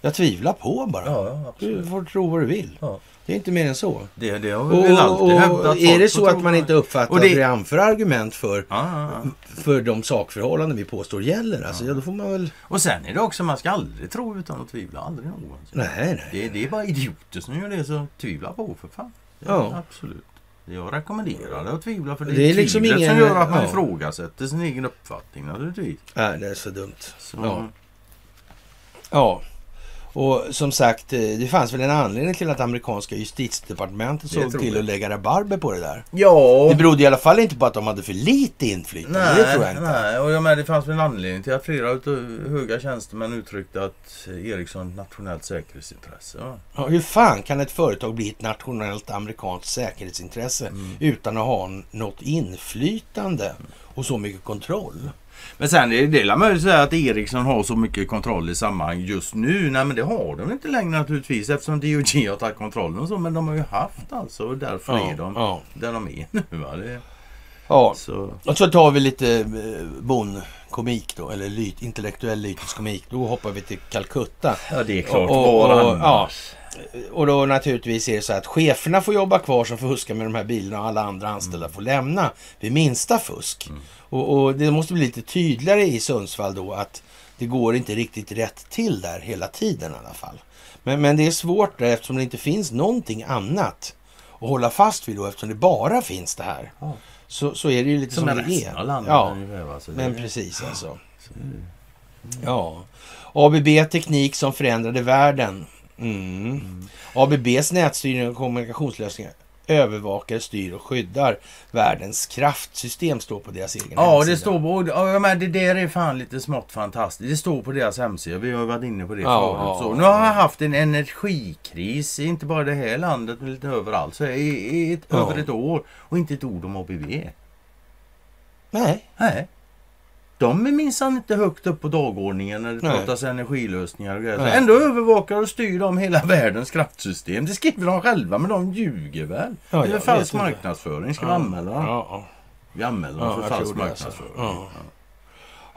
Jag tvivlar på bara. Ja, ja Du får tro vad du vill. Ja. Det är inte mer än så. Det, det har Och, vi väl alltid och är det så att man vad- inte uppfattar Och det- att vi anför argument för, Ja, ja, ja. för de sakförhållanden vi påstår gäller, alltså, ja. då får man väl... Och sen är det också, man ska aldrig tro utan att tvivla. Aldrig någonsin. Nej, nej. Det, det är bara idioter som gör det, så tvivla på för fan. Ja. Absolut. Jag rekommenderar det att tvivla för det, Det är är liksom ingen- som gör att man ja. ifrågasätter sin egen uppfattning naturligtvis. Nej, det är så dumt. Så, Ja. Ja, och som sagt, eh, det fanns väl en anledning till att amerikanska justitiedepartementet såg till jag. att lägga rabarber på det där. ja. Det berodde i alla fall inte på att de hade för lite inflytande. Nej, det tror jag inte. nej, och jag menar, det fanns väl en anledning till att flera höga tjänstemän uttryckte att Ericsson ett nationellt säkerhetsintresse. Ja. Ja, hur fan kan ett företag bli ett nationellt amerikanskt säkerhetsintresse Mm. utan att ha något inflytande och så mycket kontroll? Men sen är det möjligt att säga att Ericsson har så mycket kontroll i sammanhang just nu. Nej men det har de inte längre naturligtvis eftersom DOJ har tagit kontrollen och så. Men de har ju haft alltså och därför är de ja. där de är [laughs] nu. Va? Det, ja. så, Och så tar vi lite eh, bonkomik då, eller lyt, intellektuell lytisk komik. Då hoppar vi till Calcutta. ja det är klart, var var och- ja. Och då naturligtvis är det så att cheferna får jobba kvar som fuskar med de här bilarna och alla andra anställda får lämna vid minsta fusk. Och, och det måste bli lite tydligare i Sundsvall då att det går inte riktigt rätt till där hela tiden i alla fall. Men, men det är svårt där eftersom det inte finns någonting annat att hålla fast vid då eftersom det bara finns det här. Ja. Så, så är det ju lite som, Som det med resten är. av landet. Ja, ungefär, va? Så det- men precis alltså. så- Ja. ABB Teknik som förändrade världen. Mm. ABBs nätstyrning och kommunikationslösningar övervakar, styr och skyddar världens kraftsystem, står på deras egen Ja, hemsida. det står på... Ja, men det där är fan lite smått fantastiskt. Det står på deras hemsida. Vi har varit inne på det Ja, förut. så. Nu har jag haft en energikris, inte bara i det här landet, men lite överallt. Så i, i ett, Ja. över ett år. Och inte ett ord om ABB. Nej, Nej. De är minsann inte högt upp på dagordningen när det Nej. pratas energilösningar och grejer. Ändå övervakar och styr de hela [laughs] världens kraftsystem. Det skriver de själva, men de ljuger väl? Ja, det är väl falsk marknadsföring. Ska vi anmäla dem? Ja, ja. Vi anmäler dem Ja, för falsk alltså. marknadsföring. Ja.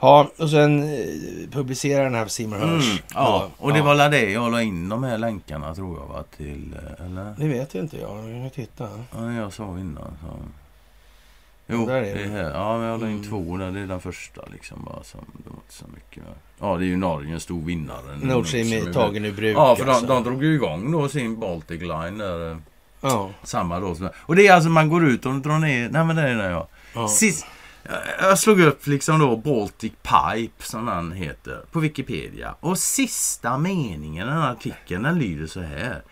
Ja, och sen eh, publicerar den här Mm, Hirsch. ja, och det ja. var väl det jag la in de här länkarna tror jag va till, eh, eller? Det vet jag inte jag. Jag kan titta. Ja, jag sa innan. Så. Jo, Där är det är här. Ja, men jag la in Mm. två där. Det är den första liksom bara. Som, det var inte så mycket. Ja, det är ju Norge, en stor vinnare. Nord Stream är tagen ur bruk. Ja, för de, alltså. de drog ju igång då sin Baltic Line där. eh, Ja, Samma då. Och det är alltså man går ut och drar ner. Nej men det är det ja. ja. Sist, jag slog upp liksom då Baltic Pipe som den heter på Wikipedia. Och sista meningen i den artikeln den lyder så här.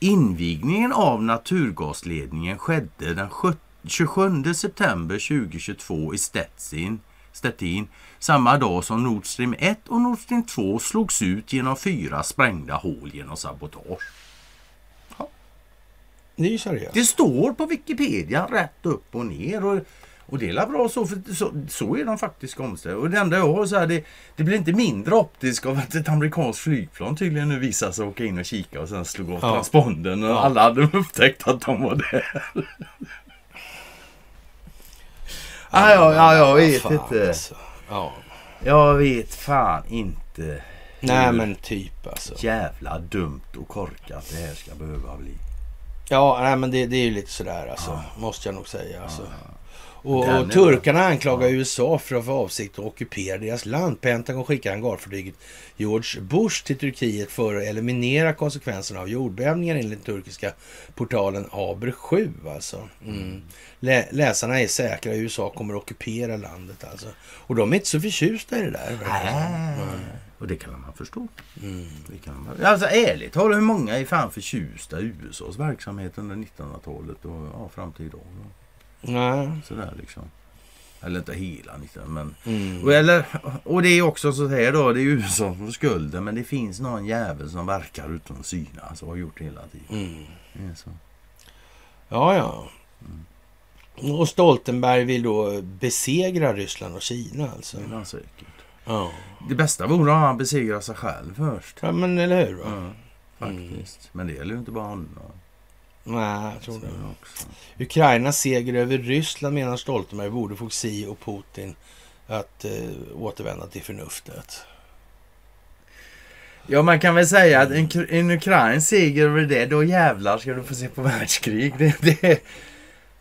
Invigningen av naturgasledningen skedde den sjut- 27 september 2022 i Stettin, Stettin samma dag som Nord Stream 1 och Nord Stream 2 slogs ut genom fyra sprängda hål genom sabotage. Det är. Det står på Wikipedia rätt upp och ner. Och, och det är bra så, för så, så är de faktiskt omställda. Och det enda jag har så här, det, det blir inte mindre optiskt av att ett amerikanskt flygplan tydligen nu visar sig åka in och kika och sen slog av Ja. transpondern och Ja. alla hade upptäckt att de var där. Ah, ja, ja, jag vet Fan, inte. Alltså. Ja. Jag vet fan inte. Nej men typ alltså. Jävla dumt och korkat det här ska behöva bli. Ja, nej, men det, det är ju lite sådär alltså. Måste jag nog säga alltså. Och, och turkarna anklagar USA för att få avsikt att ockupera deras land. Pentagon skickar hangarfartyget George Bush till Turkiet för att eliminera konsekvenserna av jordbävningen enligt den turkiska portalen Aber 7. Alltså. Mm. Lä, läsarna är säkra, USA kommer att ockupera landet alltså. Och de är inte så förtjusta i det där. Och det kan man förstå. Mm. Det kan man. Alltså ärligt talat, hur många är fan förtjusta i USAs verksamhet under 1900-talet och ja, fram till idag? då? Nej. Sådär liksom. Eller inte hela 1900 men... Mm. Och, eller, och det är också så här då, det är USA som skulden men det finns någon jävel som verkar utan att synas och har gjort det hela tiden. Mm. Det så. Ja, ja. Och Stoltenberg vill då besegra Ryssland och Kina alltså. Det är han säkert. Ja, Det bästa vore om han besegrar sig själv först. ja men eller hur? Va? Ja, faktiskt. Men det gäller ju inte bara honom. Nej, jag tror det. Ukrainas seger över Ryssland menar Stoltenberg borde få Xi och Putin att eh, återvända till förnuftet. Ja, man kan väl säga att en, en ukrainsk seger över det, då jävlar ska du få se på [laughs] världskrig. Det, det,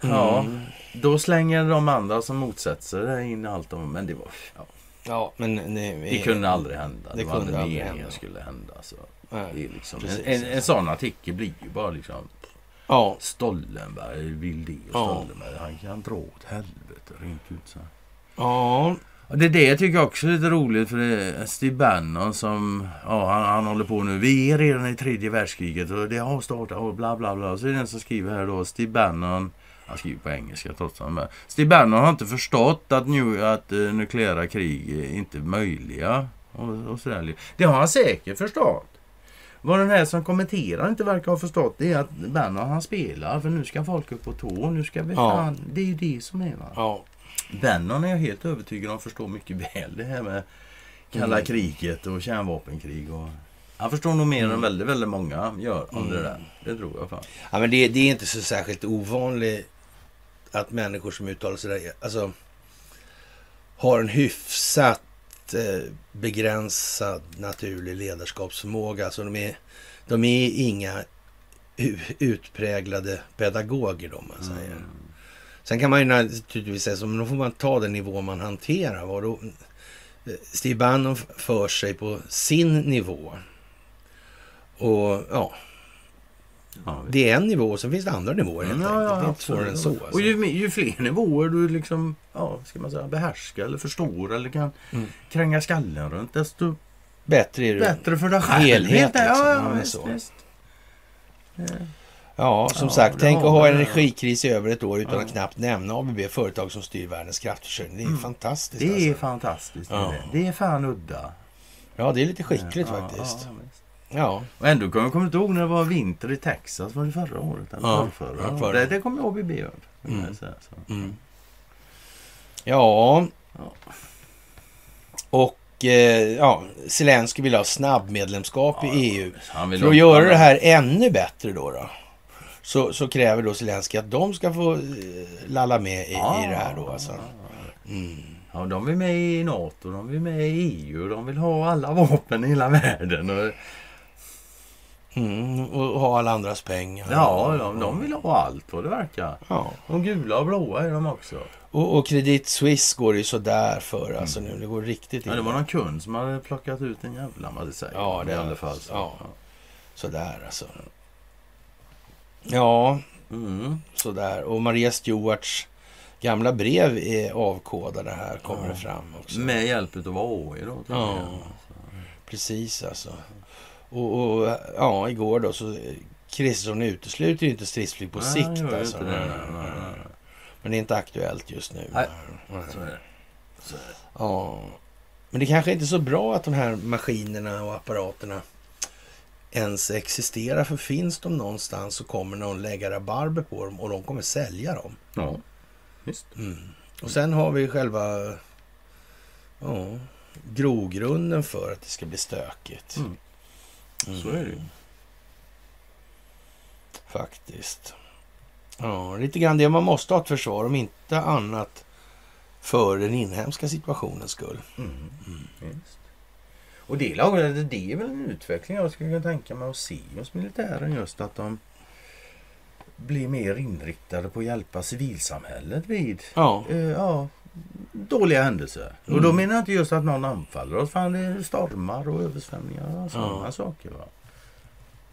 ja, Mm. då slänger de andra som motsätter sig det in allt om, men det var... Ja, Ja, men det, det kunde aldrig hända. Det, det var kunde aldrig hända. skulle hända. Så Nej. det är liksom, Precis, en, en, en sån artikel blir ju bara liksom Ja, Stoltenberg vill det och Ja. Stoltenberg han kan dra åt helvete rent ut så. ja, det det jag tycker också är lite roligt för det är Steve Bannon som ja, han, han håller på nu. Vi är redan i tredje världskriget och det har startat och bla bla bla. Så är det en som skriver här då Steve Bannon. Han skriver på engelska trots allt. Steve Bannon har inte förstått att, nu, att uh, nukleära krig är inte möjliga. Och, och sådär. Det har han säkert förstått. Vad den här som kommenterar inte verkar ha förstått det är att Bannon han spelar för nu ska folk upp på tå. Nu ska vi Ja. fan, det är ju det som är va. ja. Bannon är jag helt övertygad om förstår mycket väl det här med kalla Mm. kriget och kärnvapenkrig. Och... Han förstår nog mer Mm. än väldigt, väldigt många gör om det där. Det tror jag fan. ja men det, det är inte så särskilt ovanligt att människor som uttalar sig där, alltså har en hyfsat begränsad naturlig ledarskapsförmåga. Alltså de är, de är inga utpräglade pedagoger då, om man säger. Mm. Sen kan man ju naturligtvis säga så, men då får man ta den nivå man hanterar. Vad då? Eh, Steve Bannon för sig på sin nivå. Och ja, Ja, det är en nivå och sen finns det andra nivåer helt Ja, enkelt. det är inte svårare än så. Alltså. Och ju, ju fler nivåer du liksom, ja, ska man säga, behärskar eller förstår eller kan Mm. kränga skallen runt, desto Bättre är bättre för dig själv. Helhet, liksom. Ja, visst, så. visst. Ja, som Ja, sagt, tänk att ha vi. energikris i över ett år utan Ja. att knappt nämna ABB, företag som styr världens kraftförsörjning. Det är ju fantastiskt. Mm. Det är alltså. fantastiskt. det är Ja. Det. är fan udda. Ja, det är lite skickligt faktiskt. Ja. Ja, Och ändå kommer jag kommer inte ihåg när det var vinter i Texas. Var det förra året? Eller Ja, ja, förra. Det, det kommer ABB ihåg. Mm. jag säga så. mm. ja. Ja. och eh, ja, Zelenskyj vill ha snabbmedlemskap i EU. För att göra det här ännu bättre då, då så, så kräver då Zelenskyj att de ska få eh, lalla med i, i det här då alltså. Mm. Ja, de vill med i NATO, de vill med i EU, de vill ha alla vapen i hela världen. Och, Mm. Och ha alla andras pengar. ja, de, de vill ha allt vad det verkar. Ja. De gula och blåa är de också. Och, och Credit Suisse går det ju sådär för alltså nu. Det går riktigt Ja, det illa. var någon kund som hade plockat ut en jävla säger. Ja, det i alla fall. Så. ja. Sådär alltså. Ja, Mm. sådär. Och Maria Stewarts gamla brev är avkodade här, kommer Ja. det fram också. Med hjälp av AI då. Ja. Precis alltså. Och, och ja, igår då så Kristersson utesluter ju inte stridsflyg på Nej, sikt alltså. det. Nej, nej. Men det är inte aktuellt just nu. Nej. Nej. Så är det. Så är det. Ja. Men det kanske inte är så bra att de här maskinerna och apparaterna ens existerar. För finns de någonstans så kommer någon lägga rabarber på dem och de kommer sälja dem. Ja, visst. Mm. Och sen har vi själva ja, grogrunden för att det ska bli stökigt. Mm. Så är det ju. Faktiskt. Ja, lite grann det man måste ha ett försvar, om inte annat för den inhemska situationens skull. Mm. Visst. Och det, det är väl en utveckling jag skulle kunna tänka mig att se hos militären just att de blir mer inriktade på att hjälpa civilsamhället vid Ja, eh, ja, dåliga händelser. Och Mm. då menar jag inte just att någon anfaller oss. Fan, det är stormar och översvämningar och sådana Ja. saker. Va?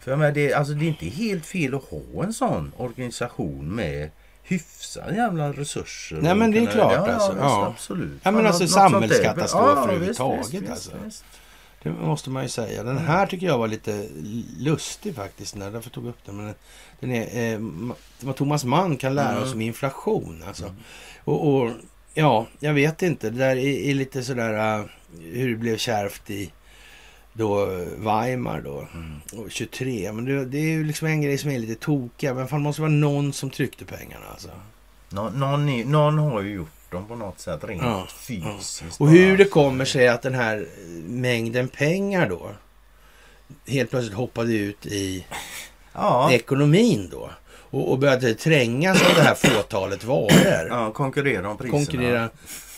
För jag menar, det, alltså, det är inte helt fel att ha en sån organisation med hyfsade jävla resurser. Nej, och men det är klart, ja, alltså. Ja, Ja. absolut. Ja, men alltså något- samhällskatastrofer Ja, överhuvudtaget, visst, alltså. visst, det måste man ju säga. Den här tycker jag var lite lustig faktiskt, när därför tog upp den. Men den är, eh, vad Thomas Mann kan lära Mm. oss om inflation. Alltså. Och, och ja, jag vet inte. Det där är, är lite sådär uh, hur det blev kärvt i då Weimar då, Mm. och 23. Men det, det är ju liksom en grej som är lite tokig. Men fan, det måste vara någon som tryckte pengarna alltså. Nå, någon, är- någon har ju gjort dem på något sätt rent Ja, fysiskt. Och hur det kommer sig att den här mängden pengar då helt plötsligt hoppade ut i Ja, ekonomin då. Och, och började trängas av det här [coughs] fåtalet varor. ja, konkurrera om priserna. Konkurrera,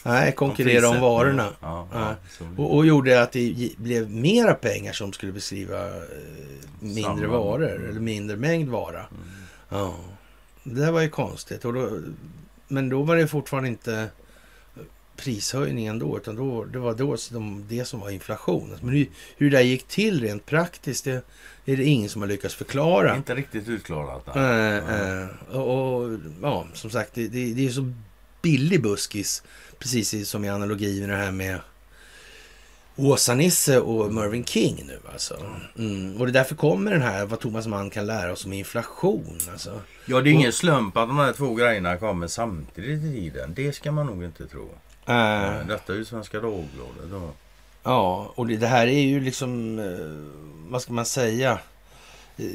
nej, konkurrera om prissättningen. varorna. Ja, Ja. ja. Och, och gjorde att det blev mera pengar som skulle beskriva eh, mindre Samma. varor. Mm. Eller mindre mängd vara. Ja, det där var ju konstigt. Och då, men då var det fortfarande inte prishöjningen då, utan då, det var då som, det som var inflation. Men hur, hur det där gick till rent praktiskt, det är det ingen som har lyckats förklara. Inte riktigt utklarat. Eh, eh, och, och ja, som sagt, det, det, det är så billig buskis. Precis som i analogi med det här med Åsa-Nisse och Mervyn King nu alltså. Mm. Och det är därför kommer den här, vad Thomas Mann kan lära oss om inflation. Alltså. Ja, det är ingen slump att de här två grejerna kommer samtidigt i tiden. Det ska man nog inte tro. Eh, Detta är ju Svenska Dagbladet. Då. Ja, och det, här är ju liksom, eh, vad ska man säga? Eh,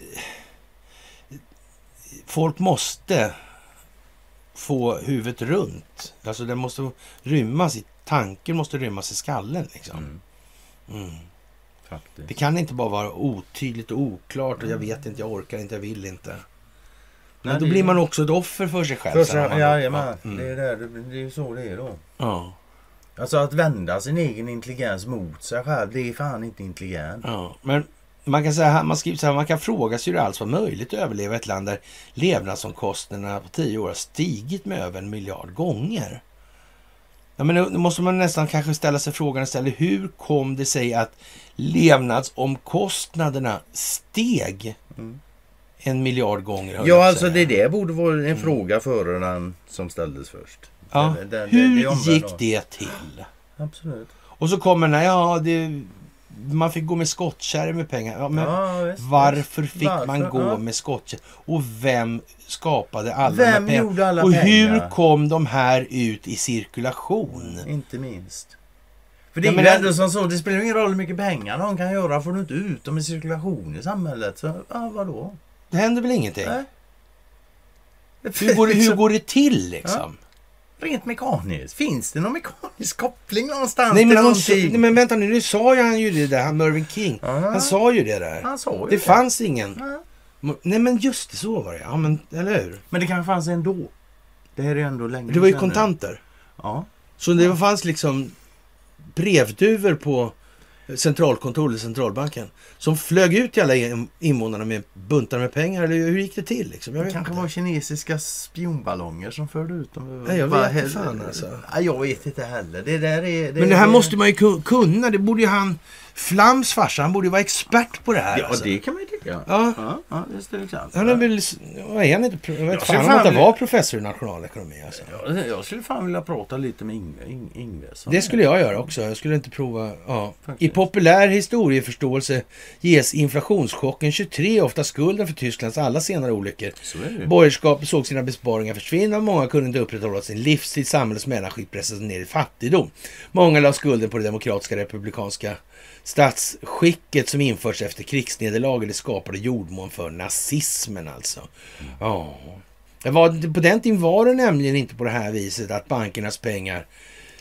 Folk måste få huvudet runt. Alltså det måste rymmas i, tanken måste rymmas i skallen liksom. Mm, Mm. Det kan inte bara vara otydligt och oklart och jag vet inte, jag orkar inte, jag vill inte. Men Nej, då blir man också ett offer för sig själv. För, man- jajamän, Mm. det, är där, det, det är så det är då. Ja, Alltså att vända sin egen intelligens mot sig själv, det är fan inte intelligent. ja. Men man kan säga, man skriver så här, man kan fråga sig hur det alls var möjligt att överleva ett land där levnadsomkostnaderna på tio år har stigit med över en miljard gånger. Ja, men då måste man nästan kanske ställa sig frågan istället, hur kom det sig att levnadsomkostnaderna steg Mm. En miljard gånger? Ja, alltså det där borde vara en fråga före den som ställdes först. Ja, Det- det- det- hur det gick då. det till? Absolut. Och så kommer den här, ja, det man fick gå med skottkärror med pengar. Ja, men Ja, visst, varför visst. fick Varför? man gå Ja. med skottkärror? Och vem skapade alla Vem de här pengarna? gjorde alla och pengar? hur kom de här ut i cirkulation? Inte minst. För det Ja, är ju det- ändå som så, det spelar ingen roll hur mycket pengar någon kan göra. Får du inte ut dem i cirkulation i samhället så, ja vadå? Det händer väl ingenting? Nej. Hur går, det, hur går det till liksom? Rent mekaniskt. Finns det någon mekanisk koppling någonstans Nej, men, någonting? nej, men vänta nu, nu sa ju han ju det där, han Mervyn King. Ja. Han sa ju det där. Han sa ju Det fanns ingen... Ja. Nej men just det, så var det ja. men eller hur? Men det kanske fanns ändå. Det här är ändå länge Det var ju sedan nu. kontanter. Ja. Så det fanns liksom brevduvor på centralkontoret, centralbanken, som flög ut till alla in- invånarna med buntar med pengar. Eller hur gick det till? Liksom? Jag Det vet kanske inte. var kinesiska spionballonger som förde ut dem. Nej, jag vet inte fan, alltså. Jag vet inte heller. Det där är... Men det här måste man ju ku- kunna. Det borde ju han... Flams farsa, han borde ju vara expert på det här. Ja, alltså. det kan man ju tycka. Ja. Ja, ja det sant. Han är väl... Vad är han inte? Jag vet Jag fan om han inte var professor i nationalekonomi. Alltså. Ja, Jag skulle fan vilja prata lite med Ingve, Ing, Ingves. Det skulle jag göra också. Jag skulle inte prova... Ja. I populär historieförståelse ges inflationschocken 23 ofta skulden för Tysklands alla senare olyckor. Borgerskapet såg sina besparingar försvinna och många kunde inte upprätthålla sin livstid. Samhällets mellanskikt pressades ner i fattigdom. Många la skulden på det demokratiska republikanska statsskicket som införts efter krigsnederlaget. Det skapade jordmån för nazismen alltså. Ja. Det var, på den tiden var det nämligen inte på det här viset att bankernas pengar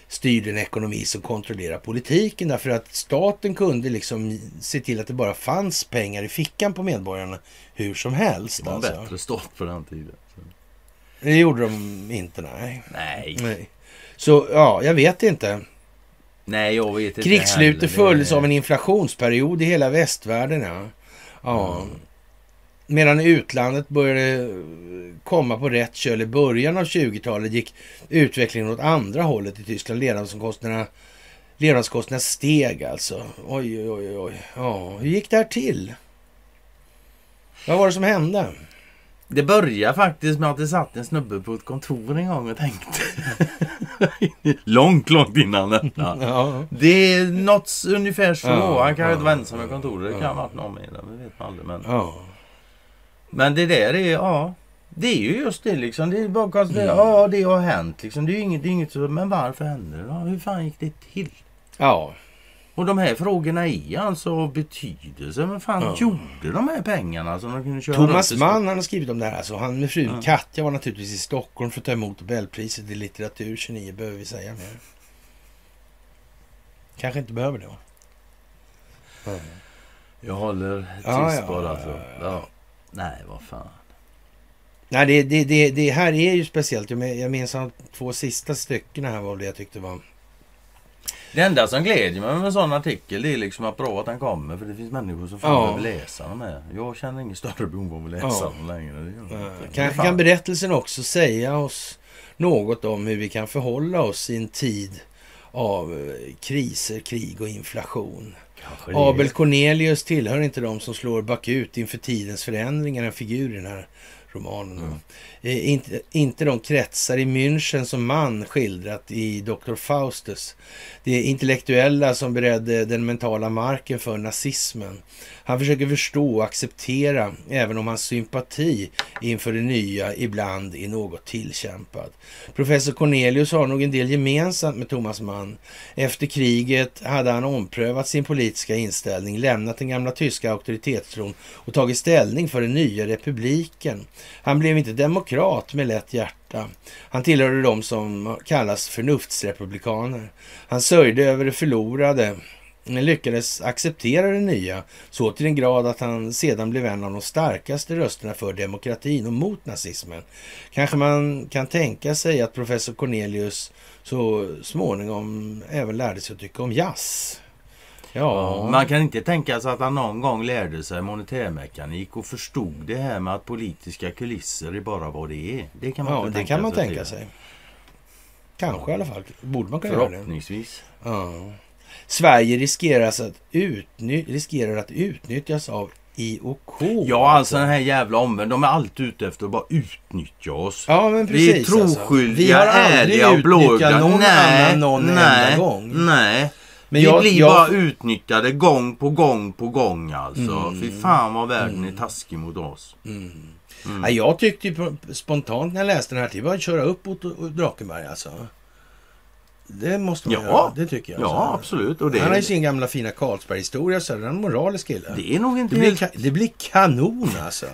styrde en ekonomi som kontrollerar politiken. Därför att staten kunde liksom se till att det bara fanns pengar i fickan på medborgarna hur som helst. Det var en Alltså. bättre start på den tiden. Det gjorde de inte, nej. Nej. nej. Så ja, jag vet inte. Nej, jag vet inte Krigsslutet följdes av en inflationsperiod i hela västvärlden. Ja. ja. Medan utlandet började komma på rätt köl i början av 20-talet gick utvecklingen åt andra hållet i Tyskland. Levnadskostnaderna, levnadskostnaderna steg alltså. Oj, oj, oj, oj. Ja, hur gick det här till? Vad var det som hände? Det började faktiskt med att det satt en snubbe på ett kontor en gång och tänkte. [laughs] långt, långt innan detta. Ja, Det är något ungefär så. Ja, Han kan ju ja, inte vara ensam i kontoret. Det ja. kan ha varit någon med det. Vet man aldrig. Men, ja. men det där är, ja. Det är ju just det liksom. Det är bara konstigt. Mm. Ja, det har hänt liksom. Det är ju inget, det är inget så. Men varför hände det då? Hur fan gick det till? ja. Och de här frågorna är alltså av betydelse. Men fan Ja. gjorde de här pengarna som de kunde köra Thomas Mann han har skrivit om det här. Alltså, han med frun Ja. Katja var naturligtvis i Stockholm för att ta emot Nobelpriset i litteratur 29. Behöver vi säga mer? Kanske inte behöver det va? Jag håller tyst Ja, ja, bara. ja, Så. ja. Nej, vad fan. Nej, det, det, det, det här är ju speciellt. Jag minns de två sista styckena här var det jag tyckte var... Det enda som glädjer mig med en sån artikel det är liksom att bra att den kommer. För det finns människor som fan Ja. behöver läsa dem här. Jag känner ingen större behov av att läsa Ja. dem längre. Det gör jag Eh. Kan, berättelsen också säga oss något om hur vi kan förhålla oss i en tid av eh, kriser, krig och inflation? Kanske. Abel Cornelius tillhör inte de som slår bakut inför tidens förändringar, en figur i den här romanen. Mm. Eh, inte, inte de kretsar i München som man skildrat i Dr. Faustus. Det intellektuella som beredde den mentala marken för nazismen. Han försöker förstå och acceptera, även om hans sympati inför det nya ibland är något tillkämpad. Professor Cornelius har nog en del gemensamt med Thomas Mann. Efter kriget hade han omprövat sin politiska inställning, lämnat den gamla tyska auktoritetstron och tagit ställning för den nya republiken. Han blev inte demokrat med lätt hjärta. Han tillhörde de som kallas förnuftsrepublikaner. Han sörjde över det förlorade men lyckades acceptera det nya så till den grad att han sedan blev en av de starkaste rösterna för demokratin och mot nazismen. Kanske man kan tänka sig att professor Cornelius så småningom även lärde sig att tycka om jazz. Ja, man kan inte tänka sig att han någon gång lärde sig monetärmekanik och förstod det här med att politiska kulisser är bara vad det är. Det kan man ja det kan man tänka sig. Kanske i alla fall. Borde man kunna göra det. Förhoppningsvis. Ja. Sverige riskerar att, utny- riskerar att utnyttjas av IOK. Ja, alltså den här jävla omvärlden. De är alltid ute efter att bara utnyttja oss. Ja, men Vi är precis. alltså. troskyldiga, Vi har aldrig ärliga och blåögda. någon nej, annan någon nej, enda gång. Nej. Men vi jag- blir jag- bara utnyttjade gång på gång på gång alltså. Mm. Fy fan vad världen är taskig mot oss. Ja, jag tyckte spontant när jag läste den här tiden, var att köra upp mot Drakenberg alltså. Det måste man Ja. göra, det tycker jag. Ja, alltså. absolut. Och det, Han har ju sin gamla fina Carlsberg-historia, så är han en moralisk kille. det är nog inte Det blir, helt... ka- det blir kanon alltså.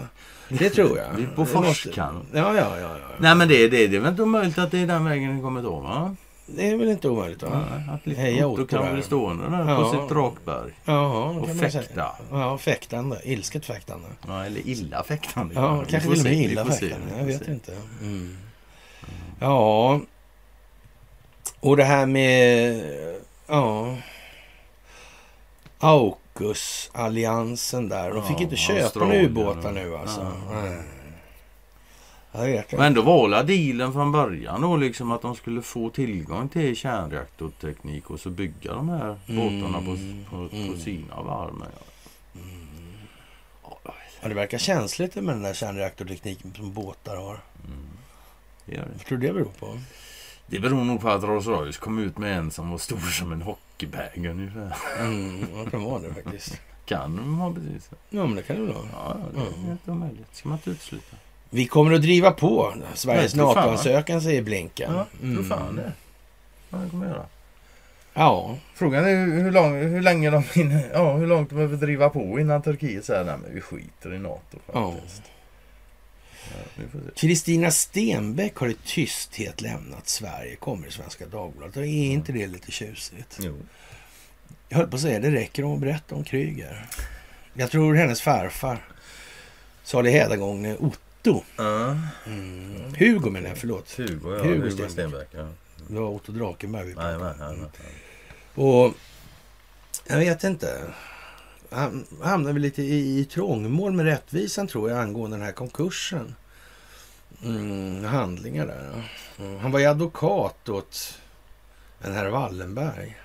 Det tror jag. [laughs] Vi är på Det måste- forskan. Ja, ja, ja, ja. Nej men det, det, det är väl inte omöjligt att det är den vägen det kommer ta va? Det är väl inte omöjligt va? Att lite Heja Otto kan bli stående där Ja. på sitt drakberg. Ja, Och fäkta. Ja, fäktande. Ilsket fäktande. Ja, eller illa fäktande. Ja, kanske till och med illa fäktande. Jag vet inte. Mm. Ja. Och det här med... Ja. AUKUS-alliansen där. De fick Ja, inte köpa några ubåtar nu alltså. Ja. Men ändå var la dealen från början då liksom att de skulle få tillgång till kärnreaktorteknik och så bygga de här båtarna på, på, på Mm. sina varv. Men ja, Ja, det verkar känsligt med den där kärnreaktortekniken som båtar har. det, det. Vad tror du det beror på? det beror nog på att Rolls Royce kom ut med en som var stor som en hockeybag ungefär. Mm, det kan vara det faktiskt. Kan de ha betydelse? Ja, men det kan det väl vara. Ja, det är inte omöjligt. ska man inte utesluta. Vi kommer att driva på Sveriges. NATO-ansökan, säger Blinken. Ja, Mm. fan det. Ja, det kommer jag göra. Ja, Frågan är hur, lång, hur länge de hinner, ja, hur långt de behöver driva på innan Turkiet säger nej men vi skiter i NATO Ja. faktiskt. Ja. Kristina Stenbeck har i tysthet lämnat Sverige, kommer i Svenska Dagbladet. Är inte det lite tjusigt? Jo. Jag höll på att säga, det räcker om att berätta om Kryger. Jag tror hennes farfar, salig hädagång, Otto. Ja, Mm. Hugo menar jag, förlåt. Hugo, ja. Hugo Hugo, Stenbeck. Ja. Det var Otto Drakenberg vi pratade om. jajamän. Och jag vet inte. Han hamnade väl lite i, i trångmål med rättvisan tror jag angående den här konkursen. Mm, handlingar där. ja. Mm. Han var ju advokat åt en herr Wallenberg.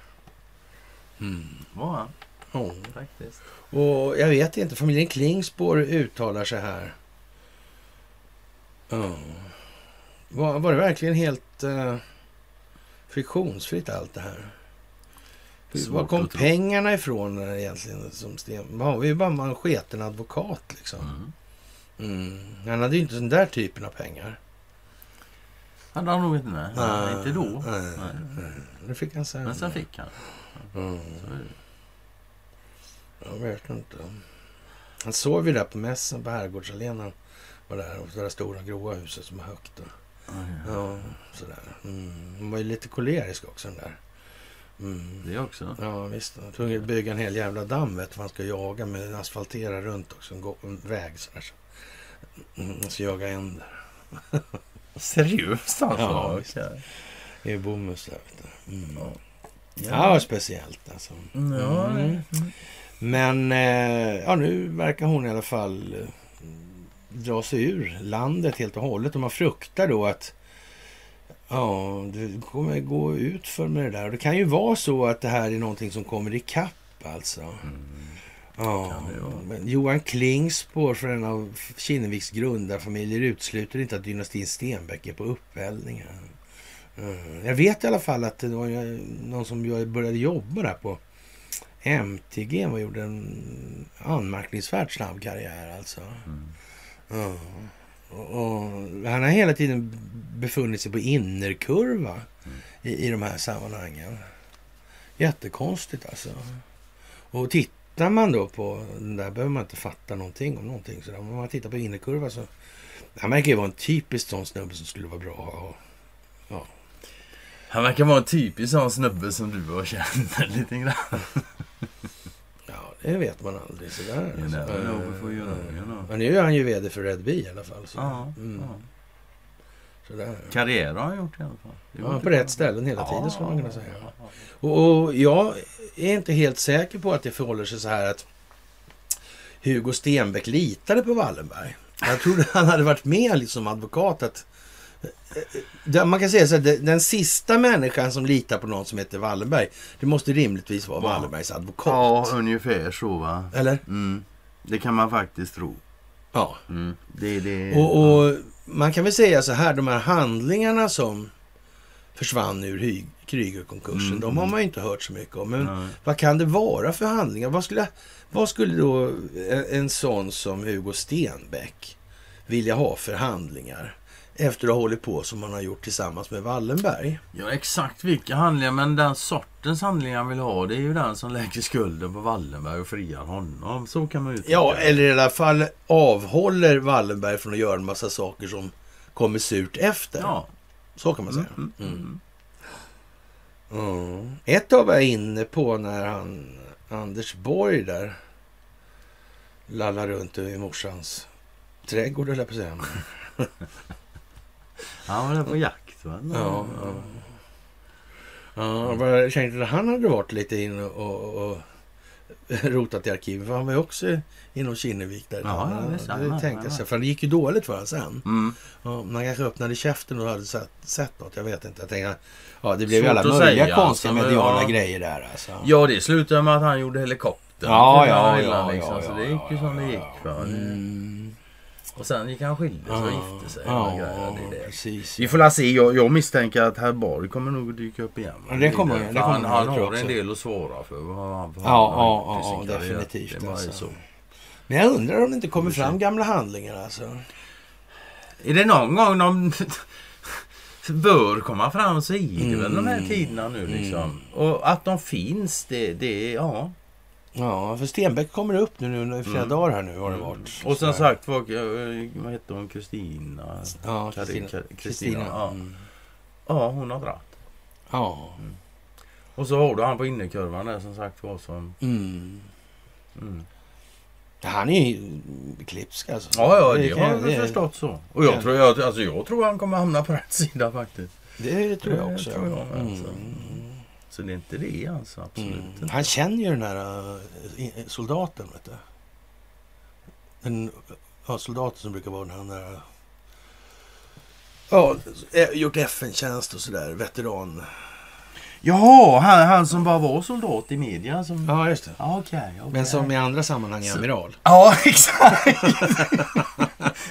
Mm. Var han? Ja. Faktiskt. Och jag vet inte, familjen Klingspor uttalar sig här. Ja. Var, var det verkligen helt uh, friktionsfritt allt det här? Svårt Var kom pengarna ifrån egentligen? Som Sten? Har vi ju bara en sketen advokat liksom. Mm. Mm. Han hade ju inte den där typen av pengar. Han hade nog inte nej. nej. Inte då. Nej, Nej. Det fick han sen. Men sen fick han. Mm. Jag vet inte. Han sov ju där på mässen på Herrgårdsallén. Var där. Och det där stora gråa huset som är högt. Och, ja, sådär. Mm. Han var ju lite kolerisk också den där. Mm. Det också. Ja visst. Han tvungen att bygga en hel jävla damm vet han ska jaga med asfaltera runt också. En, en väg sådär. Så. Mm, ska jaga änder. [laughs] Seriöst alltså? Ja, Ja, visst. okej. Det är bomull där vet du. Mm. Ja. Ja, speciellt alltså. Ja, Mm. Men eh, ja, nu verkar hon i alla fall eh, dra sig ur landet helt och hållet. Och man fruktar då att ja, det kommer gå ut för med det där. Och det kan ju vara så att det här är någonting som kommer ikapp alltså. Ja, det vara. men Johan Klingspor för en av Kinneviks grundarfamiljer utesluter inte att dynastin Stenbeck är på uppvällningen. Mm. Jag vet i alla fall att det var någon som började jobba där på MTG och gjorde en anmärkningsvärt snabb karriär alltså. Ja. Och, och han har hela tiden befunnit sig på innerkurva i, i de här sammanhangen. Jättekonstigt alltså. Och tittar man då på den där behöver man inte fatta någonting om någonting. Så. Om man tittar på innerkurva så... Han verkar ju vara en typisk sån snubbe som skulle vara bra att ha. Han verkar vara en typisk sån snubbe som du har känt [laughs] lite grann. Det vet man aldrig sådär. You alltså. never know before you know, you know. Men nu är han ju vd för Red Bee i alla fall. Så. Ja, Mm. ja. Sådär. Karriär har han gjort i alla fall. Det Ja, på rätt ställen hela tiden Ja, skulle man kunna säga. Och, och jag är inte helt säker på att det förhåller sig så här att Hugo Stenbeck litade på Wallenberg. Jag trodde han hade varit med liksom som advokat att man kan säga så här, den sista människan som litar på någon som heter Wallenberg, det måste rimligtvis vara. Wallenbergs Ja, advokat. ungefär så va. Eller? Mm. Det kan man faktiskt tro. Ja. Mm. Det, det, Och, och man kan väl säga så här, de här handlingarna som försvann ur Krügerkonkursen. Mm. De har man inte hört så mycket om. Men Nej. vad kan det vara för handlingar? Vad skulle, vad skulle då en, en sån som Hugo Stenbeck vilja ha för handlingar? Efter att ha hållit på som man har gjort tillsammans med Wallenberg. Ja, exakt vilka handlingar, men den sortens handlingar han vill ha det är ju den som lägger skulden på Wallenberg och friar honom. Så kan man ju Ja, eller i alla fall avhåller Wallenberg från att göra en massa saker som kommer surt efter. Ja. Så kan man säga. Mm, mm, mm. Ett av var jag inne på när han, Anders Borg där, lallar runt i morsans trädgård, jag på att säga. [laughs] [laughs] Han var där på jakt va? Ja, ja. Ja, jag tänkte att han hade varit lite inne och, och rotat i arkiven. För han var ju också inom Kinnevik där. Ja, ja, det Ja, tänkte jag ja. sig. För det gick ju dåligt för honom sen. Mm. Ja, man kanske öppnade käften och hade sett, sett något. Jag vet inte. Jag tänkte, ja, det blev ju alla möjliga säga, konstiga alltså, mediala ja. grejer där. Alltså. Ja, det slutade med att han gjorde helikoptern. Ja, För ja, Illa, ja, liksom. ja, Så ja, det gick ju ja, som det ja, gick. Va? Mm. Och sen gick han skildes och gifte sig. Ja, det är det. precis. Vi får la se. Jag, jag misstänker att herr Borg kommer nog att dyka upp igen. Ja, det kommer- det kommer han, han, har en del att svara för. Han, Ja, ja, ja, definitivt, Det alltså. så. Men jag undrar om det inte kommer fram gamla handlingar alltså. Är det någon gång de [laughs] bör komma fram så är det väl de här Mm. tiderna nu liksom. Mm. Och att de finns, det, det ja. Ja, för Stenbeck kommer upp nu, nu i flera Mm. dagar här nu har det varit. Och som sagt, vad, eh, vad hette hon? Kristina? Ja, Kristina. Ja. Mm. Ja, hon har dratt. Ja. Och så har du han på innerkurvan där som sagt var som... Mm. Mm. Han är ju klipsk alltså. Ja, ja, det, kan- har jag förstått så. Och jag tror, jag, alltså, jag tror han kommer hamna på rätt sida faktiskt. Det tror jag Det också. tror jag alltså. Så det är inte det alltså, absolut Mm. inte. Han känner ju den här äh, soldaten, vet du. Den ja, soldaten som brukar vara den här... Ja, eh, gjort FN-tjänst och sådär. Veteran. Jaha, han, han som bara var soldat i media? Som... Ja, just det. Okej. okej. Men som i andra sammanhang är amiral. Ja, [laughs] exakt.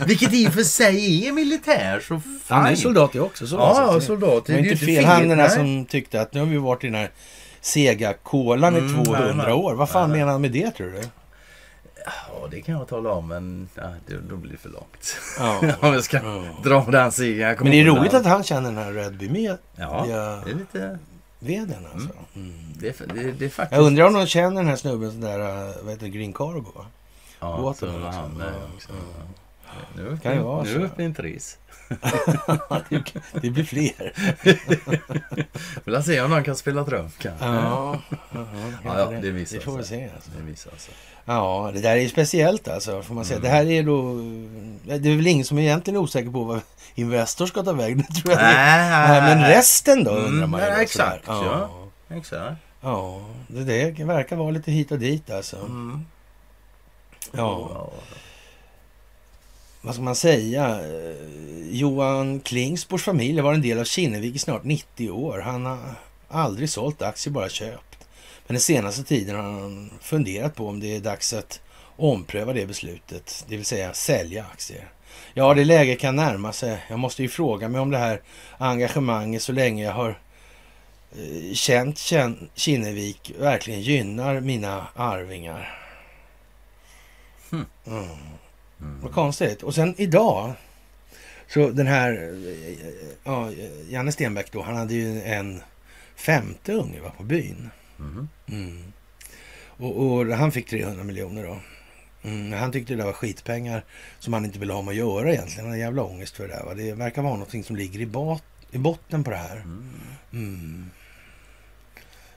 Vilket i och för sig är militär. Så Han är soldat det också. Så Ja, så- soldat. Det är ju inte fel. Han den nej. som tyckte att nu har vi varit i den här sega kolan Mm, i 200 nej, nej. år. Vad fan Nej, menar han med det tror du? Ja, det kan jag tala om, men ja, det, då blir det för långt. Ja. [laughs] Om jag ska Ja. dra den sidan. Jag Men det är roligt att han känner den här Redby med Ja, Ja. det är lite... veden alltså. Mm. Det är, det, det är faktiskt... Jag undrar om de känner den här snubben sån där, äh, vad heter det, Green Cargo va? Ja, båten liksom. han där Ja, också. ja. Nu är vi Kan ju vara nu är vi uppe i en tris. det blir fler. [laughs] Vill se om någon kan spela trum kanske. Ja, Ja, det visar Det får vi se alltså. Det visar sig. Ja, det där är speciellt alltså, får man säga. Mm. Det här är då... Det är väl ingen som är egentligen osäker på vad Investor ska ta vägen, [laughs] det tror jag. Nej, men resten då Mm, undrar man ju. nej, då, exakt, ja. Ja. Exakt. ja, det, det verkar vara lite hit och dit alltså. Mm. Ja, vad ska man säga? Eh, Johan Klingsborgs familj har varit en del av Kinnevik i snart 90 år. Han har aldrig sålt aktier, bara köpt. Men den senaste tiden har han funderat på om det är dags att ompröva det beslutet, det vill säga sälja aktier. Ja, det läget kan närma sig. Jag måste ju fråga mig om det här engagemanget så länge jag har eh, känt Kin- Kinnevik verkligen gynnar mina arvingar. Mm. Vad konstigt. Och sen idag, så den här, eh, ja, Janne Stenbeck då, han hade ju en femte unge va, på byn. Mm. Och, och han fick 300 miljoner då. Mm, han tyckte det där var skitpengar som han inte ville ha med att göra egentligen. Han hade jävla ångest för det där. Va? Det verkar vara någonting som ligger i, bot, i botten på det här.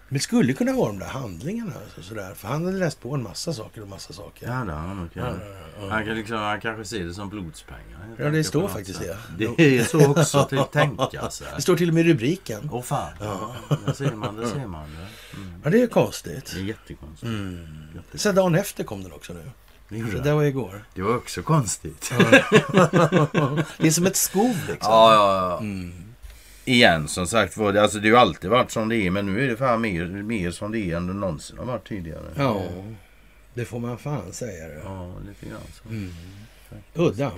Men det skulle kunna vara de där handlingarna. Alltså, sådär. För han hade läst på en massa saker och massa saker. Ja, det han Ja, ja, ja. Han, kan liksom, han kanske ser det som blodspengar. Ja, det står faktiskt det. Det är så också till [laughs] tänka sig. Det står till och med i rubriken. Åh fan. Ja, där ser man det. Ser man det. Mm. Ja, det är konstigt. Det är jättekonstigt. Mm. Jättekonstigt. Så dagen efter kom den också nu. Det, det. det var igår. det var också konstigt. [laughs] Det är som ett skov liksom. Ja, ja, ja. Mm. Igen som sagt var det, alltså det har ju alltid varit som det är men nu är det fan mer, mer som det är än det någonsin har varit tidigare. Ja, det får man fan säga det. Ja, lite grann så. Mm. Udda,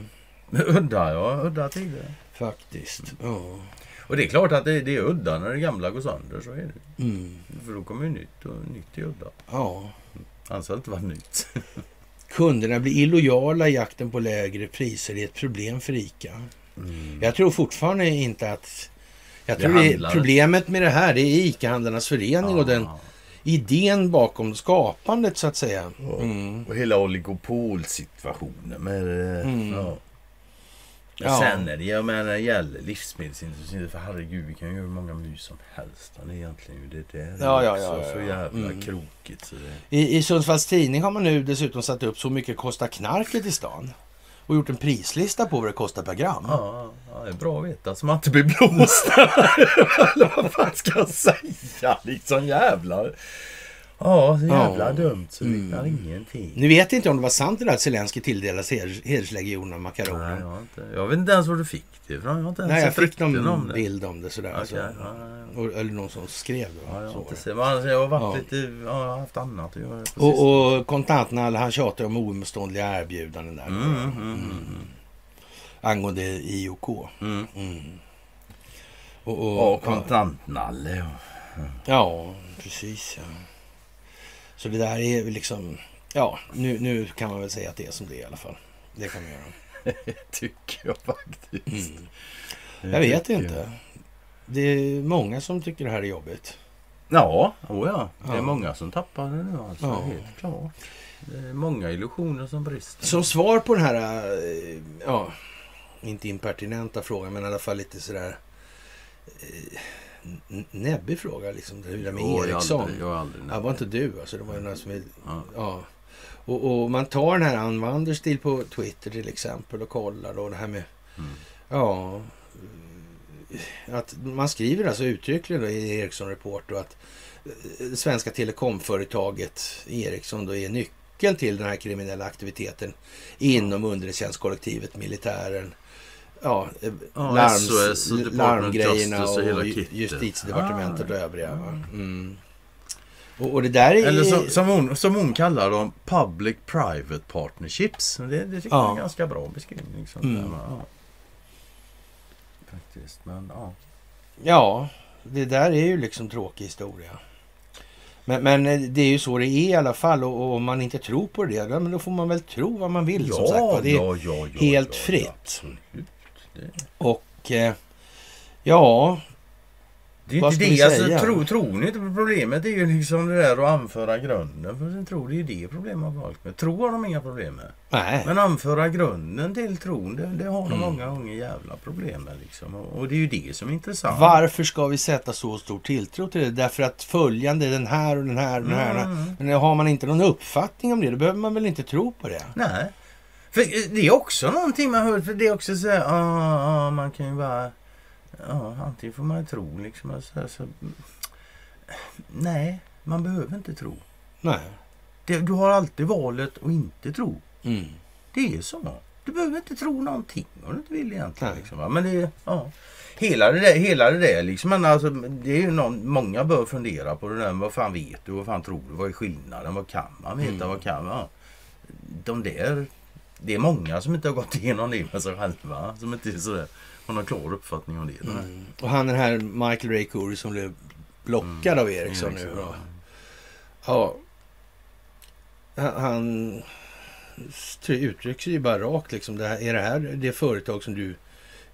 [laughs] Udda ja, udda tider. faktiskt. Ja. Och det är klart att det, det är udda när det gamla går sönder. Så är det. Mm. För då kommer ju nytt och nytt är udda. Ja. Anser inte vara nytt. [laughs] Kunderna blir illojala i jakten på lägre priser. Det är ett problem för ICA. Jag tror fortfarande inte att... Jag tror det problemet med det här det är ICA-handlarnas förening och den Ja. idén bakom skapandet så att säga. Mm. Och hela oligopolsituationen med... Mm. Ja. Ja. Sen när det, jag menar, gäller livsmedelsindustrin, för herregud vi kan ju göra hur många mus som helst. Det är egentligen det där. är Ja, ja, ja, ja, Så ja. jävla Mm. krokigt. Så det... I, I Sundsvalls Tidning har man nu dessutom satt upp så mycket kostar knarket i stan. Och gjort en prislista på vad det kostar per gram. Ja, ja, det är bra att veta så man inte blir blåst. [laughs] Eller vad fan ska jag säga? Liksom jävlar. Ja, så jävla Ja. dumt så det Mm. ingenting. Nu vet jag inte om det var sant det där att Zelenskyj tilldelas heders, hederslegionen av Nej, Makaronen. jag, inte, jag vet inte ens var du fick det ifrån. Jag har inte ens Nej, jag fick någon om det. bild om det sådär. Okej, så. ja, ja, ja. Och, eller någon som skrev det. Ja, jag, så. inte men alltså, jag har varit Ja. lite, ja, jag har haft annat att göra. Och, och kontantnall, han tjatar om oemotståndliga erbjudanden där. sistone. Mm, mm, mm, Angående IOK. mm. Mm. Och, Ja, och, kontantnalle. Ja. ja, precis. Ja. Så det där är liksom... Ja, nu, nu kan man väl säga att det är som det är i alla fall. Det kan man göra. [laughs] Tycker jag faktiskt. Mm. Det Jag vet inte. Det är många som tycker det här är jobbigt. Ja, oh ja. det är Ja. många som tappar det nu alltså. Ja. Helt klart. Det är många illusioner som brister. Som svar på den här, eh, ja, inte impertinenta frågan, men i alla fall lite sådär eh, näbbig fråga liksom. Det där med jag har Ericsson. aldrig- Jag aldrig Ja, var inte du alltså? Det var ju några som Ja. ja. Och, och man tar den här Ann Wanderstil på Twitter till exempel och kollar då det här med, Mm. ja, eh, att man skriver alltså uttryckligen i Ericsson Report att eh, det svenska telekomföretaget Ericsson då är nyckeln till den här kriminella aktiviteten inom underrättelsetjänstkollektivet, militären, ja, Ja, larms, SOS och larmgrejerna och och, kittet. justitiedepartementet Ah. och övriga. Mm. Och, och det där är... Eller som, som, hon, som hon kallar dem, Public-Private Partnerships. Det, det tycker Ja. jag är en ganska bra beskrivning. Sånt Mm. där, ja. Faktiskt, men ja. Ja, det där är ju liksom tråkig historia. Men, men eh, det är ju så det är i alla fall och, och om man inte tror på det, ja, men då får man väl tro vad man vill som sagt. Det är ja, ja, ja, helt ja, fritt. Ja, absolut. Och eh, ja, det är Vad inte ska det. Alltså, säga? tro, tror ni inte på problemet? Det är ju liksom det där att anföra grunden för sin tro. Det är ju det problemet har folk med. Tro har de inga problem med. nej. Men anföra grunden till tron, det, det har de Mm. många gånger jävla problem med. Liksom. Och, och det är ju det som är intressant. Varför ska vi sätta så stor tilltro till det? Därför att följande, den här och den här och den här. Mm. Men har man inte någon uppfattning om det, då behöver man väl inte tro på det? Nej. För eh, det är också någonting man hör. För det är också så här, ah, ah, man kan ju bara... Ja, antingen får man tro liksom. Så, här, så, nej, man behöver inte tro. Nej. Det, du har alltid valet att inte tro. Mm. Det är så. Du behöver inte tro någonting om du inte vill egentligen. Nej. Liksom? Men det ja. Hela det där, hela det där liksom. Men alltså, det är ju någon, många bör fundera på det där. Vad fan vet du? Vad fan tror du? Vad är skillnaden? Vad kan man veta? Mm. Vad kan man? De där, det är många som inte har gått igenom det med sig själva. Som inte är sådär, har någon klar uppfattning om det. Mm. Och han den här Michael Ray Curry som blev blockad av Ericsson nu. Då. Ja. Han, uttrycker sig ju bara rakt liksom. Det här, är det här det företag som du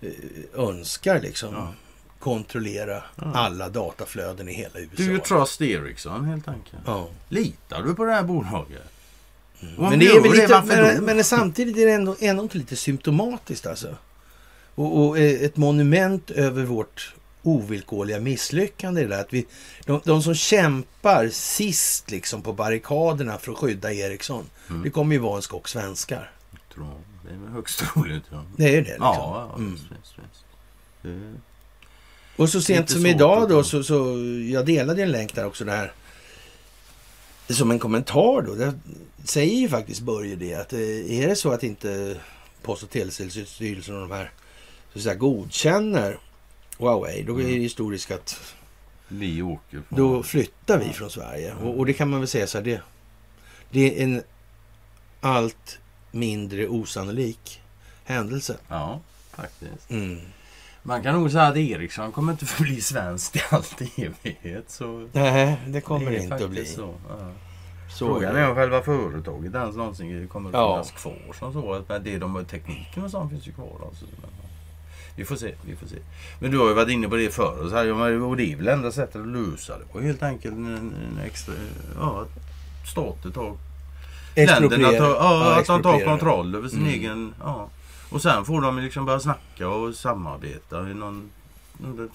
eh, önskar liksom? Ja. Kontrollera Ja. alla dataflöden i hela USA. You trust Ericsson helt enkelt? ja. Litar du på det här bolaget? Men, det är väl lite, men, men samtidigt är det ändå, ändå inte lite symptomatiskt alltså. Och, och eh, ett monument över vårt ovillkorliga misslyckande är det där att vi, de, de som kämpar sist liksom på barrikaderna för att skydda Ericsson, Mm. det kommer ju vara en skock svenskar. Tror. Det är högst troligt. Ja. Det är det liksom. Ja, ja Mm. Det- Och så sent som idag då så, så jag delade en länk där också där. Som en kommentar då. Där säger ju faktiskt Börje det att eh, är det så att inte Post och telestyrelsen och de här så att säga, godkänner Huawei, då är det Mm. stor risk att Vi åker på... då flyttar vi från Sverige. Och, och det kan man väl säga så här, det, det är en allt mindre osannolik händelse. Ja, faktiskt. Mm. Man kan nog säga att Ericsson kommer inte [laughs] förbli svenskt i all evighet. Så Nej, det kommer det inte att bli. Så, ja. Så Frågan är om själva företaget ens någonsin kommer att Ja. finnas kvar som så. Men det de har tekniken och sånt finns ju kvar. Alltså. Vi får se, vi får se. Men du har ju varit inne på det förr. Och, så här, ja, och det är väl enda sättet att lösa det. Och helt enkelt en, en extra... Ja, staten tar... Länderna tar, ja, att de tar kontroll över sin Mm. egen... Ja. Och sen får de liksom börja snacka och samarbeta i någon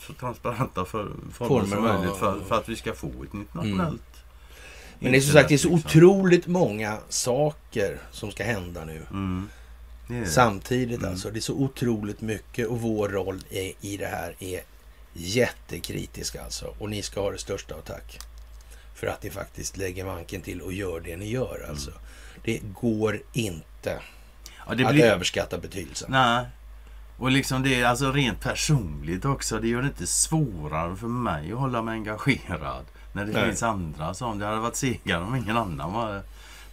så transparenta för, former, Former, som möjligt för, för att vi ska få ett internationellt Men det är som sagt det är så liksom. otroligt många saker som ska hända nu. Mm. Det. Samtidigt Mm. alltså. Det är så otroligt mycket och vår roll är, i det här är jättekritisk alltså. Och ni ska ha det största av tack. För att ni faktiskt lägger manken till och gör det ni gör alltså. Det går inte ja, det att blir, överskatta betydelsen. Nej. Och liksom det är alltså rent personligt också. Det gör det inte svårare för mig att hålla mig engagerad. När det Nej. finns andra som. Det hade varit segare om ingen annan var,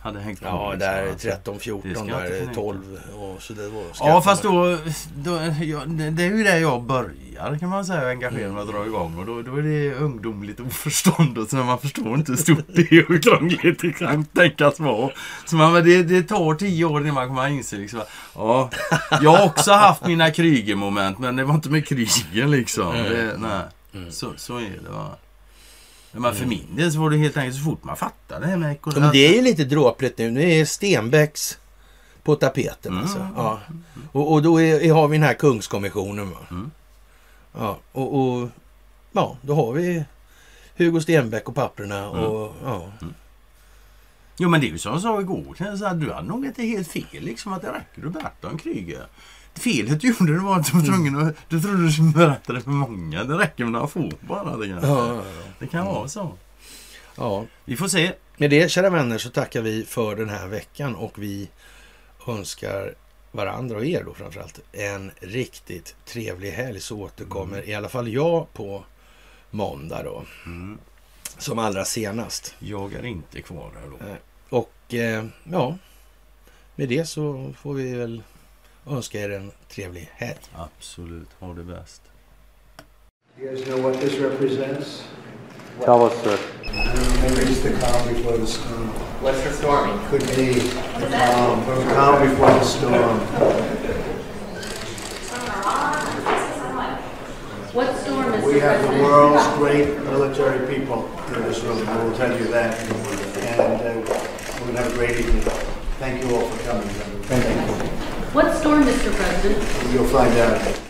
hade hängt på. Ja, liksom. där är Alltså, 13, det 14, ska jag där inte är förneka. 12 och så det var Ja fast då, då ja, det är ju där jag börjar kan man säga engagera mig och dra igång och då, då är det ungdomligt oförstånd och så man förstår inte hur stort det är och hur krångligt det kan tänkas vara. Så man, det, det tar tio år innan man kommer inse liksom, ja, jag har också haft mina krigemoment men det var inte med krigen liksom. Det, nej. Så, så är det va. Men för min del så var det helt enkelt så fort man fattar det här med ekonomi. Men det är ju lite dråpligt nu. Nu är Stenbecks på tapeten Mm. alltså. Ja. Och, och då är, har vi den här Kungskommissionen. Va? Mm. Ja, och, och ja, då har vi Hugo Stenbeck och papperna Mm. och ja. Jo men det är ju som jag sa igår. Du hade nog inte helt fel liksom att det räcker att berätta om kriget. Felet du gjorde det var att du var tvungen att... Du trodde du skulle berätta det för många. Det räcker med några få bara. Det kan, Ja, ja, det kan vara så. ja. Vi får se. Med det kära vänner så tackar vi för den här veckan och vi önskar varandra och er då framförallt en riktigt trevlig helg så återkommer i alla fall jag på måndag då. Mm. Som allra senast. Jag är inte kvar här då. Och eh, ja, med det så får vi väl önska er en trevlig helg. Absolut. Ha det bäst. You guys know what this represents? Tell us, sir. It's the calm before the storm. What's the storming? Could be the calm, the calm before the storm. What storm, Mr. We have the world's great military people in this room, I will tell you that. And uh, we're going to have a great evening. Thank you all for coming. Thank you. What storm, Mr. President? You'll find out.